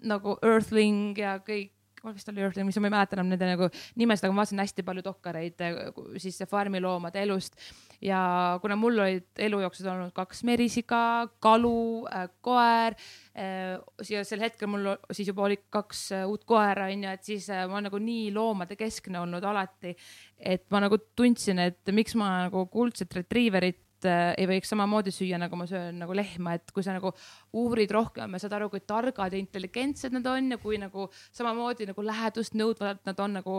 nagu Earthling ja kõik vist oli Earthling, mis ma ei mäleta enam nende nagu nimesid, aga ma vaatasin hästi palju dokkareid eh, siis farmiloomade elust. Ja kuna mul olid elu jooksul olnud kaks merisiga, kalu äh,, koer äh, ja sel hetkel mul siis juba oli kaks äh, uut koera onju, et siis äh, ma nagu nii loomade keskne olnud alati, et ma nagu tundsin, et miks ma nagu kuldset retriiverit äh, ei võiks samamoodi süüa, nagu ma söön nagu lehma, et kui sa nagu uurid rohkem ja saad aru, kui targad ja intelligentsed nad on ja kui nagu samamoodi nagu lähedust nõudvad nad on nagu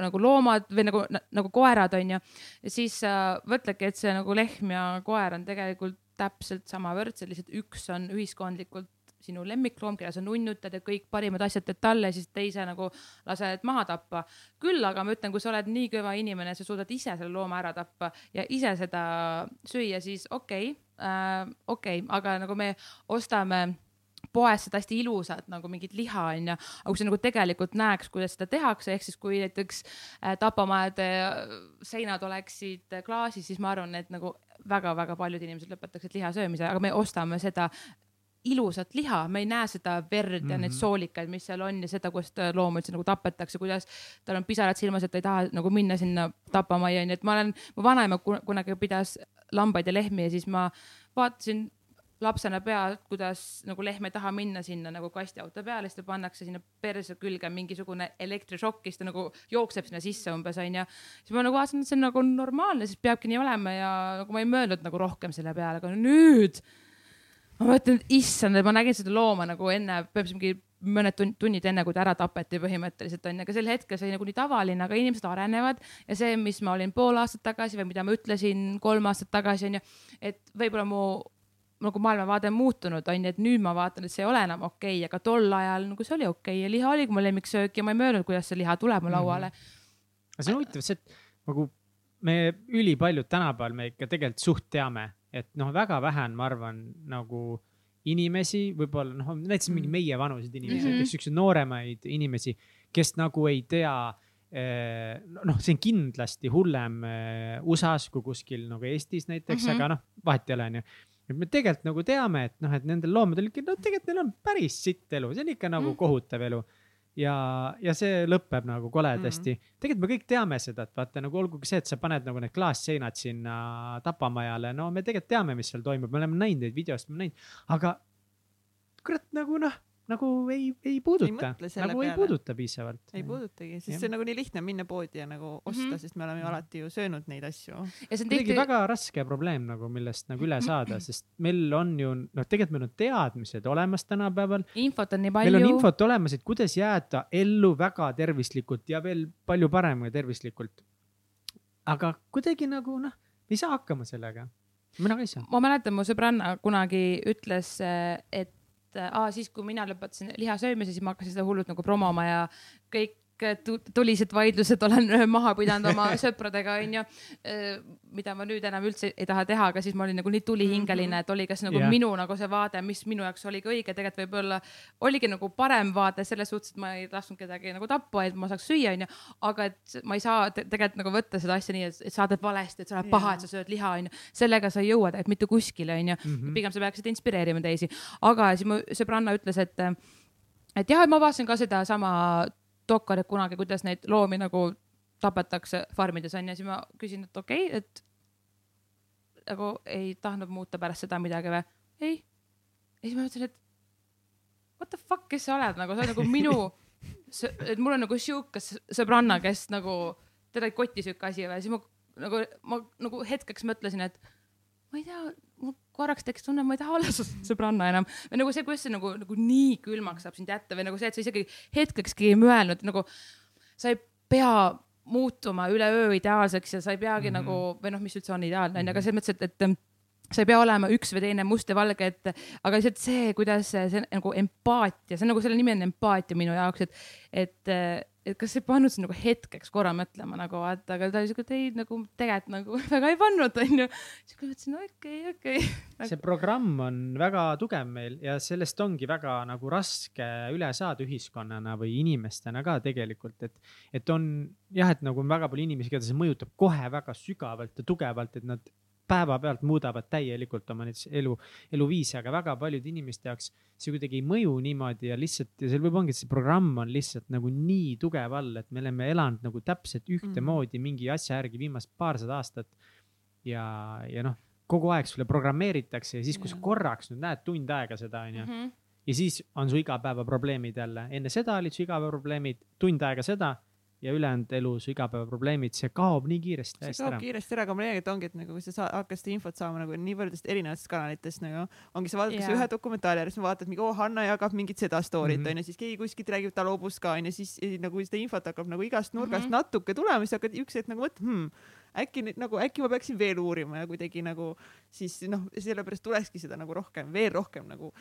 nagu loomad või nagu, nagu koerad on ju. ja siis äh, mõtledki, et see nagu lehm ja koer on tegelikult täpselt samavõrdsed, lihtsalt üks on ühiskondlikult sinu lemmikloom, keda sa nunnutad ja kõik parimad asjad teed talle, siis teise nagu lased maha tappa. küll aga ma ütlen, kui sa oled nii kõva inimene, sa suudad ise selle looma ära tappa ja ise seda süüa, siis okei okay, äh,, okei okay., aga nagu me ostame poes seda hästi ilusat nagu mingit liha onju, aga kui sa nagu tegelikult näeks, kuidas seda tehakse, ehk siis kui näiteks äh, tapamajade seinad oleksid klaasis, siis ma arvan, et nagu väga-väga paljud inimesed lõpetaksid liha söömise, aga me ostame seda ilusat liha, me ei näe seda verd ja mm -hmm. neid mhm. soolikaid, mis seal on ja seda, kuidas loom üldse nagu tapetakse, kuidas tal on pisarad silmas, et ta ei taha nagu minna sinna tapamajja, onju, et ma olen, mu vanaema kunagi pidas lambaid ja lehmi ja siis ma vaatasin lapsena pealt, kuidas nagu lehm ei taha minna sinna nagu kastiauto peale, siis ta pannakse sinna perse külge mingisugune elektrišokk, siis ta nagu jookseb sinna sisse umbes onju. siis ma nagu vaatasin, et see on nagu normaalne, siis peabki nii olema ja nagu ma ei mõelnud nagu rohkem selle peale, aga nüüd ma mõtlen, issand, ma nägin seda looma nagu enne, põhimõtteliselt mingi mõned tunnid enne, kui ta ära tapeti põhimõtteliselt onju, aga sel hetkel see oli nagu nii tavaline, aga inimesed arenevad ja see, mis ma olin pool aastat tagasi või mida ma ütlesin kolm aastat tagasi onju, et võib-olla mu nagu maailmavaade on muutunud, onju, et nüüd ma vaatan, et see ei ole enam okei okay,, aga tol ajal nagu see oli okei okay. ja liha oligi mu lemmiksöök ja ma ei mõelnud, kuidas see liha tuleb mu lauale mm. aga see on huvitav, see, et nagu me ülipaljud tänapäeval me ikka tegelikult suht teame et noh, väga vähe on, ma arvan, nagu inimesi, võib-olla noh, näiteks mingi mm. meievanuseid inimesi mm, -hmm. näiteks siukseid nooremaid inimesi, kes nagu ei tea eh, noh, see on kindlasti hullem eh, USA-s kui kuskil nagu Eestis näiteks mm, -hmm. aga noh, vahet ei ole, onju. et me tegelikult nagu teame, et noh, et nendel loomadel ikka, no tegelikult neil on päris sitt elu, see on ikka nagu mm -hmm. kohutav elu ja, ja see lõpeb nagu koledasti mm. -hmm. tegelikult me kõik teame seda, et vaata nagu olgugi see, et sa paned nagu need klaasseinad sinna tapamajale, no me tegelikult teame, mis seal toimub, me oleme näinud neid videosid, me oleme näinud, aga kurat nagu noh nagu ei, ei puuduta, nagu peale. ei puuduta piisavalt. ei puudutagi, sest ja. see on nagu nii lihtne minna poodi ja nagu osta mm, -hmm. sest me oleme ju alati ju söönud neid asju. ja see on tihti väga raske probleem nagu, millest nagu üle saada, sest meil on ju noh, tegelikult meil on teadmised olemas tänapäeval. infot on nii palju. meil on infot olemas, et kuidas jääda ellu väga tervislikult ja veel palju paremini tervislikult. aga kuidagi nagu noh, ei saa hakkama sellega mina ka ei saa. ma mäletan, mu sõbranna kunagi ütles, et et aa, siis kui mina lõpetasin liha söömise, siis ma hakkasin seda hullult nagu promoma ja kõik tulised vaidlused olen maha pidanud oma sõpradega, onju. mida ma nüüd enam üldse ei taha teha, aga siis ma olin nagu nii tulihingeline, et oli kas nagu yeah. minu nagu see vaade, mis minu jaoks oligi õige, tegelikult võib-olla oligi nagu parem vaade selles suhtes, et ma ei lasknud kedagi nagu tappa, et ma saaks süüa, onju. aga et ma ei saa te tegelikult nagu võtta seda asja nii, et sa teed valesti, et sa oled yeah. paha, et sa sööd liha, onju. sellega sa ei jõua tegelikult mitte kuskile, onju. Mhm. pigem sa peaksid inspireerima teisi. aga siis mu sõbranna ütles, et et jah, et ma vaatasin ka sedasama dokkarid kunagi, kuidas neid loomi nagu tapetakse farmides onju, siis ma küsin, et okei okay,, et nagu ei tahtnud muuta pärast seda midagi või? ei. ja siis ma mõtlesin, et what the fuck, kes sa oled nagu, sa oled nagu minu, et mul on nagu sihuke sõbranna, kes nagu, teda ei koti sihuke asi või, siis ma nagu, ma nagu hetkeks mõtlesin, et ma ei tea, mul korraks tekkis tunne, ma ei taha olla su sõbranna enam või nagu see, kuidas see nagu, nagu nii külmaks saab sind jätta või nagu see, et sa isegi hetkekski ei mõelnud nagu sa ei pea muutuma üleöö ideaalseks ja sa ei peagi mm -hmm. nagu või noh, mis üldse on ideaalne onju, aga selles mõttes, et, et sa ei pea olema üks või teine must ja valge, et aga lihtsalt see, kuidas see, see nagu empaatia, see on nagu selle nimi on empaatia minu jaoks, et, et et kas ei pannud sind nagu hetkeks korra mõtlema nagu vaata, aga ta oli siuke, et ei nagu tegelikult nagu väga ei pannud, onju. siis ma mõtlesin, okei, okei. see programm on väga tugev meil ja sellest ongi väga nagu raske üle saada ühiskonnana või inimestena ka tegelikult, et, et on jah, et nagu on väga palju inimesi, keda see mõjutab kohe väga sügavalt ja tugevalt, et nad päevapealt muudavad täielikult oma näiteks elu, eluviisi, aga väga paljude inimeste jaoks see kuidagi ei mõju niimoodi ja lihtsalt ja seal võib ongi, et see programm on lihtsalt nagu nii tugev all, et me oleme elanud nagu täpselt ühtemoodi mm. mingi asja järgi viimased paarsada aastat. ja, ja noh, kogu aeg sulle programmeeritakse ja siis, kui sa korraks nüüd näed tund aega seda, onju. Mhm. ja siis on su igapäevaprobleemid jälle, enne seda olid su igapäevaprobleemid, tund aega seda ja ülejäänud elu, su igapäevaprobleemid, see kaob nii kiiresti see täiesti kaob ära. kiiresti ära, aga ma leian, et ongi, et nagu kui sa saa, hakkad seda infot saama nagu nii paljudest erinevatest kanalitest nagu ongi, sa vaatad Jaa. ühe dokumentaali ära, siis vaatad mingi, oo Hanna jagab mingit seda story't Mhm. onju, siis keegi kuskilt räägib, ta loobus ka onju, siis eh, nagu seda infot hakkab nagu igast nurgast Mhm. natuke tulema, siis hakkad üks hetk nagu mõtlema hmm,, äkki nüüd nagu äkki ma peaksin veel uurima ja kuidagi nagu siis noh, sellepärast tulekski seda nagu rohkem, veel rohkem nagu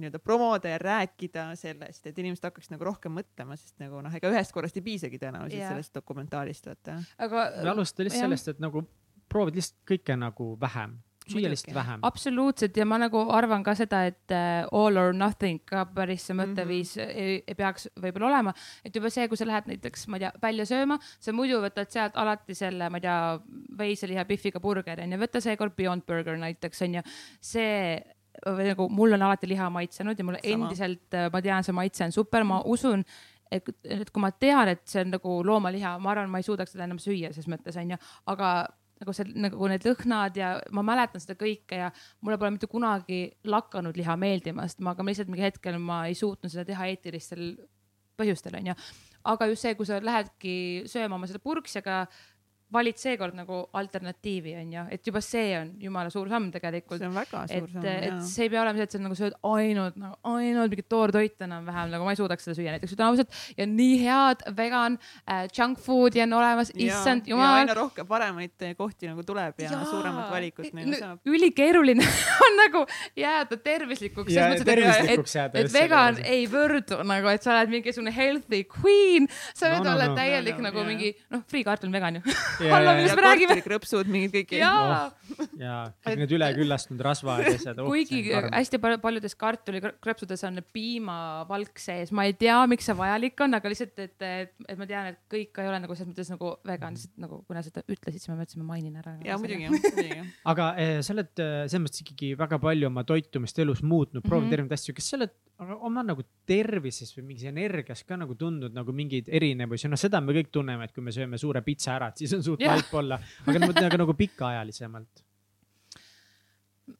nii-öelda promoda ja rääkida sellest, et inimesed hakkaks nagu rohkem mõtlema, sest nagu noh, ega ühest korrast ei piisagi tõenäoliselt Jaa. sellest dokumentaalist vaata. aga me alustame lihtsalt jah. sellest, et nagu proovid lihtsalt kõike nagu vähem, süüa lihtsalt vähem. absoluutselt ja ma nagu arvan ka seda, et äh, all or nothing ka päris see mõtteviis mm -hmm. ei, ei peaks võib-olla olema, et juba see, kui sa lähed näiteks, ma ei tea, välja sööma, sa muidu võtad sealt alati selle, ma ei tea, veiseliha Biffiga burgeri onju, võta seekord Beyond Burger näiteks onju, see või nagu mul on alati liha maitsenud ja mulle Sama. endiselt, ma tean, see maitse on super, ma usun, et, et kui ma tean, et see on nagu loomaliha, ma arvan, ma ei suudaks seda enam süüa ses mõttes onju, aga nagu see nagu need lõhnad ja ma mäletan seda kõike ja mulle pole mitte kunagi lakanud liha meeldimast, ma, aga ma lihtsalt mingi hetkel ma ei suutnud seda teha eetilistel põhjustel onju. aga just see, kui sa lähedki sööma oma seda purksjaga, valid seekord nagu alternatiivi onju, et juba see on jumala suur samm tegelikult see on väga suur et, samm et see ei pea olema see, et sa nagu sööd ainult nagu ainult mingit toortoitu enam-vähem, nagu ma ei suudaks seda süüa näiteks, ütlen ausalt. ja nii head vegan äh, junk food'i on olemas, issand jumal aina. rohkem paremaid kohti nagu tuleb ja, ja suuremat valikut nagu saab. ülikeeruline on nagu jääda tervislikuks. Ja et, tervislikuks jääda et just selle vegan ei võrdu nagu, et sa oled mingisugune healthy queen, sa võid No, no, olla no. täielik No, no, nagu jaa. mingi noh, friikartul on vegan ju. ja, millest ja, me räägime? kartulikrõpsud, mingid kõik. jaa, ja kõik need üleküllastunud rasvad ja asjad. kuigi hästi palju, paljudes kartulikrõpsudes on piimavalk sees, ma ei tea, miks see vajalik on, aga lihtsalt, et, et, et ma tean, et kõik ei ole nagu selles mõttes nagu vegan, lihtsalt nagu kuna sa seda ütlesid, siis ma mõtlesin, ma mainin ära. ja muidugi, muidugi. aga eh, sa oled eh, selles mõttes ikkagi väga palju oma toitumist elus muutnud, proovinud Mhm. erinevaid asju, kas sa oled aga oma nagu tervises või mingis energias ka nagu tundnud nagu mingeid erinevusi, noh, seda me kõik tunneme, et kui me sööme suure pitsa ära, et siis on suht Jah. vaip olla, aga ma mõtlen aga nagu pikaajalisemalt.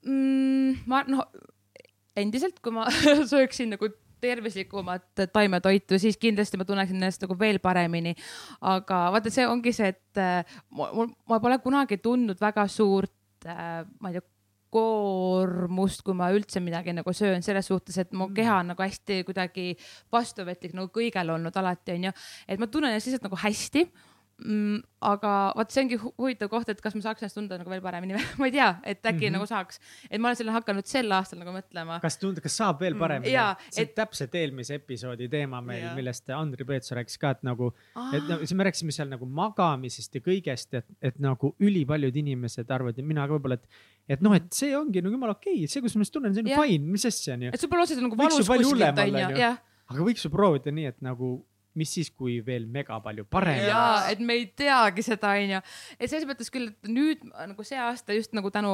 mm,. ma noh, endiselt, kui ma sööksin nagu tervislikumat taimetoitu, siis kindlasti ma tunneksin ennast nagu veel paremini. aga vaata, see ongi see, et äh, ma, mul- ma pole kunagi tundnud väga suurt äh,, ma ei tea, koormust, kui ma üldse midagi nagu söön, selles suhtes, et mu keha on nagu hästi kuidagi vastuvõtlik nagu kõigele olnud alati onju, et ma tunnen ennast lihtsalt nagu hästi mm,. Aga vot see ongi hu- huvitav koht, et kas ma saaks ennast tunda nagu veel paremini või ma ei tea, et äkki mm. -hmm. nagu saaks, et ma olen selle hakanud sel aastal nagu mõtlema. kas tund-, kas saab veel paremini jaa, see on et- täpselt eelmise episoodi teema meil millest Andri Peetso rääkis ka, et nagu et no, siis me rääkisime seal nagu magamisest ja kõigest, et, et nagu ülipaljud inimesed arvavad ja mina ka võib-olla, et, et noh, et see ongi nagu jumala okei okay., see, kuidas ma ennast tunnen, see on Jah. fine, mis asja on ju. et sul pole otseselt nagu ju valus kuskilt onju, onju. jah. aga võiks ju proovida nii, et nagu, mis siis, kui veel mega palju parem. ja et me ei teagi seda onju, et selles mõttes küll, et nüüd nagu see aasta just nagu tänu,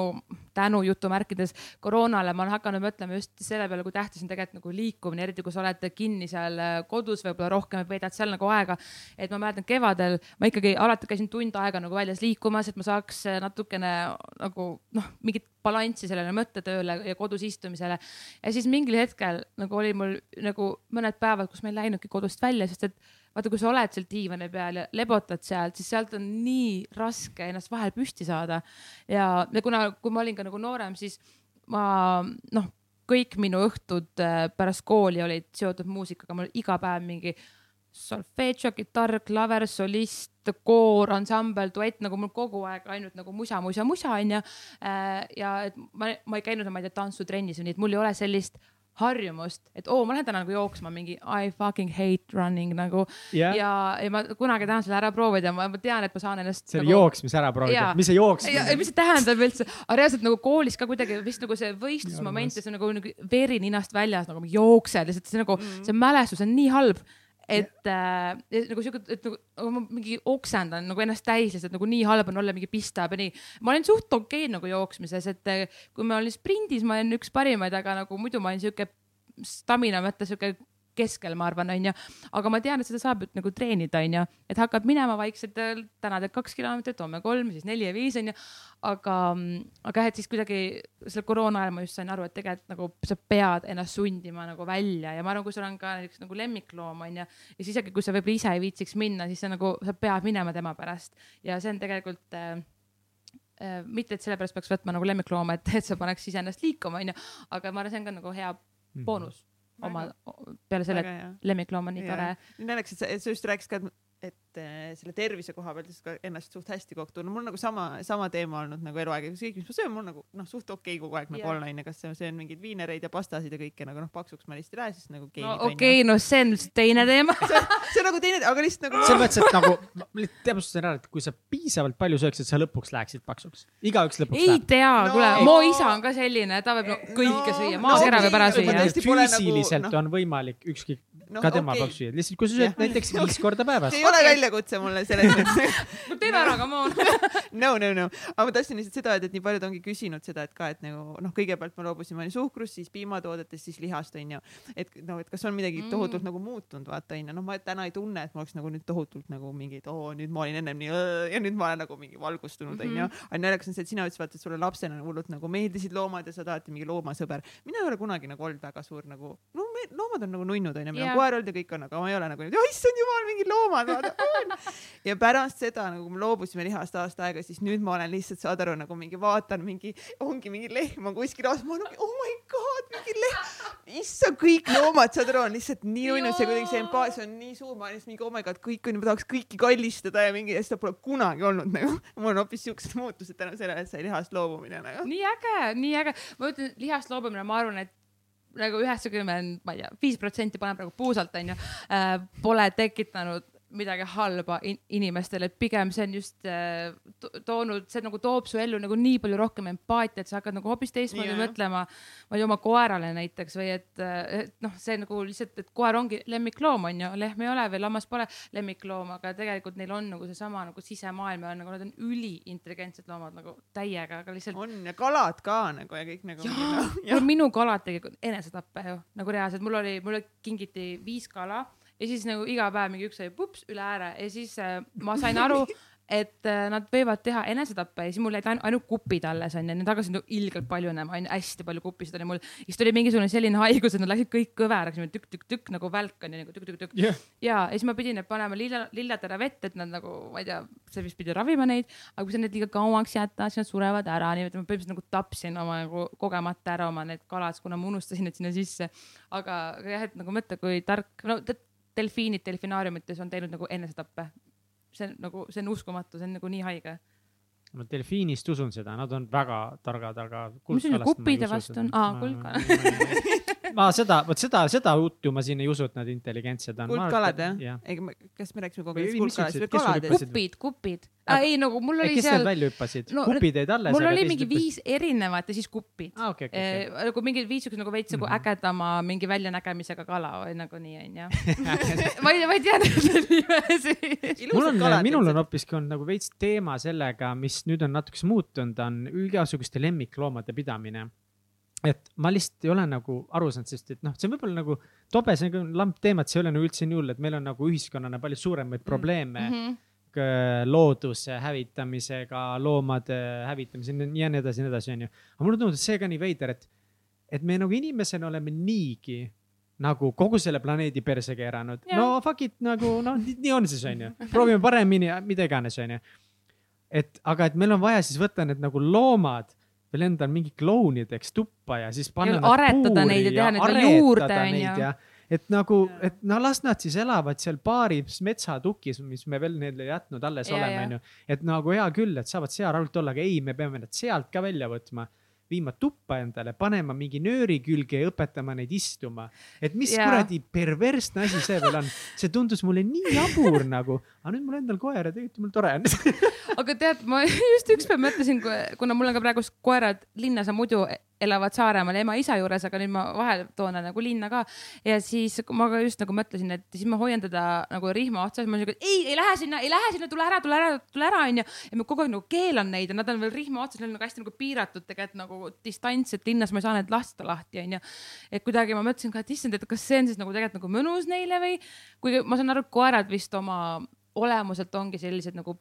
tänu jutumärkides koroonale ma olen hakanud mõtlema just selle peale, kui tähtis on tegelikult nagu liikumine, eriti kui sa oled kinni seal äh, kodus võib-olla rohkem, veedad seal nagu aega. et ma mäletan kevadel ma ikkagi alati käisin tund aega nagu väljas liikumas, et ma saaks äh, natukene nagu noh, mingit balanssi sellele mõttetööle ja kodus istumisele. ja siis mingil hetkel nagu oli mul nagu mõned päevad, kus ma ei läinudki kodust välja, sest et vaata, kui sa oled seal diivani peal ja lebotad sealt, siis sealt on nii raske ennast vahel püsti saada. ja, ja kuna, kui ma olin ka nagu noorem, siis ma noh, kõik minu õhtud äh, pärast kooli olid seotud muusikaga, mul iga päev mingi solfedžo, kitarr, klaver, solist, koor, ansambel, duett, nagu mul kogu aeg ainult nagu musa, musa, musa onju. ja et ma, ma ei käinud, ma ei tea, tantsutrennis või nii, et mul ei ole sellist harjumust, et oo, ma lähen täna nagu jooksma mingi I fucking hate running nagu jah, ja, ja ma kunagi tahan selle ära proovida, ma tean, et ma saan ennast. selle jooksmise ära proovida Jaa., mis see jooksmine mis see tähendab üldse, aga reaalselt nagu koolis ka kuidagi vist nagu see võistlusmoment ja see on nagu, nagu veri ninast väljas nagu jooksed, lihtsalt see nagu mm. see mälestus on nii halb, et äh, et nagu siuke, et nagu, ma mingi oksendan nagu ennast täis lihtsalt nagu nii halb on olla mingi pistab ja nii. ma olin suht okei nagu jooksmises, et äh, kui ma olin sprindis, ma olin üks parimaid, aga nagu muidu ma olin siuke stamina mõttes siuke keskel, ma arvan, onju. aga ma tean, et seda saab nagu treenida, onju, et hakkad minema vaikselt, täna teed kaks kilomeetrit, homme kolm, siis neli ja viis onju. aga, aga jah, et siis kuidagi selle koroona ajal ma just sain aru, et tegelikult nagu sa pead ennast sundima nagu välja ja ma arvan, kui sul on ka näiteks nagu lemmikloom onju. ja siis isegi, kui sa võib-olla ise ei viitsiks minna, siis sa nagu, sa pead minema tema pärast ja see on tegelikult äh, äh, mitte, et sellepärast peaks võtma nagu lemmiklooma, et, et sa paneks iseennast liikuma, onju, aga ma arvan, see on ka nagu hea boonus oma, peale selle, et lemmikloom on nii tore. naljakas, et sa just rääkisid ka, et, et äh, selle tervise koha pealt siis ka ennast suht hästi kokku tuua. mul on nagu sama, sama teema olnud nagu eluaeg, kõik, mis ma söön, mul nagu noh, suht okei okay, kogu aeg nagu Jah. olla onju, kas see söön mingeid viinereid ja pastasid ja kõike nagu noh, paksuks ma lihtsalt ei lähe, siis nagu no okei okay,, no see on lihtsalt teine teema. see on nagu teine, aga lihtsalt nagu selles mõttes, et nagu ma lihtsalt täpsustan ära, et kui sa piisavalt palju sööksid, sa lõpuks läheksid paksuks. igaüks lõpuks ei läheb. tea No- no,, kuule, mu isa on ka selline, ta võib no, kõike No- süüa, no maakera okei, võib ära süüa ma. füüsiliselt on võimalik ükskõik noh, ka tema okei. paksu süüa, lihtsalt kui sa sööd näiteks viis korda päevas see. ei ole Okei. väljakutse mulle selles mõttes. teeme ära, come on. no, no, no, aga ma tahtsin lihtsalt seda öelda, et nii paljud ongi küsinud seda, et ka, et nagu noh, kõigepealt ma loobusin onju suhkrust, siis piimatoodetest, siis lihast onju. et noh, et kas on midagi Mm. tohutult nagu muutunud, vaata onju, noh, ma täna ei tunne, et ma oleks nagu nüüd tohutult nagu mingid, oo nüüd ma olin ennem nii õõ, ja nüüd ma olen nagu mingi valgustunud onju mm -hmm.. aga naljakas on see, et sina ütlesid, vaata, et sulle lapsena hullult nagu meeldisid loomad ja sa tahad mingi loomasõber. mina ei ole kunagi nagu olnud väga suur nagu, no me, loomad on nagu nunnud onju, meil Jah. on koer olnud ja kõik on, aga ma ei ole nagu, oh issand jumal, mingid loomad, vaata. ja pärast seda nagu me loobusime lihast aasta aega, siis nüüd ma olen lihtsalt, saad aru, nagu mingi vaatan mingi, ongi mingi lehm on kuskil aastas, ma olen nagu oh my god, mingi lehm. issand, kõik loomad, saad aru, on lihtsalt nii uinud, see kuidagi see empaatia on nii suur, ma olen lihtsalt mingi oh my god, kõik on, ma tahaks kõiki kallistada ja mingi, seda pole kunagi olnud nagu. mul on hoopis siuksed muutused tänu sellele, et sai lihast loobumine nagu. nii äge, nii äge. ma ütlen, lihast loobumine, ma arvan, et nagu üheksakümmend, ma ei tea, viis protsenti paneb nagu puusalt onju äh,, pole tekitanud midagi halba in inimestele, et pigem see on just äh, to toonud, see nagu toob su ellu nagu nii palju rohkem empaatiat, sa hakkad nagu hoopis teistmoodi Jaa. mõtlema, ma ei tea, oma koerale näiteks või et, et noh, see nagu lihtsalt, et koer ongi lemmikloom onju, lehm ei ole või lammas pole lemmikloom, aga tegelikult neil on nagu seesama nagu sisemaailm ja nagu nad on üliintelligentsed loomad nagu täiega, aga lihtsalt on ja kalad ka nagu ja kõik nagu. minu kalad tegelikult enesetappe ju nagu reaalselt, mul oli, mulle kingiti viis kala ja siis nagu iga päev mingi üks sai pups üle ääre ja siis äh, ma sain aru, et äh, nad võivad teha enesetappe ja siis mul jäid ain- ainult kupid alles onju, need hakkasid nagu ilgelt paljunema onju, hästi palju kupisid oli mul. siis tuli mingisugune selline haigus, et nad läksid kõik kõveraks, tükk-tükk-tükk nagu välk onju nagu tükk-tükk-tükk jah, ja, ja siis ma pidin need panema lilla, lillatera vette, et nad nagu, ma ei tea, see vist pidi ravima neid, aga kui sa need liiga kauaks jätad, siis nad surevad ära, nii et ma põhimõtteliselt nagu tapsin oma nagu kogemata ära oma need kalad, kuna ma unustasin need sinna sisse. aga, jah, et nagu mõtle, kui tark, no te- delfiinid delfinaariumites on teinud nagu enesetappe. see on nagu, see on uskumatu, see on nagu nii haige. ma delfiinist usun seda, nad on väga targad, aga. Mis sul kuppide vastu on? Aa, kuldkalad. Ma seda, vot seda, seda juttu ma siin ei usu, et nad intelligentsed on. kuldkalad jah ei, kas me rääkisime kogu aeg kuldkaladest või kes kaladest kupid, kupid ah,. ei nagu mul oli kes seal need, välja hüppasid No, no,? kupid jäid alles. mul oli mingi. viis erinevat ja siis kupid aa, okei, okei, okei. Eh, nagu mingi viis siukest nagu veits nagu Mhm. ägedama mingi väljanägemisega kala või nagu nii onju. ma ei, ma ei tea nende nimesi. mul on, minul on hoopiski olnud nagu veits teema sellega, mis nüüd on natukese muutunud, on igasuguste lemmikloomade pidamine. Et ma lihtsalt ei ole nagu aru saanud, sest et noh, see on võib-olla nagu tobe, see on lamp teema, et see ei ole nagu üldse nii hull, et meil on nagu ühiskonnana palju suuremaid probleeme mm -hmm. looduse hävitamisega, loomade hävitamisega ja nii edasi ja nii edasi, onju. aga mulle tundub, et see ka nii veider, et, et me nagu inimesena oleme niigi nagu kogu selle planeedi perse keeranud. No fuck it nagu noh, nii on siis onju, proovime paremini, mida iganes onju. et aga, et meil on vaja siis võtta need nagu loomad veel endal mingi klounideks tuppa ja siis panna nad aretada puuri neid ja teha aretada juurde, onju. et nagu, et no las nad siis elavad seal paaris metsatukis, mis me veel neile jätnud alles Ja, oleme, onju. et nagu hea küll, et saavad seal rahulikult olla, aga ei, me peame nad sealt ka välja võtma, viima tuppa endale, panema mingi nööri külge ja õpetama neid istuma. et mis Jaa. kuradi perversne asi see veel on, see tundus mulle nii jabur nagu, aga nüüd mul endal koer ja tegelikult mul tore on. aga tead, ma just ükspäev mõtlesin, kuna mul on ka praegu koerad linnas on muidu elavad Saaremaal ema-isa juures, aga nüüd ma vahel toon nagu linna ka. ja siis ma ka just nagu mõtlesin, et siis ma hoian teda nagu rihma otsas, ma siuke, ei, ei lähe sinna, ei lähe sinna, tule ära, tule ära, tule ära, onju. ja ma kogu aeg nagu keelan neid ja nad on veel rihma otsas, neil on nagu hästi nagu piiratud tegelikult nagu distants, et linnas ma ei saa neid lasta lahti, onju. et kuidagi ma mõtlesin ka, et issand, et kas see on siis nagu tegelikult nagu mõnus neile või, kuigi ma saan aru, et koerad vist oma olemuselt ongi sellised nagu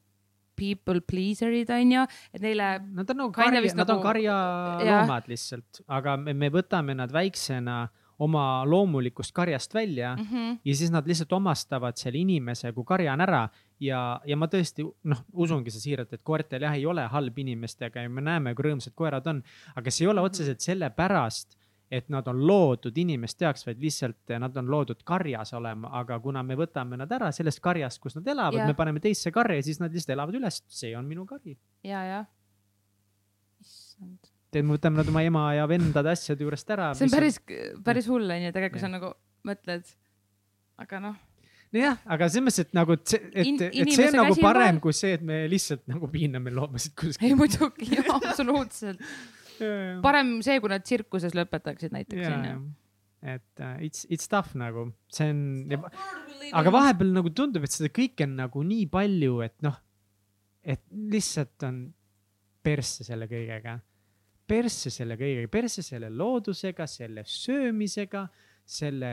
people pleaser'id onju, et neile Nad on nagu karja, nad on nagu- karjaloomad lihtsalt, aga me, me võtame nad väiksena oma loomulikust karjast välja mm. -hmm. ja siis nad lihtsalt omastavad selle inimese, kui karja on ära ja, ja ma tõesti noh, usungi seda siiralt, et koertel jah, ei ole halb inimestega ja me näeme, kui rõõmsad koerad on, aga see ei ole otseselt sellepärast, et nad on loodud inimeste jaoks, vaid lihtsalt nad on loodud karjas olema, aga kuna me võtame nad ära sellest karjast, kus nad elavad Jah. me paneme teisse karja, siis nad lihtsalt elavad üles, see on minu kari. ja, ja. issand, et me võtame nad oma ema ja vendade asjade juurest ära. see on päris, päris hull onju, tegelikult kui sa nagu mõtled. aga noh, nojah, aga selles mõttes, et nagu, et et et see on nagu on parem kui see, et me lihtsalt nagu piiname loomasid kuskil ei. muidugi, absoluutselt. parem. see, kui nad tsirkuses lõpetaksid näiteks onju. et uh, it's, it's tough nagu, see on, aga vahepeal nagu tundub, et seda kõike on nagu nii palju, et noh, et lihtsalt on persse selle kõigega. persse selle kõigega, persse selle loodusega, selle söömisega, selle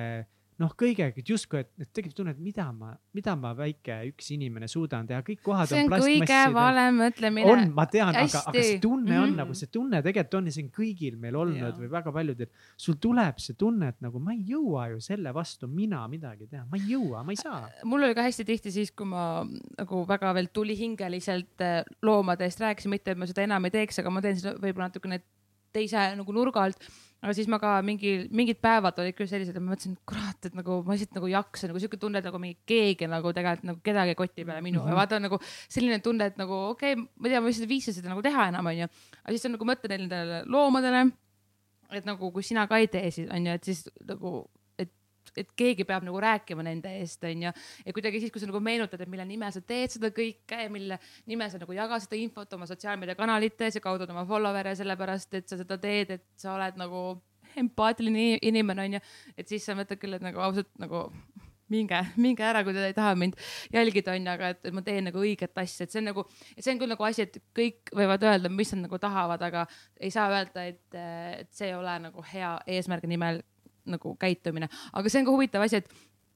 noh, kõigega, justkui, et et tegelikult tunned, mida ma, mida ma väike üks inimene suudan teha, kõik kohad see on kõige valem mõtlemine. on, ma tean, aga, aga see tunne mm -hmm. on nagu see tunne tegelikult on ja see on kõigil meil olnud Jaa. või väga paljudel. sul tuleb see tunne, et nagu ma ei jõua ju selle vastu mina midagi teha, ma ei jõua, ma ei saa. mul oli ka hästi tihti siis, kui ma nagu väga veel tulihingeliselt eh, loomade eest rääkisin, mitte et ma seda enam ei teeks, aga ma teen seda võib-olla natukene teise nagu nurga alt. Aga siis ma ka mingi, mingid päevad olid küll sellised, et ma mõtlesin, kurat, et nagu ma lihtsalt nagu ei jaksa nagu siuke tunne, et nagu mingi keegi nagu tegelikult nagu kedagi koti peale minu mm -hmm. ja vaata nagu selline tunne, et nagu okei okay,, ma ei tea, ma lihtsalt ei viitsi seda nagu teha enam, onju. aga siis on nagu mõte nendele loomadele. et nagu kui sina ka ei tee, siis onju, et siis nagu, et keegi peab nagu rääkima nende eest, onju. ja kuidagi siis, kui sa nagu meenutad, et mille nimel sa teed seda kõike mille nimel sa nagu jagad seda infot oma sotsiaalmeediakanalites ja kaudad oma follower'e sellepärast, et sa seda teed, et sa oled nagu empaatiline inimene onju. et siis sa mõtled küll, et nagu ausalt nagu minge, minge ära, kui te ei taha mind jälgida, onju, aga et, et ma teen nagu õiget asja, et see on nagu, see on küll nagu asi, et kõik võivad öelda, mis nad nagu tahavad, aga ei saa öelda, et, et see ei ole nagu hea eesmärgi nimel nagu käitumine, aga see on ka huvitav asi, et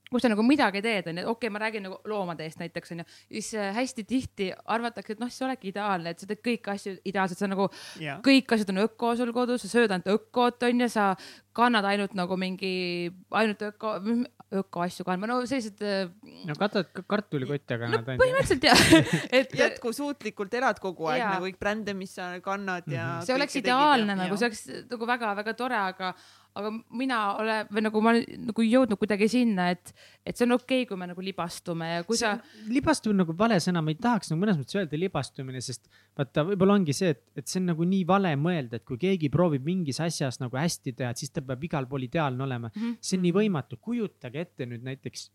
kus sa nagu midagi teed, onju, okei okay,, ma räägin nagu loomade eest näiteks onju, siis äh, hästi tihti arvatakse, et noh, sa oledki ideaalne, et sa teed kõiki asju ideaalselt, sa nagu jah, kõik asjad on öko sul kodus, sa sööd ainult ökot onju, sa kannad ainult nagu mingi, ainult öko, ökoasju kandma, no sellised äh, no katad kartulikotti, aga no nad on. põhimõtteliselt jah, et jätkusuutlikult elad kogu aeg Jaa. nagu kõik brände, mis sa kannad ja Mhm. see oleks ideaalne nagu, see oleks nagu väga-väga tore, aga, aga mina olen või nagu ma olen nagu jõudnud kuidagi sinna, et, et see on okei okay,, kui me nagu libastume ja kui sa, libastumine nagu vale sõna, ma ei tahaks nagu mõnes mõttes öelda libastumine, sest vaata, võib-olla ongi see, et, et see on nagu nii vale mõelda, et kui keegi proovib mingis asjas nagu hästi teha, et siis ta peab igal pool ideaalne olema. Mhm. see on nii võimatu, kujutage ette nüüd näiteks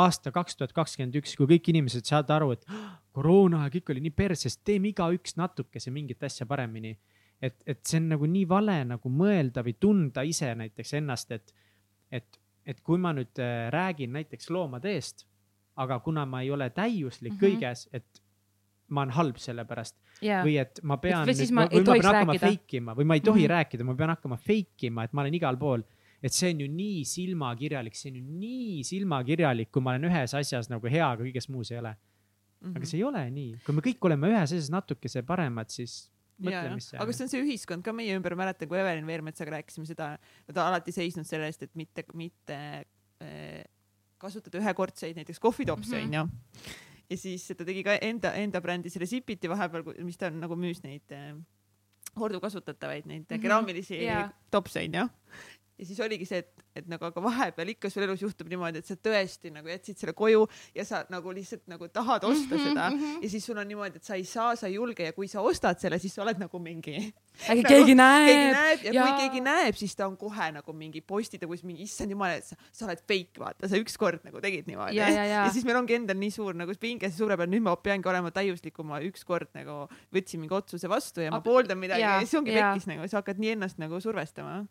aasta kaks tuhat kakskümmend üks, kui kõik inimesed saavad aru, et "Ah, koroona ja kõik oli nii perses, teeme igaüks natukese mingit asja paremini. et, et see on nagu nii vale nagu mõelda või tunda ise näiteks ennast, et, et, et kui ma nüüd äh, räägin näiteks loomade eest, aga kuna ma ei ole täiuslik mm Mhm. -hmm. kõiges, et ma olen halb selle pärast jaa, või et ma pean või või ma pean hakkama fake ima või ma ei tohi mm Mhm. -hmm. rääkida, ma pean hakkama fake ima, et ma olen igal pool. et see on ju nii silmakirjalik, see on ju nii silmakirjalik, kui ma olen ühes asjas nagu hea, aga kõiges muus ei ole. Mhm. aga see ei ole nii, kui me kõik oleme ühes asjas natukese paremad, siis ja, mõtle, ja mis, see aga see on see ühiskond ka meie ümber, mäletan, kui Evelin Veermetsaga rääkisime seda, ta on alati seisnud selle eest, et mitte, mitte äh, kasutada ühekordseid näiteks kohvitopse Mhm. onju mm -hmm. ja siis ta tegi ka enda, enda brändi selle Zipiti vahepeal, mis ta nagu müüs neid äh, korduvkasutatavaid neid mm. -hmm. keraamilisi Jaa. topse onju. Ja siis oligi see, et, et nagu aga vahepeal ikka sul elus juhtub niimoodi, et sa tõesti nagu jätsid selle koju ja sa nagu lihtsalt nagu tahad osta Mhm, seda mhm. ja siis sul on niimoodi, et sa ei saa, sa ei julge ja kui sa ostad selle, siis sa oled nagu mingi äkki Nagu keegi keegi näeb. näeb ja, ja kui keegi näeb, siis ta on kohe nagu mingi postida, kus mingi issand jumal, et sa, sa oled fake, vaata, sa ükskord nagu tegid niimoodi. Ja, ja, siis meil ongi endal nii suur nagu pinge suure peal, nüüd ma peangi olema täiuslikum, ma ükskord nagu võtsin mingi otsuse vastu ja ma pooldan midagi ja, ja siis ongi pekkis nagu, sa hakkad nii ennast nagu survestama.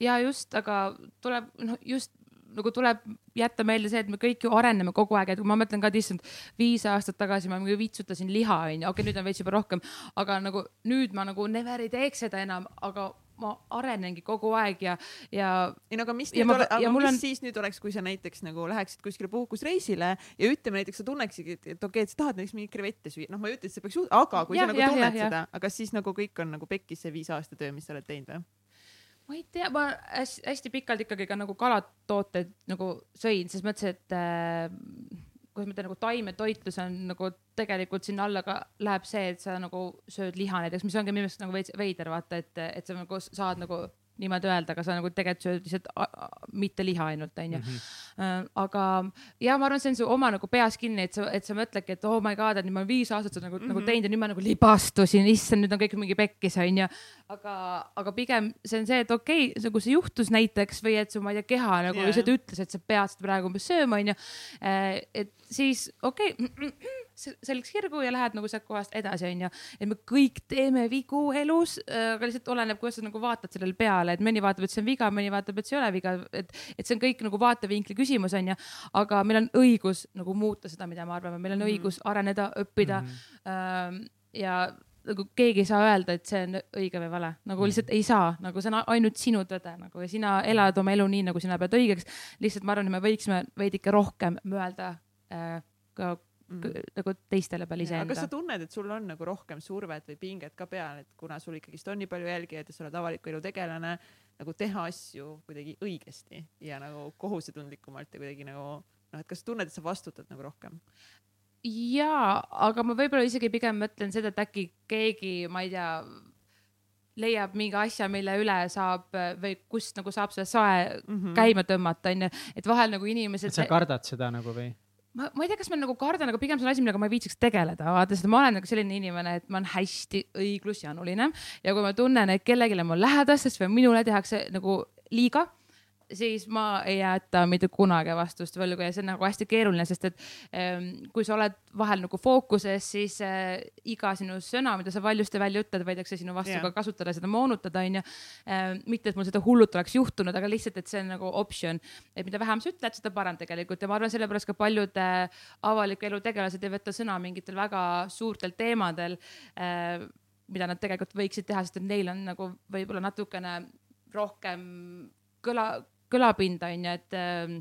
Ja just, aga tuleb noh, just nagu tuleb jätta meelde see, et me kõik ju areneme kogu aeg, et kui ma mõtlen ka, issand, viis aastat tagasi ma mingi vitsutasin liha, onju, okei, nüüd on veits juba rohkem, aga nagu nüüd ma nagu never ei teeks seda enam, aga ma arenengi kogu aeg ja, ja ei no aga mis, Ja nüüd ma- ole, ja aga mis on- siis nüüd oleks, kui sa näiteks nagu läheksid kuskile puhkusreisile ja ütleme näiteks sa tunneksidki, et, et okei okay,, et sa tahad näiteks mingit krevette süüa, noh, ma ei ütle, et see peaks, aga kui Jah, sa nagu jah, tunned jah. seda, aga siis nagu kõik on nagu pekkis see viis aasta töö, mis sa oled teinud või? Ma ei tea, ma hästi, hästi pikalt ikkagi ka nagu kalatooteid nagu sõin, ses mõttes, et äh, kuidas ma ütlen, nagu taimetoitlus on nagu tegelikult sinna alla ka läheb see, et sa nagu sööd liha näiteks, mis ongi minu meelest nagu veits veider vaata, et, et sa nagu saad nagu niimoodi öelda, aga sa nagu tegelikult sööd lihtsalt mitte liha ainult onju Mhm. Äh, aga ja ma arvan, see on su oma nagu peas kinni, et sa, et sa mõtledki, et oh my god, et nüüd ma olen viis aastat seda nagu mm, -hmm. nagu teinud ja nüüd ma nagu libastusin, issand, nüüd on kõik mingi pekkis onju. aga, aga pigem see on see, et okei okay,, nagu see juhtus näiteks või et su, ma ei tea, keha nagu Jaa. lihtsalt ütles, et sa pead seda praegu umbes sööma onju. et siis okei okay, selgeks kirgu ja lähed nagu sealt kohast edasi, onju. et me kõik teeme vigu elus, aga lihtsalt oleneb, kuidas sa nagu vaatad sellele peale, et mõni vaatab, et see on viga, mõni vaatab, et see ei ole viga, et, et see on kõik nagu vaatevinkli küsimus, onju. aga meil on õigus nagu muuta seda, mida me arvame, meil on Mhm. õigus areneda, õppida Mhm. ähm, ja nagu keegi ei saa öelda, et see on õige või vale, nagu Mhm. lihtsalt ei saa, nagu see on ainult sinu tõde nagu ja sina elad oma elu nii, nagu sina pead õigeks. lihtsalt ma arvan, et me võiksime veidike rohkem mõelda äh, ka Mm. nagu teistele peale aga kas sa iseenda. tunned, et sul on nagu rohkem survet või pinget ka peal, et kuna sul ikkagist on nii palju jälgijaid ja sa oled avaliku elu tegelane, nagu teha asju kuidagi õigesti ja nagu kohusetundlikumalt ja kuidagi nagu noh, et kas sa tunned, et sa vastutad nagu rohkem? jaa, aga ma võib-olla isegi pigem mõtlen seda, et äkki keegi, ma ei tea, leiab mingi asja, mille üle saab või kust nagu saab selle sae Mm -hmm. käima tõmmata, onju, et vahel nagu inimesed sa kardad seda nagu või? Ma, ma ei tea, kas ma nagu kardan, aga pigem see on asi, millega ma ei viitsiks tegeleda, vaata, sest ma olen nagu selline inimene, et ma olen hästi õiglusjanuline. Ja kui ma tunnen, et kellelegi mu lähedastest või minule tehakse nagu liiga, siis ma ei jäta mitte kunagi vastust võlgu ja see on nagu hästi keeruline, sest et ähm, kui sa oled vahel nagu fookuses, siis äh, iga sinu sõna, mida sa valjusti välja ütled, võidakse sinu vastu Jah. ka kasutada, seda moonutada, onju. mitte, et mul seda hullut oleks juhtunud, aga lihtsalt, et see on nagu optsioon, et mida vähem sa ütled, seda parem tegelikult ja ma arvan, sellepärast ka paljud äh, avaliku elu tegelased ei võta sõna mingitel väga suurtel teemadel äh, mida nad tegelikult võiksid teha, sest et neil on nagu võib-olla natukene rohkem kõla, kõlapinda onju, et ähm,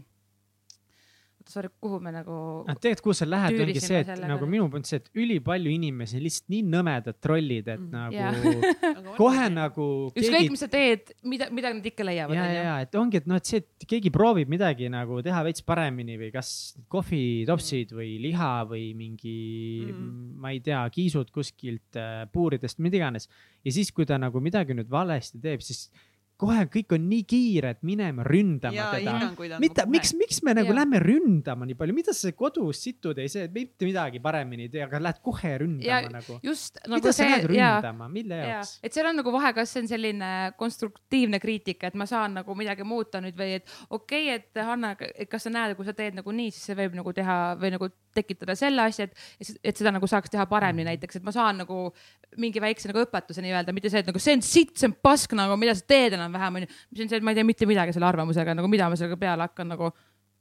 sorry, kuhu me nagu noh, tegelikult kuhu sa lähed, ongi see, et selle nagu minu poolt see, et ülipalju inimesi on lihtsalt nii nõmedad trollid, et Mm. nagu Jaa. kohe nagu ükskõik, keegi mis sa teed, mida, mida nad ikka leiavad ja, ja, ja, et ongi, et noh, et see, et keegi proovib midagi nagu teha veits paremini või kas kohvitopsid või liha või mingi Mm. mm., ma ei tea, kiisud kuskilt äh, puuridest, mida iganes. ja siis, kui ta nagu midagi nüüd valesti teeb, siis kohe kõik on nii kiired minema ründama ja teda. mida, miks, miks me nagu Jaa. lähme ründama nii palju, mida sa kodus situd ei see, mitte midagi paremini ei tee, aga lähed kohe ründama Ja nagu. just nagu mida sa see lähed ja ründama, mille ja jaoks? et seal on nagu vahe, kas see on selline konstruktiivne kriitika, et ma saan nagu midagi muuta nüüd või et okei okay,, et Hanna, kas sa näed, kui sa teed nagu nii, siis see võib nagu teha või nagu tekitada selle asja, et, et seda nagu saaks teha paremini Mhm. näiteks, et ma saan nagu mingi väikse nagu õpetuse nii-öelda, mitte see, et nagu see on sitt, see on pask nagu, mida sa teed enam-vähem onju. mis on see, et ma ei tee mitte midagi selle arvamusega nagu, mida ma sellega peale hakkan nagu,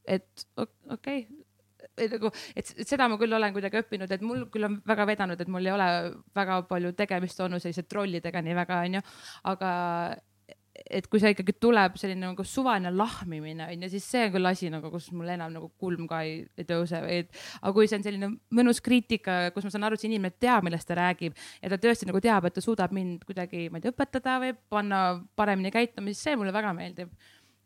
et okei okay. et nagu, et seda ma küll olen kuidagi õppinud, et mul küll on väga vedanud, et mul ei ole väga palju tegemist olnud sellise trollidega nii väga onju, aga et kui see ikkagi tuleb selline nagu suvaline lahmimine onju, siis see on küll asi nagu, kus mul enam nagu kulm ka ei, ei tõuse või et. aga kui see on selline mõnus kriitika, kus ma saan aru, et see inimene teab, millest ta räägib ja ta tõesti nagu teab, et ta suudab mind kuidagi, ma ei tea, õpetada või panna paremini käituma, siis see mulle väga meeldib.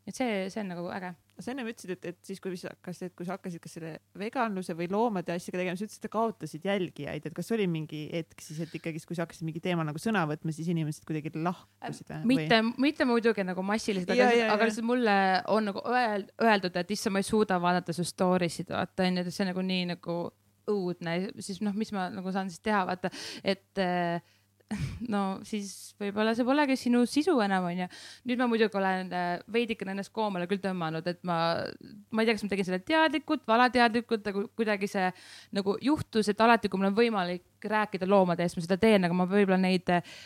et see, see on nagu äge. Sa ennem ütlesid, et, et siis, kui sa, kas, et kui sa hakkasid kas selle veganluse või loomade asjaga tegema, sa ütlesid, et kaotasid jälgijaid, et kas oli mingi hetk siis, et ikkagist, kui sa hakkasid mingi teema nagu sõna võtma, siis inimesed kuidagi lahkusid või? mitte, mitte muidugi nagu massiliselt, aga aga lihtsalt mulle on nagu öel- öeldud, et issand, ma ei suuda vaadata su story sid, vaata onju, et see on nagu nii nagu õudne, siis noh, mis ma nagu saan siis teha, vaata, et äh, no siis võib-olla see polegi sinu sisu enam onju. nüüd ma muidugi olen äh, veidikene ennast koomale küll tõmmanud, et ma, ma ei tea, kas ma tegin selle teadlikult, valateadlikult, aga kuidagi see nagu juhtus, et alati, kui mul on võimalik rääkida loomade eest, ma seda teen, aga ma võib-olla neid äh,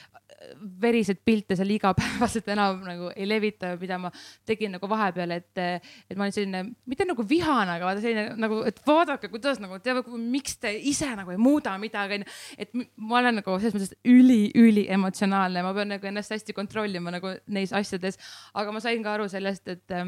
veriseid pilte seal igapäevaselt enam nagu ei levita, mida ma tegin nagu vahepeal, et, et ma olin selline, mitte nagu vihane, aga vaata selline nagu, et vaadake, kuidas nagu teab, miks te ise nagu ei muuda midagi, onju. et ma olen nagu selles mõttes üli-üli emotsionaalne, ma pean nagu ennast hästi kontrollima nagu neis asjades, aga ma sain ka aru sellest, et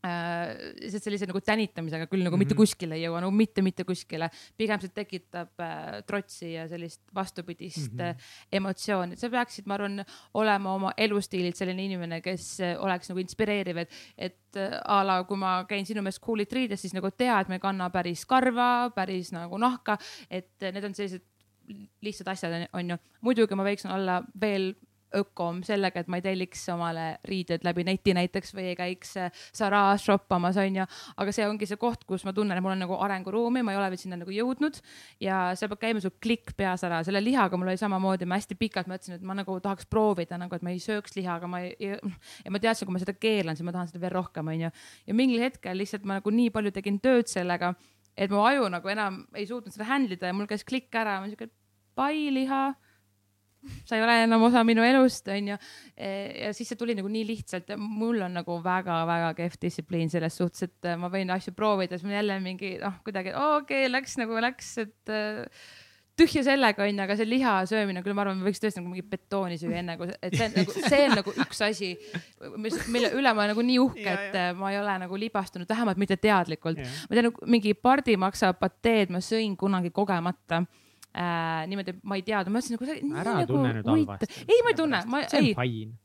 lihtsalt sellise nagu tänitamisega küll nagu mm -hmm. mitte Mhm. kuskile ei jõua, nagu mitte, mitte kuskile. pigem see tekitab äh, trotsi ja sellist vastupidist mm. -hmm. emotsiooni, et sa peaksid, ma arvan, olema oma elustiililt selline inimene, kes äh, oleks nagu inspireeriv, et, et äh, a la kui ma käin sinu meelest cool'it riides, siis nagu tea, et ma ei kanna päris karva, päris nagu nahka, et äh, need on sellised lihtsad asjad, onju. muidugi ma võiksin olla veel ökom sellega, et ma ei telliks omale riided läbi neti näiteks või ei käiks äh, Zara shoppamas onju, aga see ongi see koht, kus ma tunnen, et mul on nagu arenguruumi, ma ei ole veel sinna nagu jõudnud ja seal peab käima su klikk peas ära, selle lihaga mul oli samamoodi, ma hästi pikalt mõtlesin, et ma nagu tahaks proovida nagu, et ma ei sööks liha, aga ma ei, ja ma teadsin, kui ma seda keelan, siis ma tahan seda veel rohkem onju. ja mingil hetkel lihtsalt ma nagu nii palju tegin tööd sellega, et mu aju nagu enam ei suutnud seda handle ida ja mul käis klikk ära, ma siuke pai liha sa ei ole enam osa minu elust, onju. ja siis see tuli nagu nii lihtsalt ja mul on nagu väga-väga kehv distsipliin selles suhtes, et äh, ma võin asju proovida, siis mul jälle mingi noh, kuidagi okei okay,, läks nagu läks, et äh, tühja sellega onju, aga see liha söömine küll, ma arvan, võiks tõesti nagu mingit betooni süüa enne, kui, et see on nagu, see on nagu üks asi, mis, mille üle ma olen nagu nii uhke, Ja, et äh, ma ei ole nagu libastunud, vähemalt mitte teadlikult. Ma tean, mingi pardimaksa pateed ma sõin kunagi kogemata äh,. niimoodi ma ei teadnud, ma mõtlesin nagu. ära tunne nüüd halvasti. ei, ma ei tunne, ma see on ei, fine.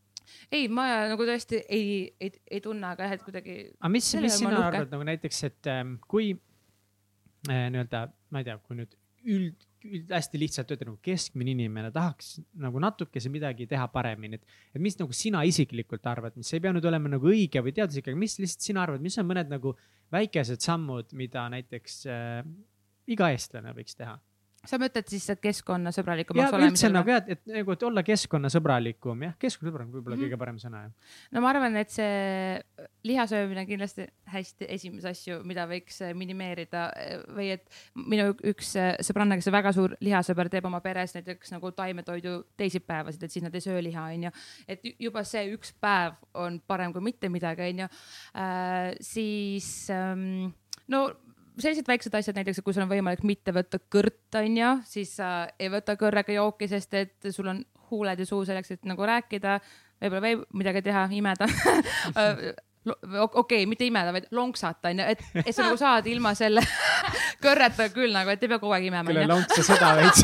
ei, ma nagu tõesti ei, ei, ei tunne, aga jah, et kuidagi aga mis, mis sina olen uhke. arvad nagu näiteks, et ähm, kui äh, nii-öelda, ma ei tea, kui nüüd üld, üld hästi lihtsalt öelda nagu keskmine inimene tahaks nagu natukese midagi teha paremini, et, et mis nagu sina isiklikult arvad, mis ei pea nüüd olema nagu õige või teaduslik, aga mis lihtsalt sina arvad, mis on mõned nagu väikesed sammud, mida näiteks äh, iga eestlane võiks teha? Sa mõtled siis ja keskkonnasõbralikumaks üldse olemisele nagu? jah, et nagu, et olla keskkonnasõbralikum jah, keskkonnasõbralik võib-olla mm. -hmm. kõige parem sõna jah. no ma arvan, et see liha söömine on kindlasti hästi esimesi asju, mida võiks äh, minimeerida äh, või et minu üks äh, sõbranna, kes on väga suur lihasõber, teeb oma peres näiteks nagu taimetoidu teisipäevasid, et siis nad ei söö liha, onju. et ju- juba see üks päev on parem kui mitte midagi, onju. siis ähm, no sellised väiksed asjad näiteks, kui sul on võimalik mitte võtta kõrt, onju, siis sa ei võta kõrrega jooki, sest et sul on huuled ja suu selleks, et nagu rääkida, võib-olla veel midagi teha, imeda okei okay,, mitte imeda, vaid lonksata onju, et, et sa nagu saad ilma selle kõrreta küll nagu, et ei pea kogu aeg imema kelle onju. lonks sa seda veits.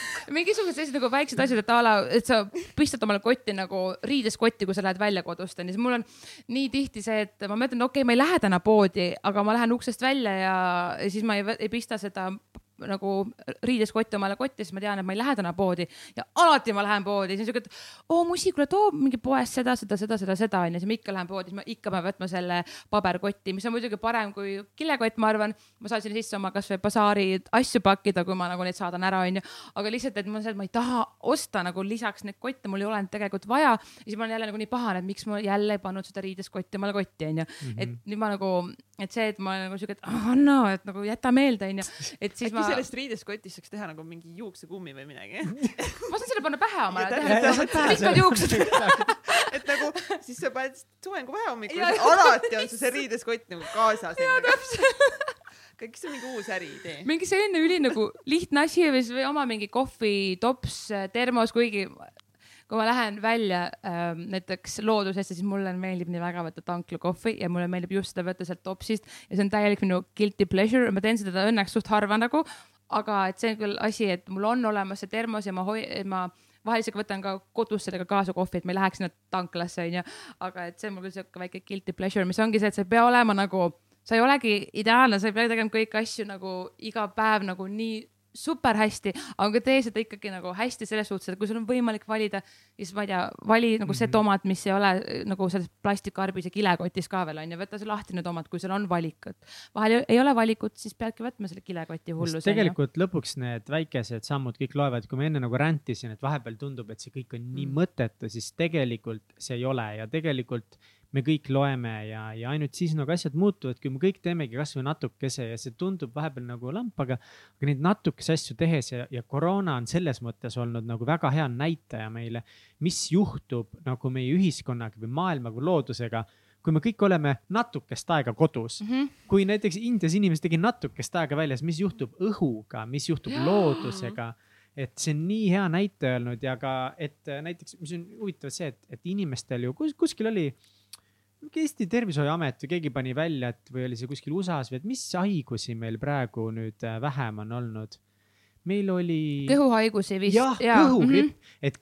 mingisugused sellised nagu väiksed asjad, et a la, et sa pistad omale kotti nagu riides kotti, kui sa lähed välja kodust onju, siis mul on nii tihti see, et ma mõtlen, okei okay,, ma ei lähe täna poodi, aga ma lähen uksest välja ja, ja siis ma ei, ei pista seda nagu riides kotti omale kotti, siis ma tean, et ma ei lähe täna poodi ja alati ma lähen poodi, siis on siuke, et oo Musi, kuule too mingi poest seda, seda, seda, seda, seda onju, siis ma ikka lähen poodi, siis ma ikka pean võtma selle paberkotti, mis on muidugi parem kui kilekott, ma arvan. ma saan sinna sisse oma kasvõi basaari asju pakkida, kui ma nagu neid saadan ära, onju. aga lihtsalt, et mul on see, et ma ei taha osta nagu lisaks neid kotte, mul ei ole neid tegelikult vaja. ja siis ma olen jälle nagu nii pahane, et miks ma jälle ei pannud seda riides kotti omale kotti, onju. et nüüd ma nagu, et see, et ma olen nagu siuke, et no, et nagu jäta meelde, onju. et siis äkki sellest riidest kotist saaks teha nagu mingi juuksekummi või midagi ma saan selle panna pähe omale, täpselt, pikad juuksed. et nagu siis sa paned soengu pähe hommikul Ja-, alati on sul see riideskott nagu kaasas. kõik see on mingi uus äriidee. mingi selline üli nagu lihtne asi või siis või oma mingi kohvitops, termos, kuigi kui ma lähen välja ähm, näiteks loodusesse, siis mulle meeldib nii väga võtta tanklakohvi ja mulle meeldib just seda võtta sealt topsist ja see on täielik minu guilty pleasure, ma teen seda õnneks suht harva nagu, aga et see on küll asi, et mul on olemas see termos ja ma hoi-, ma vahel isegi võtan ka kodus sellega kaasa kohvi, et ma ei läheks sinna tanklasse onju, aga et see on mul küll siuke väike guilty pleasure, mis ongi see, et sa ei pea olema nagu sa ei olegi ideaalne, sa ei pea tegema kõiki asju nagu iga päev nagu nii super hästi, aga tee seda ikkagi nagu hästi selles suhtes, et kui sul on võimalik valida, siis ma ei tea, vali nagu see Mhm. tomat, mis ei ole nagu selles plastikkarbis ja kilekotis ka veel onju, võta see lahtine tomat, kui sul on valikut. vahel ei- ole valikut, siis peadki võtma selle kilekoti hulluse. tegelikult lõpuks need väikesed sammud kõik loevad, kui ma enne nagu räntisin, et vahepeal tundub, et see kõik on nii Mm. mõttetu, siis tegelikult see ei ole ja tegelikult me kõik loeme ja, ja ainult siis nagu asjad muutuvad, kui me kõik teemegi kasvõi natukese ja see tundub vahepeal nagu lamp, aga, aga neid natukese asju tehes ja, ja koroona on selles mõttes olnud nagu väga hea näitaja meile, mis juhtub nagu meie ühiskonnaga või maailmaga või loodusega, kui me kõik oleme natukest aega kodus mm. -hmm. kui näiteks Indias inimesed tegid natukest aega väljas, mis juhtub õhuga, mis juhtub Jaa. loodusega. et see on nii hea näitaja olnud ja ka, et äh, näiteks, mis on huvitav see, et, et inimestel ju kus, kuskil oli. Mingi Eesti Tervishoiuamet või keegi pani välja, et või oli see kuskil USA-s või et mis haigusi meil praegu nüüd äh, vähem on olnud. meil oli. kõhuhaigusi vist. jah, kõhugripp, Mhm. et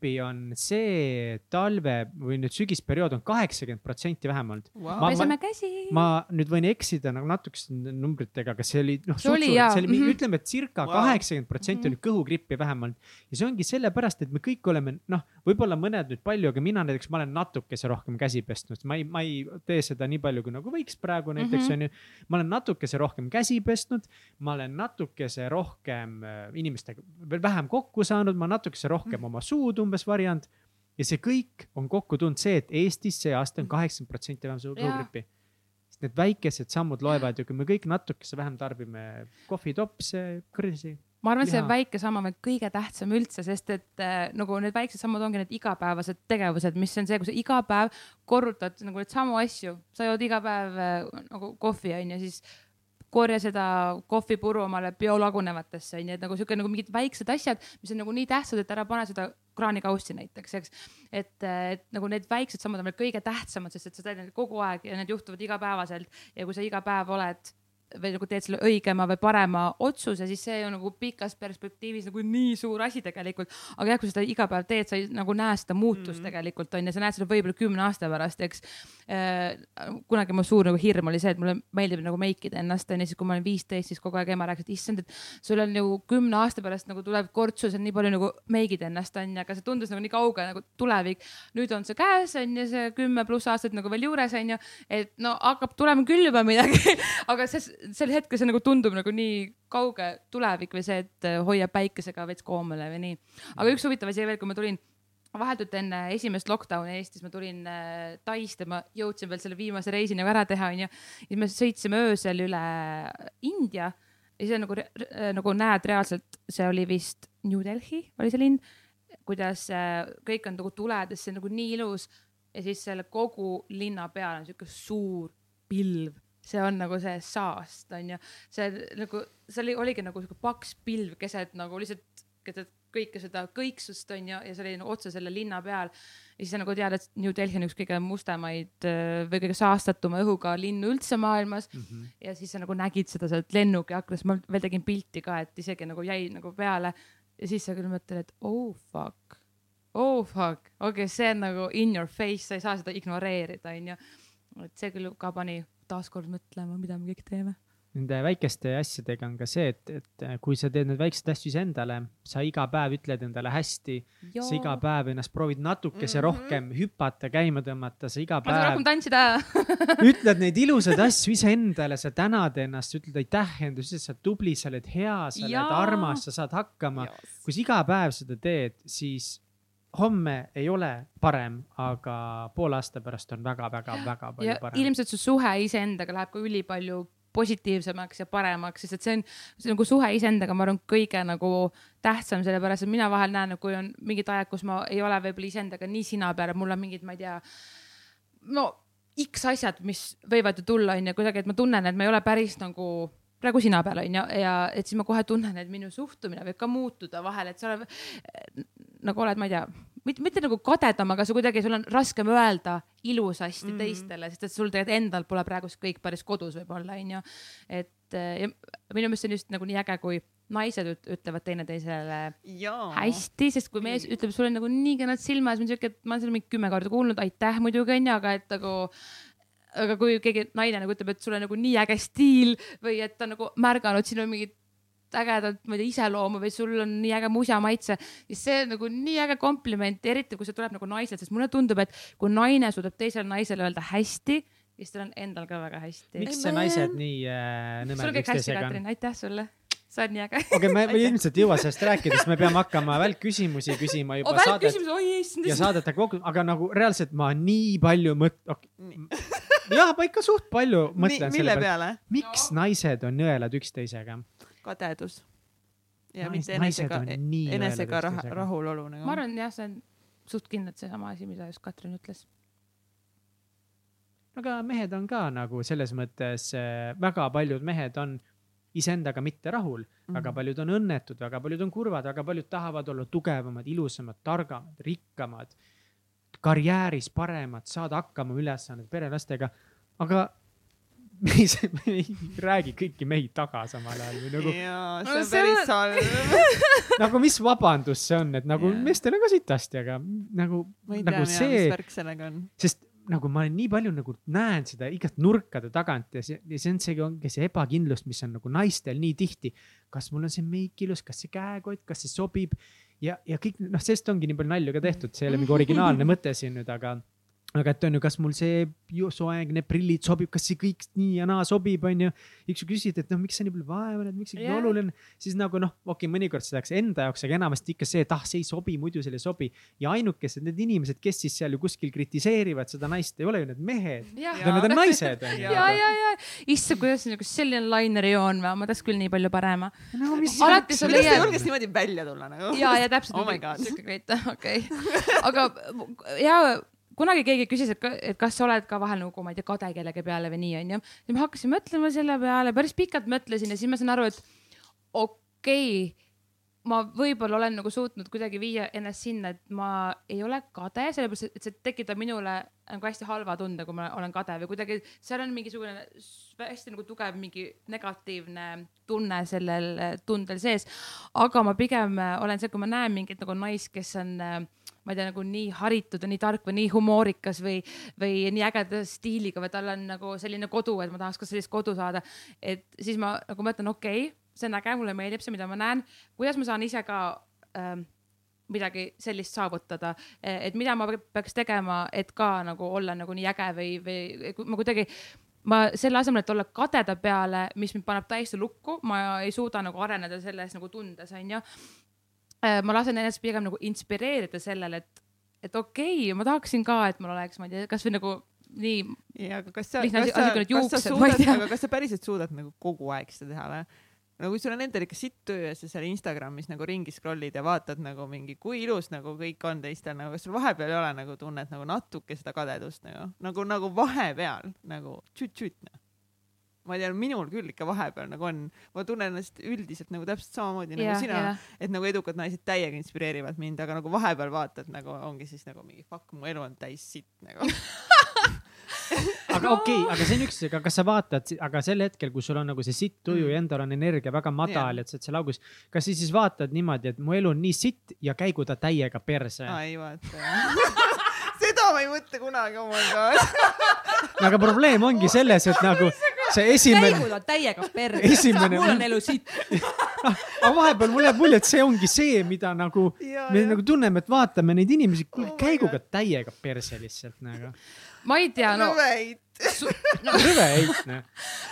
kõhugrippi on see talve või nüüd sügisperiood on kaheksakümmend protsenti vähem olnud wow. Ma- peseme käsi. ma nüüd võin eksida nagu natukeste numbritega, aga see oli noh, mhm. mm -hmm. ütleme, et circa Wow. kaheksakümmend protsenti Mhm. oli kõhugrippi vähemalt. ja see ongi sellepärast, et me kõik oleme noh, võib-olla mõned nüüd palju, aga mina näiteks, ma olen natukese rohkem käsi pesnud, ma ei, ma ei tee seda nii palju, kui nagu võiks praegu näiteks Mhm. on ju. ma olen natukese rohkem käsi pesnud, ma olen natukese rohkem äh, inimestega veel vähem kokku saanud, ma natukese rohkem Mhm. oma suud umbes varjanud. ja see kõik on kokku tulnud see, et Eestis see aasta on Mhm. kaheksakümmend protsenti vähem sest need väikesed sammud loevad ju, kui me kõik natukese vähem tarbime kohvitopse, kõrsi. ma arvan, et see väike samm on kõige tähtsam üldse, sest et äh, nagu need väiksed sammud ongi need igapäevased tegevused, mis on see, kui sa iga päev korrutad nagu neid samu asju, sa jood iga päev äh, nagu kohvi onju, siis korja seda kohvipuru omale biolagunevatesse onju, et nagu siuke nagu mingid väiksed asjad, mis on nagu nii tähtsad, et ära pane seda kraanikaussi näiteks, eks. et, et nagu need väiksed sammud on veel kõige tähtsamad, sest et sa teed neid kogu aeg ja need juhtuvad igapäevaselt ja kui sa iga päev oled või nagu teed selle õigema või parema otsuse, siis see on nagu pikas perspektiivis nagu nii suur asi tegelikult. aga jah, kui seda iga päev teed, sa ei nagu näe seda muutust mm -hmm. tegelikult on ju, sa näed seda võib-olla kümne aasta pärast, eks äh,. kunagi mu suur nagu hirm oli see, et mulle meeldib nagu meikida ennast on ju, siis kui ma olin viisteist, siis kogu aeg ema rääkis, et issand, et sul on nagu kümne aasta pärast nagu tuleb kortsus, et nii palju nagu meigid ennast on ju, aga see tundus nagu nii kauge nagu tulevik. nüüd on see käes on ju, see kümme pluss aastat nagu veel juures on ju, et no hakkab tulema küll juba midagi aga see sel hetkel see nagu tundub nagu nii kauge tulevik või see, et äh, hoiab päikesega veits koomale või nii. aga üks huvitav asi veel, kui ma tulin vahetult enne esimest lockdown'i Eestis ma tulin äh, Taist ja ma jõudsin veel selle viimase reisi nagu ära teha, onju. siis me sõitsime öösel üle India ja see on nagu, nagu näed reaalselt, see oli vist New Delhi oli see linn, kuidas äh, kõik on nagu tuledes, see on nagu nii ilus ja siis selle kogu linna peal on sihuke suur pilv see on nagu see saast, onju. see nagu, see oli, oligi nagu sihuke paks pilv keset nagu lihtsalt keset kõike seda kõiksust onju ja see oli nagu otse selle linna peal. ja siis sa nagu tead, et New Delhi on üks kõige mustemaid või kõige saastatuma õhuga linn üldse maailmas mm. -hmm. ja siis sa nagu nägid seda sealt lennuki aknast, ma veel tegin pilti ka, et isegi nagu jäi nagu peale. ja siis sa küll mõtled, et oh fuck, oh fuck, okei okay,, see on nagu in your face, sa ei saa seda ignoreerida, onju. et see küll ka pani taaskord mõtlema, mida me kõik teeme. Nende väikeste asjadega on ka see, et, et kui sa teed neid väikseid asju iseendale, sa iga päev ütled endale hästi, sa iga päev ennast proovid natukese mm -hmm. rohkem hüpata, käima tõmmata, sa iga ma saan päev rohkem tantsida? ütled neid ilusaid asju iseendale, sa tänad ennast, ütled aitäh endale, sa oled tubli, sa oled hea, sa oled armas, sa saad hakkama. kui sa iga päev seda teed, siis homme ei ole parem, aga poole aasta pärast on väga-väga-väga palju ja parem. ilmselt su suhe iseendaga läheb ka ülipalju positiivsemaks ja paremaks, sest et see on, see nagu suhe iseendaga, ma arvan, kõige nagu tähtsam, sellepärast et mina vahel näen, kui on mingid ajad, kus ma ei ole võib-olla iseendaga nii sina peal, mul on mingid, ma ei tea, no X asjad, mis võivad ju tulla, onju, kuidagi, et ma tunnen, et ma ei ole päris nagu praegu sina peal onju ja et siis ma kohe tunnen, et minu suhtumine võib ka muutuda vahel, et sa oled nagu oled, ma ei tea, mitte, mitte nagu kadedam, aga sa kuidagi, sul on raskem öelda ilusasti mm -hmm. teistele, sest et sul tegelikult endal pole praegu kõik päris kodus võib-olla onju. et ja minu meelest see on just nagu nii äge, kui naised üt- ütlevad teineteisele hästi, sest kui mees ütleb sulle nagu nii kenad silma, siis ma siuke, et ma olen seda mingi kümme korda kuulnud, aitäh muidugi onju, aga et nagu. aga kui keegi naine nagu ütleb, et sul on nagu nii äge stiil või et ta on nagu märganud sinu mingit ägedat, ma ei tea, iseloomu või sul on nii äge musamaitse, siis see on nagu nii äge kompliment, eriti kui see tuleb nagu naiselt, sest mulle tundub, et kui naine suudab teisele naisele öelda hästi, siis tal on endal ka väga hästi. miks see naised nii äh, hästi, üksteisega on? Katrin, aitäh sulle, sa oled nii äge. okei, me me ilmselt ei jõua sellest rääkida, sest me peame hakkama välkküsimusi küsima juba oh, saadet oi issand ja. saadete kokku, aga nagu reaalselt ma nii palju mõt- okay., jah, ma ikka suht palju mõtlen mille selle peale, peale? miks naised on nõelad üksteisega. kadedus. ja Nais- mitte enesega enesega rah- rahulolu nagu. ma arvan jah, see on suht kindlalt seesama asi, mida just Katrin ütles. aga mehed on ka nagu selles mõttes, väga paljud mehed on iseendaga mitte rahul mm, -hmm. väga paljud on õnnetud, väga paljud on kurvad, väga paljud tahavad olla tugevamad, ilusamad, targamad, rikkamad, karjääris paremad, saada hakkama ülesanded perelastega, aga me ei, me ei räägi kõiki mehi taga samal ajal või nagu, jaa, No see on see päris halb. nagu mis vabandus see on, et nagu yeah. meestel on ka sitasti, aga nagu, ma ei tea nagu, mina, see mis, värk sellega on. sest nagu ma olen nii palju nagu näen seda igat nurkade tagant ja see, ja see on see, ongi see ebakindlus, mis on nagu naistel nii tihti. kas mul on see meik ilus, kas see käekott, kas see sobib ja, ja kõik noh, sellest ongi nii palju nalju ka tehtud, see ei ole mingi originaalne mõte siin nüüd, aga aga et on ju, kas mul see ju need prillid sobib, kas see kõik nii ja naa sobib, onju. ja kui sa küsid, et noh, miks sa nii palju vaeva näed, miks see yeah. Oluline, siis nagu noh, okei okay,, mõnikord see tehakse enda jaoks, aga enamasti ikka see, et ah, see ei sobi, muidu see ei sobi. ja ainukesed need inimesed, kes siis seal ju kuskil kritiseerivad seda naist, ei ole ju need mehed, ja, Jaa. need on naised onju. ja, ja, ja issand, kuidas nagu selline laineri joon või, ma tahaks küll nii palju parema. no Alati sa leiad- julges niimoodi välja tulla nagu? ja, ja täpselt Oh my god. okei. aga ja kunagi keegi küsis, et, et kas sa oled ka vahel nagu, ma ei tea, kade kellegi peale või nii onju. ja ma hakkasin mõtlema selle peale, päris pikalt mõtlesin ja siis ma sain aru, et okei okay, ma võib-olla olen nagu suutnud kuidagi viia ennast sinna, et ma ei ole kade, sellepärast et see tekitab minule nagu hästi halva tunde, kui ma olen kade või kuidagi seal on mingisugune hästi nagu tugev mingi negatiivne tunne sellel tundel sees. aga ma pigem olen see, kui ma näen mingit nagu naist, kes on eh, ma ei tea, nagu nii haritud ja nii tark või nii humoorikas või, või nii ägeda stiiliga või tal on nagu selline kodu, et ma tahaks ka sellist kodu saada. et siis ma nagu mõtlen, okei okay,, see on äge, mulle meeldib see, mida ma näen, kuidas ma saan ise ka ähm, midagi sellist saavutada, et mida ma peaks tegema, et ka nagu olla nagu nii äge või, või ma kuidagi ma selle asemel, et olla kadeda peale, mis mind paneb täiesti lukku, ma ei suuda nagu areneda selles nagu tundes, onju. Ma lasen ennast pigem nagu inspireerida sellele, et, et okei okay,, ma tahaksin ka, et mul oleks, ma ei tea, kasvõi nagu nii, kas sa, kas sa, kas sa suudad, aga kas sa päriselt suudad nagu kogu aeg seda teha või? no kui sul on endal ikka sitt töö ja sa seal Instagramis nagu ringi scroll'id ja vaatad nagu mingi, kui ilus nagu kõik on teistel, nagu kas sul vahepeal ei ole nagu tunnet nagu natuke seda kadedust nagu, nagu, nagu vahepeal nagu tšüt-tšüt noh. Ma ei tea, minul küll ikka vahepeal nagu on, ma tunnen ennast üldiselt nagu täpselt samamoodi nagu jah, sina, jah, et nagu edukad naised täiega inspireerivad mind, aga nagu vahepeal vaatad nagu ongi siis nagu mingi fuck, mu elu on täis sitt nagu. aga okei okay,, aga see on üks, aga kas sa vaatad, aga sel hetkel, kui sul on nagu see sitt tuju Mm. ja endal on energia väga madal ja et sa oled seal augus, kas sa siis vaatad niimoodi, et mu elu on nii sitt ja käigu ta täiega perse ei vaata. seda ma ei mõtle kunagi, oh my god. no aga probleem ongi selles, et nagu see esimene, käigud on täiega perre. Esimene- mul on elu siit. aga vahepeal mulle jääb mulje, et see ongi see, mida nagu me nagu tunneme, et vaatame neid inimesi, Oh käiguga täiega perse lihtsalt nagu. ma ei tea, no no,. rõve heit noh,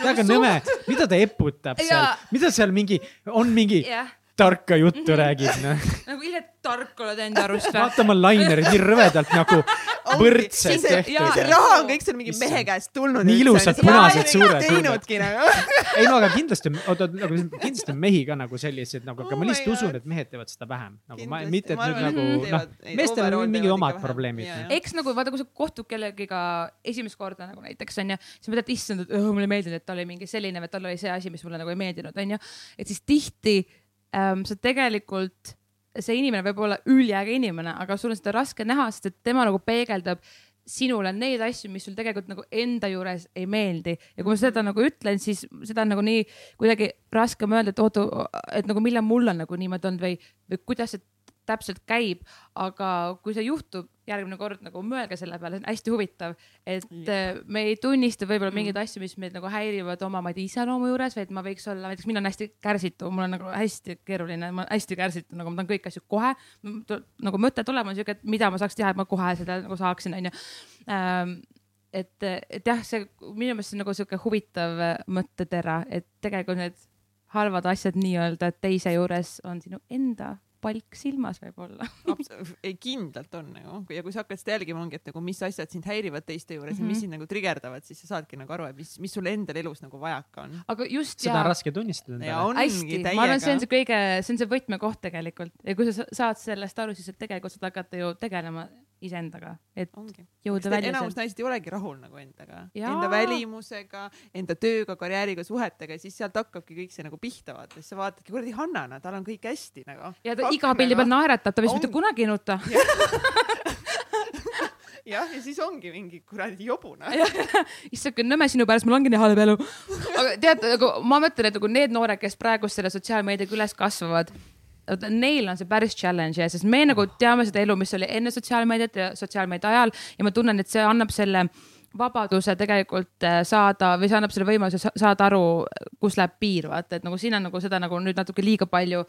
väga nõme, mida ta eputab seal Jaa., mida seal mingi, on mingi jah, tarka juttu räägib noh. nagu ise tark oled enda arust või? vaata oma lainerid nii rõvedalt nagu võrdselt see- jaa, tehtud. raha on kõik seal mingi mehe käest tulnud. Nii ilusad punased suured teinudki nagu. ei no aga kindlasti, oota, nagu kindlasti on mehi ka nagu sellised nagu, aga Oh ma my lihtsalt usun, et mehed teevad seda vähem. nagu ma, mitte, et nüüd nagu noh meestel on mingid teevad omad probleemid noh. eks nagu vaata, kui sa kohtud kellegiga esimest korda nagu näiteks onju, siis mõtled, issand, et mulle ei meeldinud, et ta oli mingi selline või tal oli see asi, mis mulle nagu ei meeldinud, onju. et siis tihti ähm, sa tegelikult, see inimene võib olla üliäge inimene, aga sul on seda raske näha, sest et tema nagu peegeldab sinule neid asju, mis sul tegelikult nagu enda juures ei meeldi. Ja kui ma seda nagu ütlen, siis seda on nagu nii kuidagi raskem öelda, et oota, et nagu millal mul on nagu niimoodi olnud või, või kuidas see täpselt käib, aga kui see juhtub järgmine kord nagu mõelge selle peale, see on hästi huvitav, et yeah. me ei tunnista võib-olla mingeid mm. asju, mis meid nagu häirivad oma, ma ei tea, iseloomu juures, vaid ma võiks olla, näiteks mina olen hästi kärsitu, mul on nagu hästi keeruline, ma olen hästi kärsitu, nagu ma tahan kõiki asju kohe. nagu mõte tulema siuke, et mida ma saaks teha, et ma kohe seda nagu saaksin, onju ähm, et, et jah, see minu meelest on nagu sihuke huvitav mõttetera, et tegelikult need halvad asjad nii-öelda teise juures on sinu enda palk silmas võib-olla ei, kindlalt on nagu ja kui sa hakkad seda jälgima, ongi, et nagu mis asjad sind häirivad teiste juures mm -hmm. ja mis mhm. sind nagu trigerdavad, siis sa saadki nagu aru, et mis, mis sul endal elus nagu vajaka on. aga just. seda ja... on raske tunnistada endale. hästi, ma arvan, see on see kõige, see on see võtmekoht tegelikult ja kui sa saad sellest aru, siis tegelikult saad hakata ju tegelema iseendaga, et Ongi. jõuda välja. enamus naised ei olegi rahul nagu endaga, enda välimusega, enda tööga, karjääriga, suhetega, siis sealt hakkabki kõik see nagu pihta vaata, siis sa vaatadki, kuradi Hannana, tal on kõik hästi nagu. ja ta iga pildi peal naeratab, ta vist mitte kunagi ei nuta jah, ja siis ongi mingi kuradi jobune. issand, kui nõme sinu pärast, mul ongi nii halb elu. aga tead, nagu ma mõtlen, et nagu need noored, kes praegu selle sotsiaalmeediaga üles kasvavad neil on see päris challenge ja, sest me nagu teame seda elu, mis oli enne sotsiaalmeediat ja sotsiaalmeedia ajal ja ma tunnen, et see annab selle vabaduse tegelikult äh, saada või see annab selle võimaluse saada aru, kus läheb piir, vaata, et nagu siin on nagu seda nagu nüüd natuke liiga palju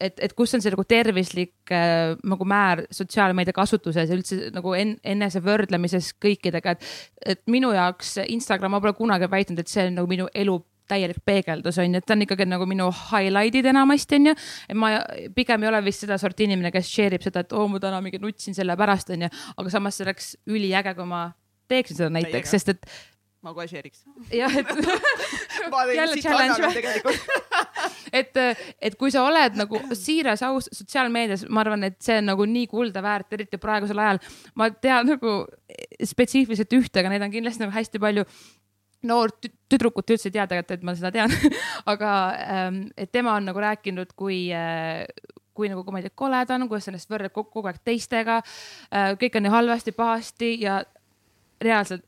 et, et kus on see nagu tervislik äh, nagu määr sotsiaalmeedia kasutuses ja üldse nagu en, enese võrdlemises kõikidega, et, et minu jaoks Instagram, ma pole kunagi väitnud, et see on nagu minu elu täielik peegeldus on ju, et ta on ikkagi nagu minu highlight'id enamasti on ju. et ma pigem ei ole vist seda sorti inimene, kes share ib seda, et oo, ma täna mingi nutsin selle pärast on ju, aga samas see oleks üliäge, kui ma teeksin seda näiteks, sest et ma kohe share iks. jah, et jälle challenge et, et kui sa oled nagu siiras, aus sotsiaalmeedias, ma arvan, et see on nagu nii kulda väärt, eriti praegusel ajal. ma tean nagu spetsiifiliselt ühte, aga neid on kindlasti nagu hästi palju noort tüdrukut üldse ei tea tegelikult, et ma seda tean aga ähm, et tema on nagu rääkinud, kui äh, kui nagu, kui ma ei tea, kole ta on, kuidas ennast võrdleb kogu, kogu aeg teistega äh,. kõik on nii halvasti, pahasti ja reaalselt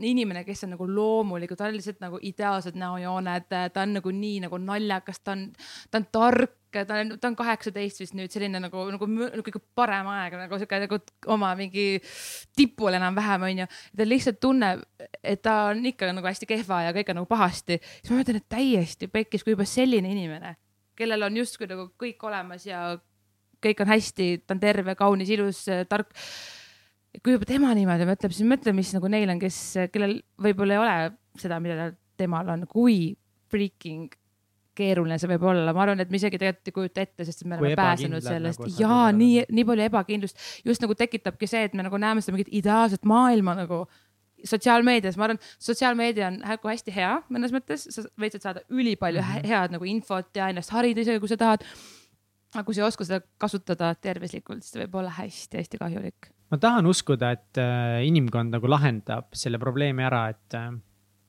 inimene, kes on nagu loomulik, ta on lihtsalt nagu ideaalsed näojooned, ta on nagu nii nagu naljakas, ta on, ta on tark, ta on, ta on kaheksateist vist nüüd selline nagu, nagu, nagu kõige parem aeg nagu sihuke nagu oma mingi tipul enam-vähem onju. ta lihtsalt tunneb, et ta on ikka nagu hästi kehva ja kõik on nagu pahasti. siis ma mõtlen, et täiesti pekkis, kui juba selline inimene, kellel on justkui nagu kõik olemas ja kõik on hästi, ta on terve, kaunis, ilus, tark kui juba tema niimoodi mõtleb, siis mõtle, mis nagu neil on, kes, kellel võib-olla ei ole seda, mida temal on, kui freaking keeruline see võib olla, ma arvan, et me isegi tegelikult ei kujuta ette, sest me oleme pääsenud sellest. nagu ja nii, nii palju ebakindlust. Just nagu tekitabki see, et me nagu näeme seda mingit ideaalset maailma nagu sotsiaalmeedias, ma arvan, sotsiaalmeedia on nagu hästi hea mõnes mõttes, sa võid sealt saada ülipalju mm -hmm. head nagu infot ja ennast harida isegi, kui sa tahad. aga kui sa ei oska seda kasutada tervislikult, siis see võib olla hästi-hästi kahjulik. Ma tahan uskuda, et äh, inimkond nagu lahendab selle probleemi ära, et äh,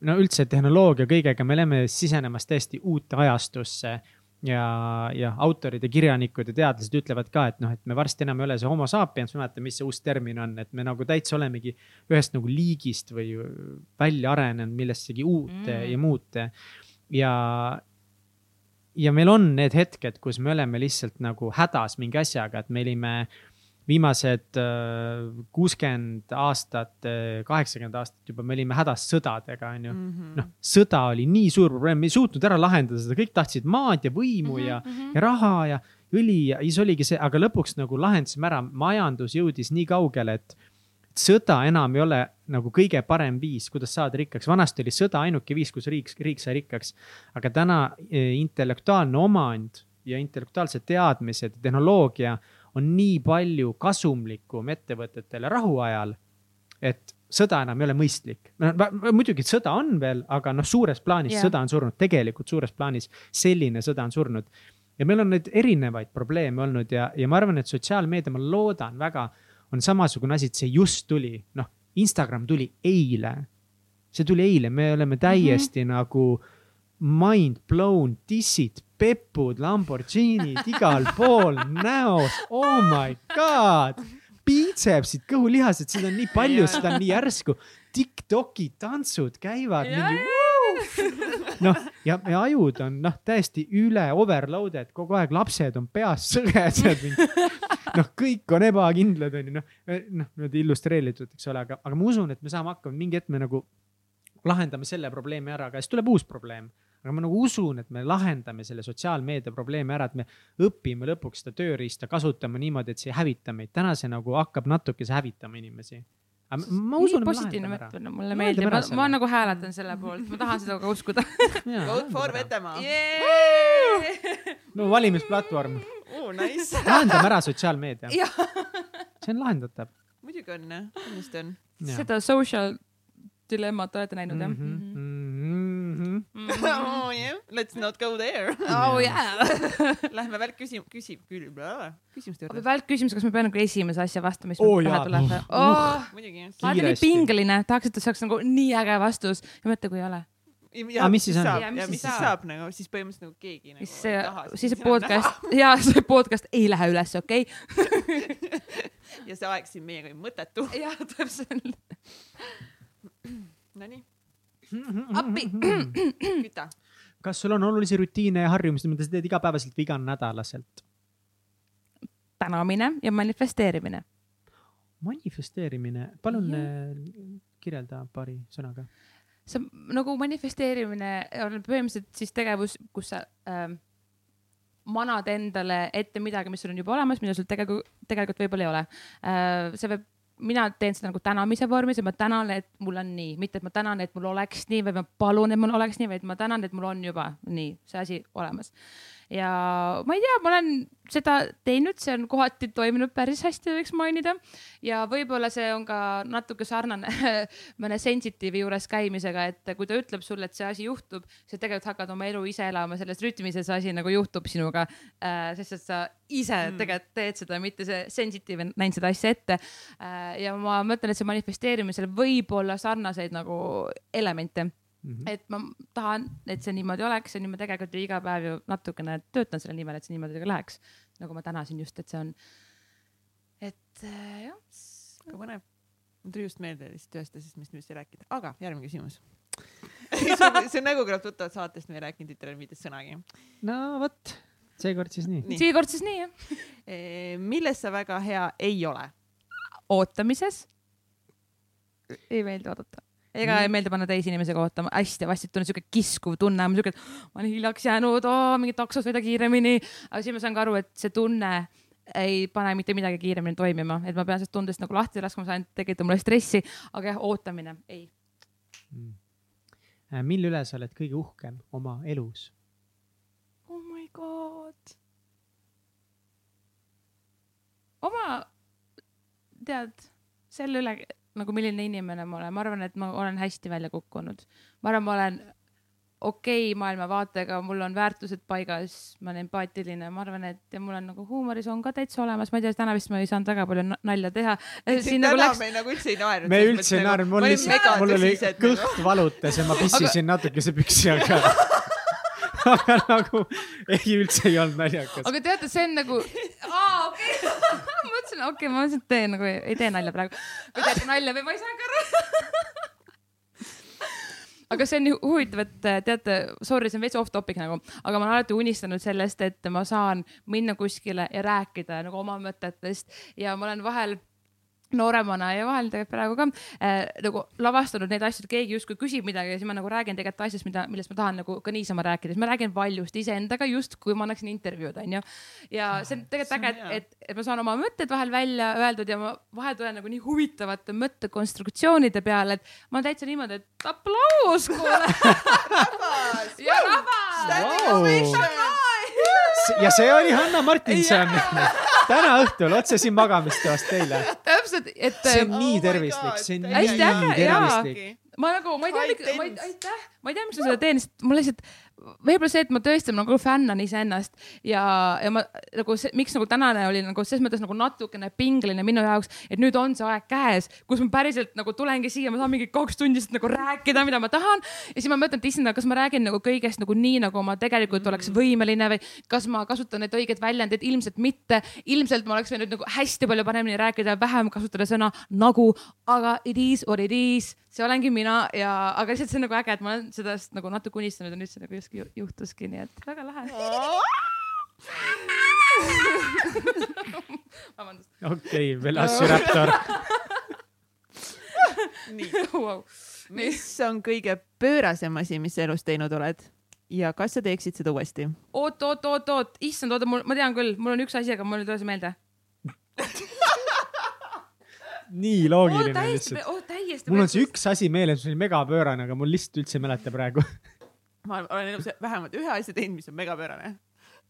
no üldse tehnoloogia kõigega, me oleme sisenemas täiesti uute ajastusse. ja, ja autorid ja kirjanikud ja teadlased ütlevad ka, et noh, et me varsti enam ei ole see homo sapiens, ma ei mäleta, mis see uus termin on, et me nagu täitsa olemegi ühest nagu liigist või välja arenenud millessegi uut mm. ja muud. ja, ja meil on need hetked, kus me oleme lihtsalt nagu hädas mingi asjaga, et me olime viimased äh, kuuskümmend aastat, äh, kaheksakümmend aastat juba me olime hädas sõdadega, on ju mm -hmm.. noh, sõda oli nii suur probleem, me ei suutnud ära lahendada seda, kõik tahtsid maad ja võimu mm -hmm. ja, mhm. ja raha ja õli ja siis oligi see, aga lõpuks nagu lahendasime ära, majandus jõudis nii kaugele, et sõda enam ei ole nagu kõige parem viis, kuidas saada rikkaks. vanasti oli sõda ainuke viis, kus riik, riik sai rikkaks. aga täna eh, intellektuaalne omand ja intellektuaalsed teadmised, tehnoloogia on nii palju kasumlikum ettevõtetele rahuajal, et sõda enam ei ole mõistlik. muidugi sõda on veel, aga noh, suures plaanis yeah. sõda on surnud, tegelikult suures plaanis selline sõda on surnud. ja meil on neid erinevaid probleeme olnud ja, ja ma arvan, et sotsiaalmeedia, ma loodan väga, on samasugune asi, et see just tuli, noh, Instagram tuli eile. see tuli eile, me oleme täiesti mm -hmm. nagu mind blown, dissid, pepud, Lamborghinid igal pool näos, oh my god. Siit kõhulihased, seda on nii palju, seda on nii järsku. Tiktoki tantsud käivad Ja, mingi. noh, ja, ja ajud on noh, täiesti üle overloaded, kogu aeg lapsed on peas sõgesed. noh, kõik on ebakindlad, onju, noh, noh niimoodi illustreeritud, eks ole, aga, aga ma usun, et me saame hakkama, mingi hetk me nagu lahendame selle probleemi ära, aga siis tuleb uus probleem aga ma nagu usun, et me lahendame selle sotsiaalmeedia probleemi ära, et me õpime lõpuks seda tööriista kasutama niimoodi, et see ei hävita meid. täna see nagu hakkab natukese hävitama inimesi. ma- usun, et me positiivne lahendame ära mulle meeldib, ma, ma nagu hääletan selle poolt, ma tahan seda ka uskuda. Vote for. Vetemaa. no valimisplatvorm, oo, nice. lahendame ära sotsiaalmeedia, see on lahendatav. muidugi on, kindlasti on. seda social dilemmat olete näinud jah? Mhm. oh yeah, let's not go there. oh yeah. Lähme välk küsim-, küsib, küsimuste aga juurde. välkküsimus, kas ma pean nagu esimese asja vastama, mis Oo, mul pähe tuleb Uh, oh,? muidugi. alati nii Kiiresti. pingeline, tahaks, et see oleks nagu nii äge vastus ja mõtle, kui ei ole. ja mis siis on? saab Ja ja mis mis siis saab? nagu, siis põhimõtteliselt nagu keegi nagu siis see ei taha, siis see podcast, jaa, see podcast ei lähe üles, okei näha. ja see aeg siin meiega on mõttetu. okay?? jah, täpselt. Nonii, appi. küta. kas sul on olulisi rutiine ja harjumusi, mida sa teed igapäevaselt või iganädalaselt? tänamine ja manifesteerimine. manifesteerimine, palun äh, kirjelda paari sõnaga. see nagu manifesteerimine on põhimõtteliselt siis tegevus, kus sa ähm, manad endale ette midagi, mis sul on juba olemas, mida sul tegelikult, tegelikult võib-olla ei ole äh,. see võib, mina teen seda nagu tänamise vormis ja ma tänan, et mul on nii, mitte et ma tänan, et mul oleks nii või ma palun, et mul oleks nii, vaid ma tänan, et mul on juba nii see asi olemas. Ja ma ei tea, ma olen seda teinud, see on kohati toiminud päris hästi, võiks mainida. ja võib-olla see on ka natuke sarnane mõne sensitiivi juures käimisega, et kui ta ütleb sulle, et see asi juhtub, sa tegelikult hakkad oma elu ise elama selles rütmis ja see asi nagu juhtub sinuga äh,. sest et sa ise Mm. tegelikult teed seda, mitte see sensitiiv ei näinud seda asja ette äh,. ja ma mõtlen, et see manifesteerimisel võib olla sarnaseid nagu elemente Mhm. et ma tahan, et see niimoodi oleks ja nüüd ma tegelikult ju iga päev ju natukene töötan selle nimel, et see niimoodi ka läheks. nagu ma täna siin just, et see on, et äh, jah. väga põnev. mul tuli just meelde lihtsalt ühest asjast, mis nüüd sai rääkida, aga järgmine küsimus. see nägu kõlab tuttavalt saatest, me ei rääkinud Internetis sõnagi. no vot, seekord siis nii. Nii. seekord siis nii jah. milles sa väga hea ei ole? ootamises. ei meeldi oodata ega Mm. ei meeldi panna teisi inimesi ka ootama, hästi vastutune, siuke kiskuv tunne, ma siuke, ma olen hiljaks jäänud, mingi taksos sõida kiiremini. aga siis ma saan ka aru, et see tunne ei pane mitte midagi kiiremini toimima, et ma pean sellest tundest nagu lahti laskma, see ainult tekitab mulle stressi, aga jah, ootamine, ei. Äh, mille üle sa oled kõige uhkem oma elus? oh my god. oma, tead, selle üle nagu milline inimene ma olen, ma arvan, et ma olen hästi välja kukkunud. ma arvan, ma olen okei okay, maailmavaatega, mul on väärtused paigas, ma olen empaatiline, ma arvan, et mul on nagu huumoris on ka täitsa olemas, ma ei tea, täna vist ma ei saanud väga palju na- nalja teha. siin nagu läks, me nagu üldse ei naernud. me üldse ei naernud, mul lihtsalt, mul oli kõht valutas ja ma pissisin natukese püksi, aga, aga nagu ei, üldse ei olnud naljakas. aga teate, see on nagu, aa okei okay., ma mõtlesin, okei okay,, ma et teen nagu ei tee nalja praegu. või teete nalja või ma ei saagi aru. aga see on nii huvitav, et äh, teate, sorry, see on veits off topic nagu, aga ma olen alati unistanud sellest, et ma saan minna kuskile ja rääkida nagu oma mõtetest ja ma olen vahel nooremana ja vahel tegelikult praegu ka äh, nagu lavastanud neid asju, et keegi justkui küsib midagi ja siis ma nagu räägin tegelikult asjast, mida, millest ma tahan nagu ka niisama rääkida, siis ma räägin valjust iseendaga justkui ma annaksin intervjuud, onju. ja see on tegelikult äge, et, et, et ma saan oma mõtted vahel välja öeldud ja ma vahel tulen nagu nii huvitavate mõttekonstruktsioonide peale, et ma olen täitsa niimoodi, et aplaus, kuule. ja rahvas. ja see oli Hanna Martinson täna õhtul otse siin magamistoast teile. täpselt, et see on Oh nii my tervislik, see on hästi nii tervislik. ma nagu, ma ei tea, ma ei, aitäh, ma ei tea, miks ma seda teen, sest mul lihtsalt, võib-olla see, et ma tõesti nagu fännan iseennast ja, ja ma nagu see, miks nagu tänane oli nagu selles mõttes nagu natukene pingeline minu jaoks, et nüüd on see aeg käes, kus ma päriselt nagu tulengi siia, ma saan mingi kaks tundi lihtsalt nagu rääkida, mida ma tahan. ja siis ma mõtlen, et issand, kas ma räägin nagu kõigest nagu nii, nagu ma tegelikult oleks võimeline või kas ma kasutan neid õigeid väljendeid, ilmselt mitte. ilmselt ma oleks võinud nagu hästi palju paremini rääkida, vähem kasutada sõna nagu, aga it is what it is, see olengi mina ja, aga lihtsalt see on nagu äge, et ma olen sellest nagu natuke unistanud ja nüüd see nagu justkui ju- juhtuski, nii et väga lahe. vabandust okei okay,, Velociraptor. nii, wow.. mis on kõige pöörasem asi, mis sa elus teinud oled ja kas sa teeksid seda uuesti? oot, oot, oot, oot, issand, oota, mul, ma tean küll, mul on üks asi, aga mul ei tule see meelde. nii oo, loogiline täiesti, lihtsalt. täiesti. mul on see üks asi meeles, mis oli megapöörane, aga mul lihtsalt üldse ei mäleta praegu. ma olen elus vähemalt ühe asja teinud, mis on megapöörane.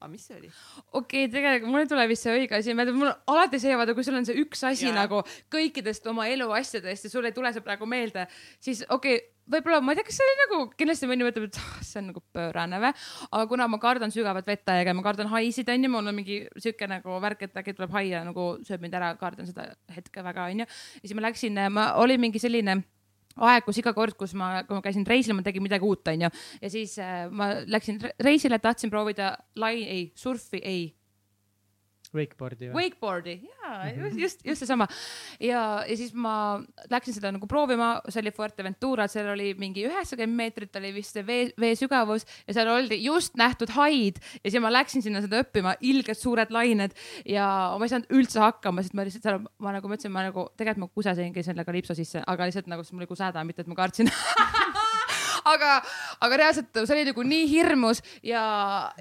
aga mis see oli? okei okay,, tegelikult mul ei tule vist see õige asi meelde, mul alati see, vaata, kui sul on see üks asi yeah. nagu kõikidest oma elu asjadest ja sul ei tule see praegu meelde, siis okei okay,, võib-olla ma ei tea, kas see oli nagu, kindlasti mõni mõtleb, et ah, see on nagu pöörane või, aga kuna ma kardan sügavat vettaega, ma kardan haisid onju, mul on mingi siuke nagu värk, et äkki tuleb hai ja nagu sööb mind ära, kardan seda hetke väga onju. ja siis ma läksin, ma oli mingi selline aeg, kus iga kord, kus ma, kui ma käisin reisil, ma tegin midagi uut, onju. ja siis äh, ma läksin re- reisile, tahtsin proovida lai, ei, surfi, ei, Wakeboardi või? wakeboard'i ja just, just, just seesama. ja, ja siis ma läksin seda nagu proovima, see oli Fuerteventura, seal oli mingi üheksakümmend meetrit oli vist see vee, vee sügavus ja seal oldi just nähtud haid ja siis ma läksin sinna seda õppima, ilgelt suured lained ja ma ei saanud üldse hakkama, sest ma lihtsalt seal, ma nagu mõtlesin, ma nagu tegelikult ma kusesingi selle kalipso sisse, aga lihtsalt nagu siis mul oli kuseda, mitte et ma kartsin aga, aga reaalselt see oli nagu nii hirmus ja,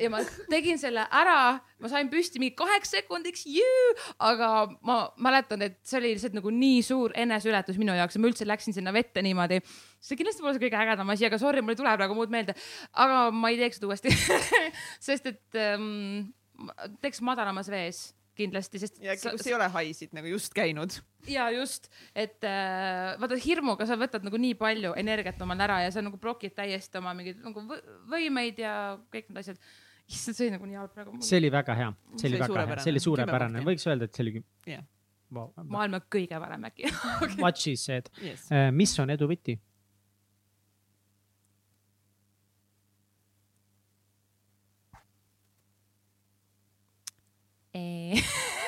ja ma tegin selle ära, ma sain püsti mingi kaheks sekundiks, aga ma mäletan, et see oli lihtsalt nagu nii suur eneseületus minu jaoks. Ja ma üldse läksin sinna vette niimoodi. see kindlasti pole see kõige ägedam asi, aga sorry, mul ei tule praegu muud meelde. aga ma ei teeks seda uuesti. Sest et ähm, teeks madalamas vees kindlasti, sest ja kus ei ole haisid nagu just käinud. ja just, et äh, vaata hirmuga sa võtad nagu nii palju energiat omal ära ja sa nagu blokid täiesti oma mingeid nagu võ- võimeid ja kõik need asjad. issand, see oli nagu nii halb praegu. see oli väga hea, see oli väga hea, suurepärane. see oli suurepärane, võiks öelda, et see oli Jah. wow.. maailma kõige parem äkki. What she said. Yes. mis on edu võti?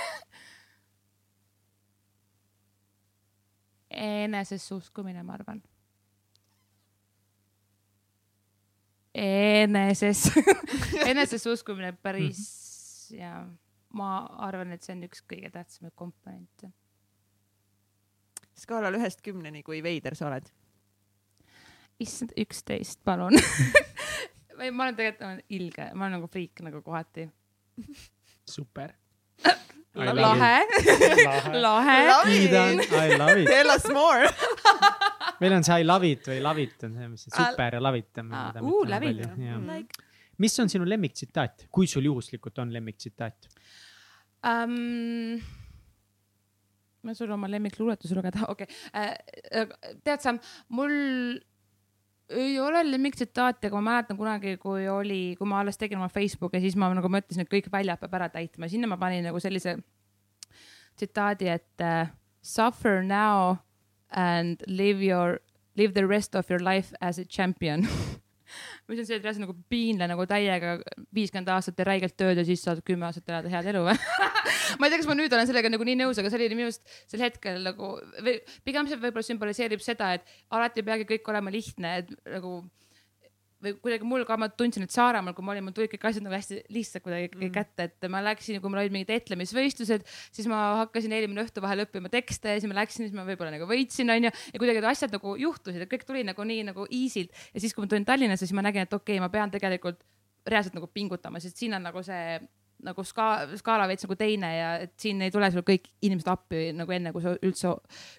enesesse uskumine, ma arvan. eneses, enesesse uskumine päris ja ma arvan, et see on üks kõige tähtsamaid komponente. skaalal ühest kümneni, kui veider sa oled? issand, üksteist, palun. ma olen tegelikult ma olen ilge, ma olen nagu friik nagu kohati. super. lahe, lahe. kiidan, I love it. Tell us more. meil on see I love it või love it on see, mis see super ja love it on. Uu, love it. Mis on sinu lemmiktsitaat, kui sul juhuslikult on lemmiktsitaat? um,. ma sulle oma lemmikluuletuse lugeda, okei okay.. tead sa, mul ei ole lemmiktsitaati, aga ma mäletan kunagi, kui oli, kui ma alles tegin oma Facebooki, siis ma nagu mõtlesin, et kõik väljad peab ära täitma, sinna ma panin nagu sellise tsitaadi, et uh, suffer now and live your, live the rest of your life as a champion mis on see, et reaalselt nagu piinle nagu täiega viiskümmend aastat ja räigelt tööd ja siis saad kümme aastat elada head elu või? ma ei tea, kas ma nüüd olen sellega nagu nii nõus, aga see oli minu arust sel hetkel nagu või pigem see võib-olla sümboliseerib seda, et alati ei peagi kõik olema lihtne, et nagu või kuidagi mul ka, ma tundsin, et Saaremaal, kui ma olin, mul tulid kõik asjad nagu hästi lihtsalt kuidagi mm. kätte, et ma läksin, kui mul olid mingid etlemisvõistlused, siis ma hakkasin eelmine õhtu vahel õppima tekste ja siis ma läksin, siis ma võib-olla nagu võitsin, onju. ja kuidagi asjad nagu juhtusid, et kõik tuli nagu nii nagu easy'lt ja siis, kui ma tulin Tallinnasse, siis ma nägin, et okei okay,, ma pean tegelikult reaalselt nagu pingutama, sest siin on nagu see nagu ska-, skaala veits nagu teine ja et siin ei tule sul kõik inimesed appi nagu enne, kui sa üldse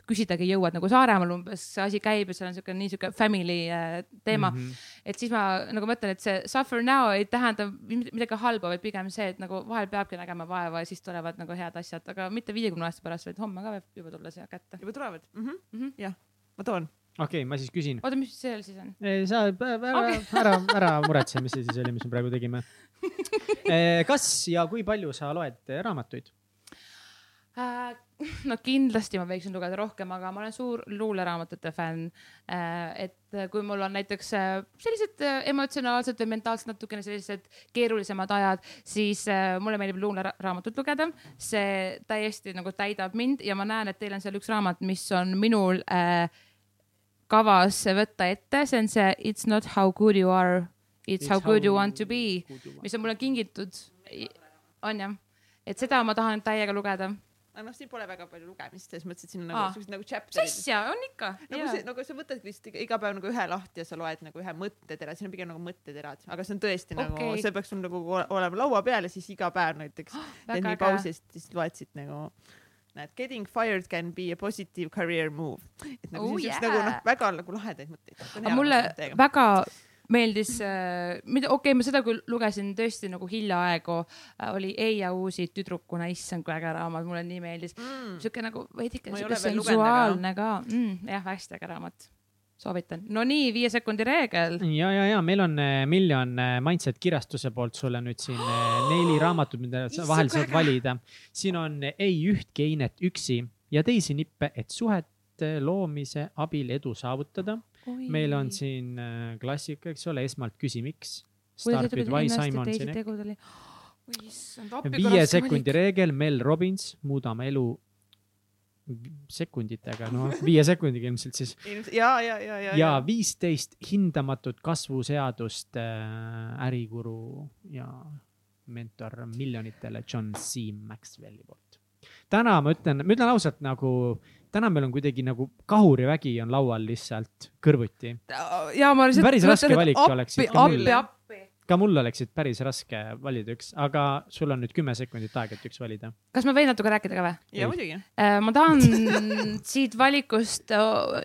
küsidagi jõuad nagu Saaremaal umbes see asi käib ja seal on siuke nii siuke family äh, teema mm. -hmm. et siis ma nagu mõtlen, et see suffer now ei tähenda midagi halba, vaid pigem see, et nagu vahel peabki nägema vaeva ja siis tulevad nagu head asjad, aga mitte viiekümne aasta pärast, vaid homme ka võib juba tulla see kätte. juba tulevad mm? -hmm. Mhm. jah, ma toon okei okay,, ma siis küsin. oota, mis seal siis on? sa ära okay., ära, ära muretse, mis see siis oli, mis me praegu tegime. kas ja kui palju sa loed raamatuid? Äh, no kindlasti ma võiksin lugeda rohkem, aga ma olen suur luuleraamatute fänn. et kui mul on näiteks äh, sellised äh, emotsionaalsed või mentaalselt natukene sellised keerulisemad ajad, siis äh, mulle meeldib luuleraamatut lugeda. see täiesti nagu täidab mind ja ma näen, et teil on seal üks raamat, mis on minul äh, kavas võtta ette, see on see It's not how good you are, it's how good you want to be, mis on mulle kingitud. on jah, et seda ma tahan täiega lugeda aga noh, siin pole väga palju lugemist, selles mõttes, et siin on nagu siuksed nagu chapter'id. asja, on ikka. nagu see, nagu sa võtadki lihtsalt iga- päev nagu ühe lahti ja sa loed nagu ühe mõttetera, siin on pigem nagu mõtteterad, aga see on tõesti nagu Okei. see peaks sul nagu ole- olema laua peal ja siis iga päev näiteks teed väga nii äge. pausist, siis loed siit nagu näed, getting fired can be a positive career move. et nagu Oh yeah. nagu noh, väga nagu lahedaid mõtteid. aga mulle väga meeldis äh,, mida, okei okay,, ma seda küll lugesin tõesti nagu hiljaaegu äh,, oli Eija Uusi tüdrukuna, issand kui äge raamat, mulle nii meeldis mm.. sihuke nagu veidike sihuke sensuaalne ka mm,, jah, hästi äge raamat, soovitan. no nii, viie sekundi reegel. ja, ja, ja meil on eh, miljon eh, Mindset kirjastuse poolt sulle nüüd siin eh, neli raamatut, mida sa vahel saad valida. siin on eh, ei ühtki einet üksi ja teisi nippe, et suhete loomise abil edu saavutada. meil on siin eh, klassika, eks ole, esmalt küsi, miks. Issand, viie sekundi reegel, Mel Robbins, muudame elu sekunditega, no viie sekundiga ilmselt siis. ja, ja, ja, ja, ja viisteist hindamatut kasvuseadust äh, äriguru ja mentor miljonitele John C Maxwelli poolt. täna ma ütlen, ma ütlen ausalt nagu, täna meil on kuidagi nagu kahurivägi on laual lihtsalt kõrvuti. ja ma lihtsalt. Päris raske valik oleks appi, appi, appi. Ka mul oleksid päris raske valida üks, aga sul on nüüd kümme sekundit aega, et üks valida. kas ma võin natuke rääkida ka või? ja muidugi. Äh, ma tahan siit valikust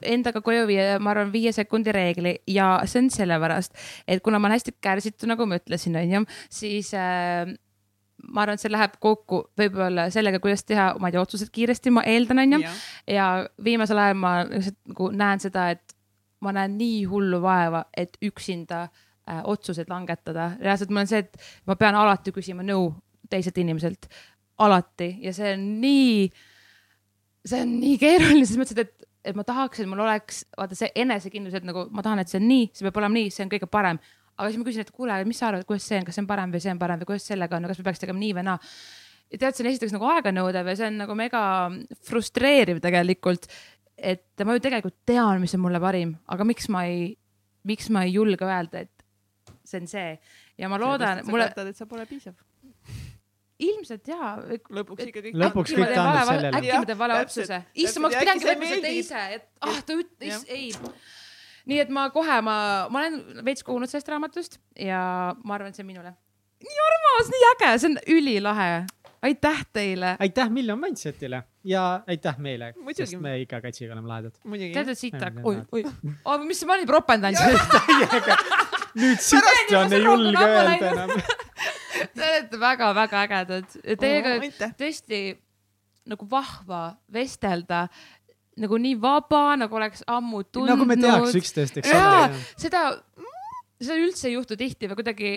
endaga koju viia, ma arvan, viie sekundi reegli ja see on sellepärast, et kuna ma olen hästi kärsitu, nagu ma ütlesin, onju, siis äh, ma arvan, et see läheb kokku võib-olla sellega, kuidas teha, ma ei tea, otsused kiiresti, ma eeldan, onju. ja viimasel ajal ma lihtsalt nagu näen seda, et ma näen nii hullu vaeva, et üksinda äh, otsuseid langetada. reaalselt mul on see, et ma pean alati küsima nõu teiselt inimeselt, alati ja see on nii, see on nii keeruline, selles mõttes, et, et ma tahaks, et mul oleks vaata see enesekindlus, et nagu ma tahan, et see on nii, see peab olema nii, see on kõige parem. aga siis ma küsin, et kuule, mis sa arvad, kuidas see on, kas see on parem või see on parem või kuidas sellega on, kas me peaks tegema nii või naa ja tead, see on esiteks nagu aeganõudev ja see on nagu mega frustreeriv tegelikult. et ma ju tegelikult tean, mis on mulle parim, aga miks ma ei, miks ma ei julge öelda, et see on see ja ma loodan, mulle kardad, et sa pole piisav. ilmselt jaa. lõpuks ikka kõik. Lõpuks kõik taandub vale, sellele. äkki ma teen vale otsuse issand, ma oleks pidanudki võtma meeldib. teise, et ah ta ütles ei. nii et ma kohe, ma, ma olen veits kuulnud sellest raamatust ja ma arvan, et see on minule. nii armas, nii äge, see on ülilahe. aitäh teile. aitäh Miljon Mindsetile ja aitäh meile, sest me ikka katsiga oleme lahedad. muidugi tead, et siit hakkab, oi, oi, oh, mis ma olin ropendanud. täiega, nüüd sitasti on ei julge öelda enam. Te olete väga-väga ägedad. Teiega aitäh. tõesti nagu vahva vestelda, nagu nii vaba, nagu oleks ammu tundnud. nagu me teaks üksteist, eks ole., seda, seda üldse ei juhtu tihti või kuidagi.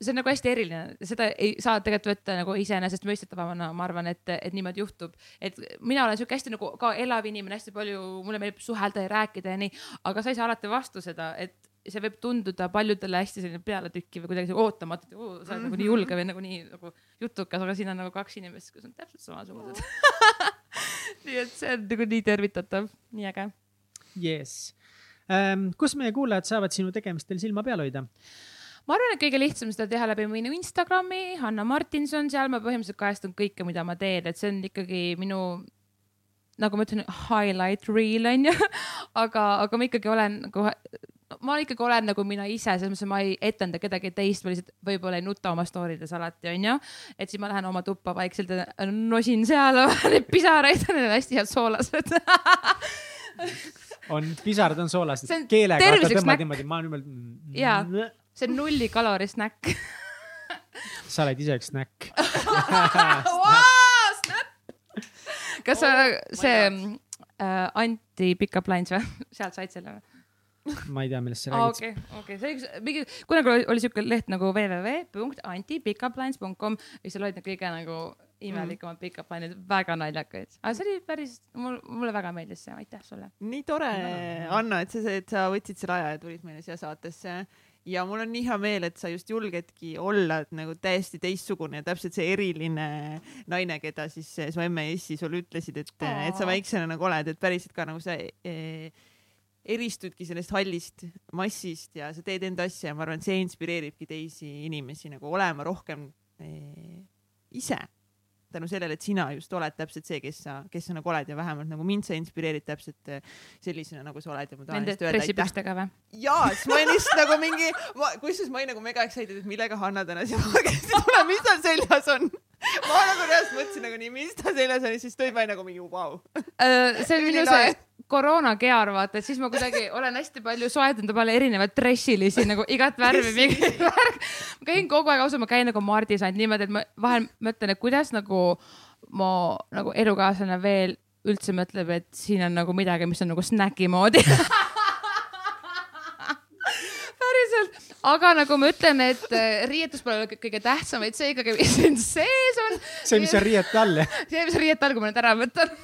see on nagu hästi eriline, seda ei saa tegelikult võtta nagu iseenesestmõistetavana, ma arvan, et, et niimoodi juhtub. et mina olen sihuke hästi nagu ka elav inimene, hästi palju, mulle meeldib suhelda ja rääkida ja nii, aga sa ei saa alati vastu seda, et see võib tunduda paljudele hästi selline pealetükkiv või kuidagi ootamatu, et oo, sa oled nagu nii julge või nagu nii nagu jutukas, aga siin on nagu kaks inimest, kes on täpselt samasugused. nii et see on nagu nii tervitatav, nii äge jess. kus meie kuulajad saavad sinu tegemistel silma peal hoida? ma arvan, et kõige lihtsam seda teha läbi minu Instagrami, Hanna Martinson, seal ma põhimõtteliselt kajastan kõike, mida ma teen, et see on ikkagi minu, nagu ma ütlen, highlight reel on ju. aga, aga ma ikkagi olen nagu, ma ikkagi olen nagu mina ise, selles mõttes, et ma ei etenda kedagi teist, ma lihtsalt võib-olla ei nuta oma story des alati, onju. et siis ma lähen oma tuppa vaikselt ja nosin seal neid pisaraid, need on hästi head soolased. on, pisarad on soolased keelega hakkad tõmbad niimoodi, ma niimoodi. Jaa. see on nulli kalori snäkk. sa oled ise üks snäkk. kas sa, see äh, Anti Pickup Lines või? sealt said selle või? Ma ei tea, millest sa räägid. okei, okei, see oli üks, mingi, kunagi oli, oli siuke leht nagu www.antipickuplines.com ja seal olid need kõige nagu imelikumad mm. pick-up line'id, väga naljakaid. aga see oli päris, mul, mulle väga meeldis see, aitäh sulle. nii tore, Anna, et sa, et sa võtsid selle aja ja tulid meile siia saatesse ja mul on nii hea meel, et sa just julgedki olla nagu täiesti teistsugune ja täpselt see eriline naine, keda siis su emme ja issi sulle ütlesid, et, et sa väiksena nagu oled, et päriselt ka nagu sa eh, eristudki sellest hallist massist ja sa teed enda asja ja ma arvan, et see inspireeribki teisi inimesi nagu olema rohkem eh, ise tänu sellele, et sina just oled täpselt see, kes sa, kes sa nagu oled ja vähemalt nagu mind sa inspireerid täpselt eh, sellisena, nagu sa oled ja ma tahan Nende öelda dressipükstega või? jaa, siis ma olin lihtsalt nagu mingi, kusjuures ma olin nagu mega excited, et millega Hanna täna siia tuleb, mis tal seljas on. ma nagu reaalselt mõtlesin nagu nii, mis tal seljas on ja siis tulid välja nagu mingi vau. Äh, see on minu see koroonakear, vaata, et siis ma kuidagi olen hästi palju soetanud omale erinevaid dressilisi nagu igat värvi, mingi värk. ma käin kogu aeg, ausalt, ma käin nagu Mardis ainult niimoodi, et ma vahel mõtlen, et kuidas nagu mu nagu elukaaslane veel üldse mõtleb, et siin on nagu midagi, mis on nagu snäki moodi. päriselt, aga nagu ma ütlen, et äh, riietus pole kõ- kõige tähtsam, vaid see ikkagi, mis siin sees on. see, mis on riiete all, jah? see, mis on riiete all, kui ma nüüd ära võtan.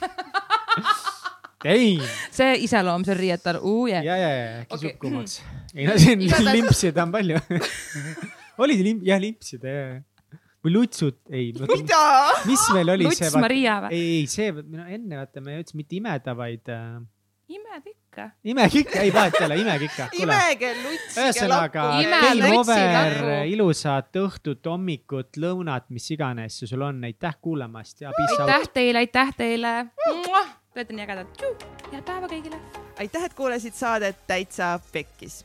ei, see iseloom, see on riiete all, uu ja, jää. ja, ja Okei. kisukumaks. ei no siin limpsida on palju. olid limp, jah, limpsida, ja. või lutsud, ei. mida? mis meil oli Luts see? Maria või? ei, ei see, enne vaata me ütlesime mitte imeda, vaid äh, imed ikka. imekikka, ei vahet ei ole, imekikka. lutsi. ühesõnaga lutsi over ilusat õhtut, hommikut, lõunat, mis iganes sul on, aitäh kuulamast ja peace out. aitäh teile, aitäh teile. Te olete nii ägedad. head päeva kõigile. aitäh, et kuulasid saadet Täitsa Pekkis.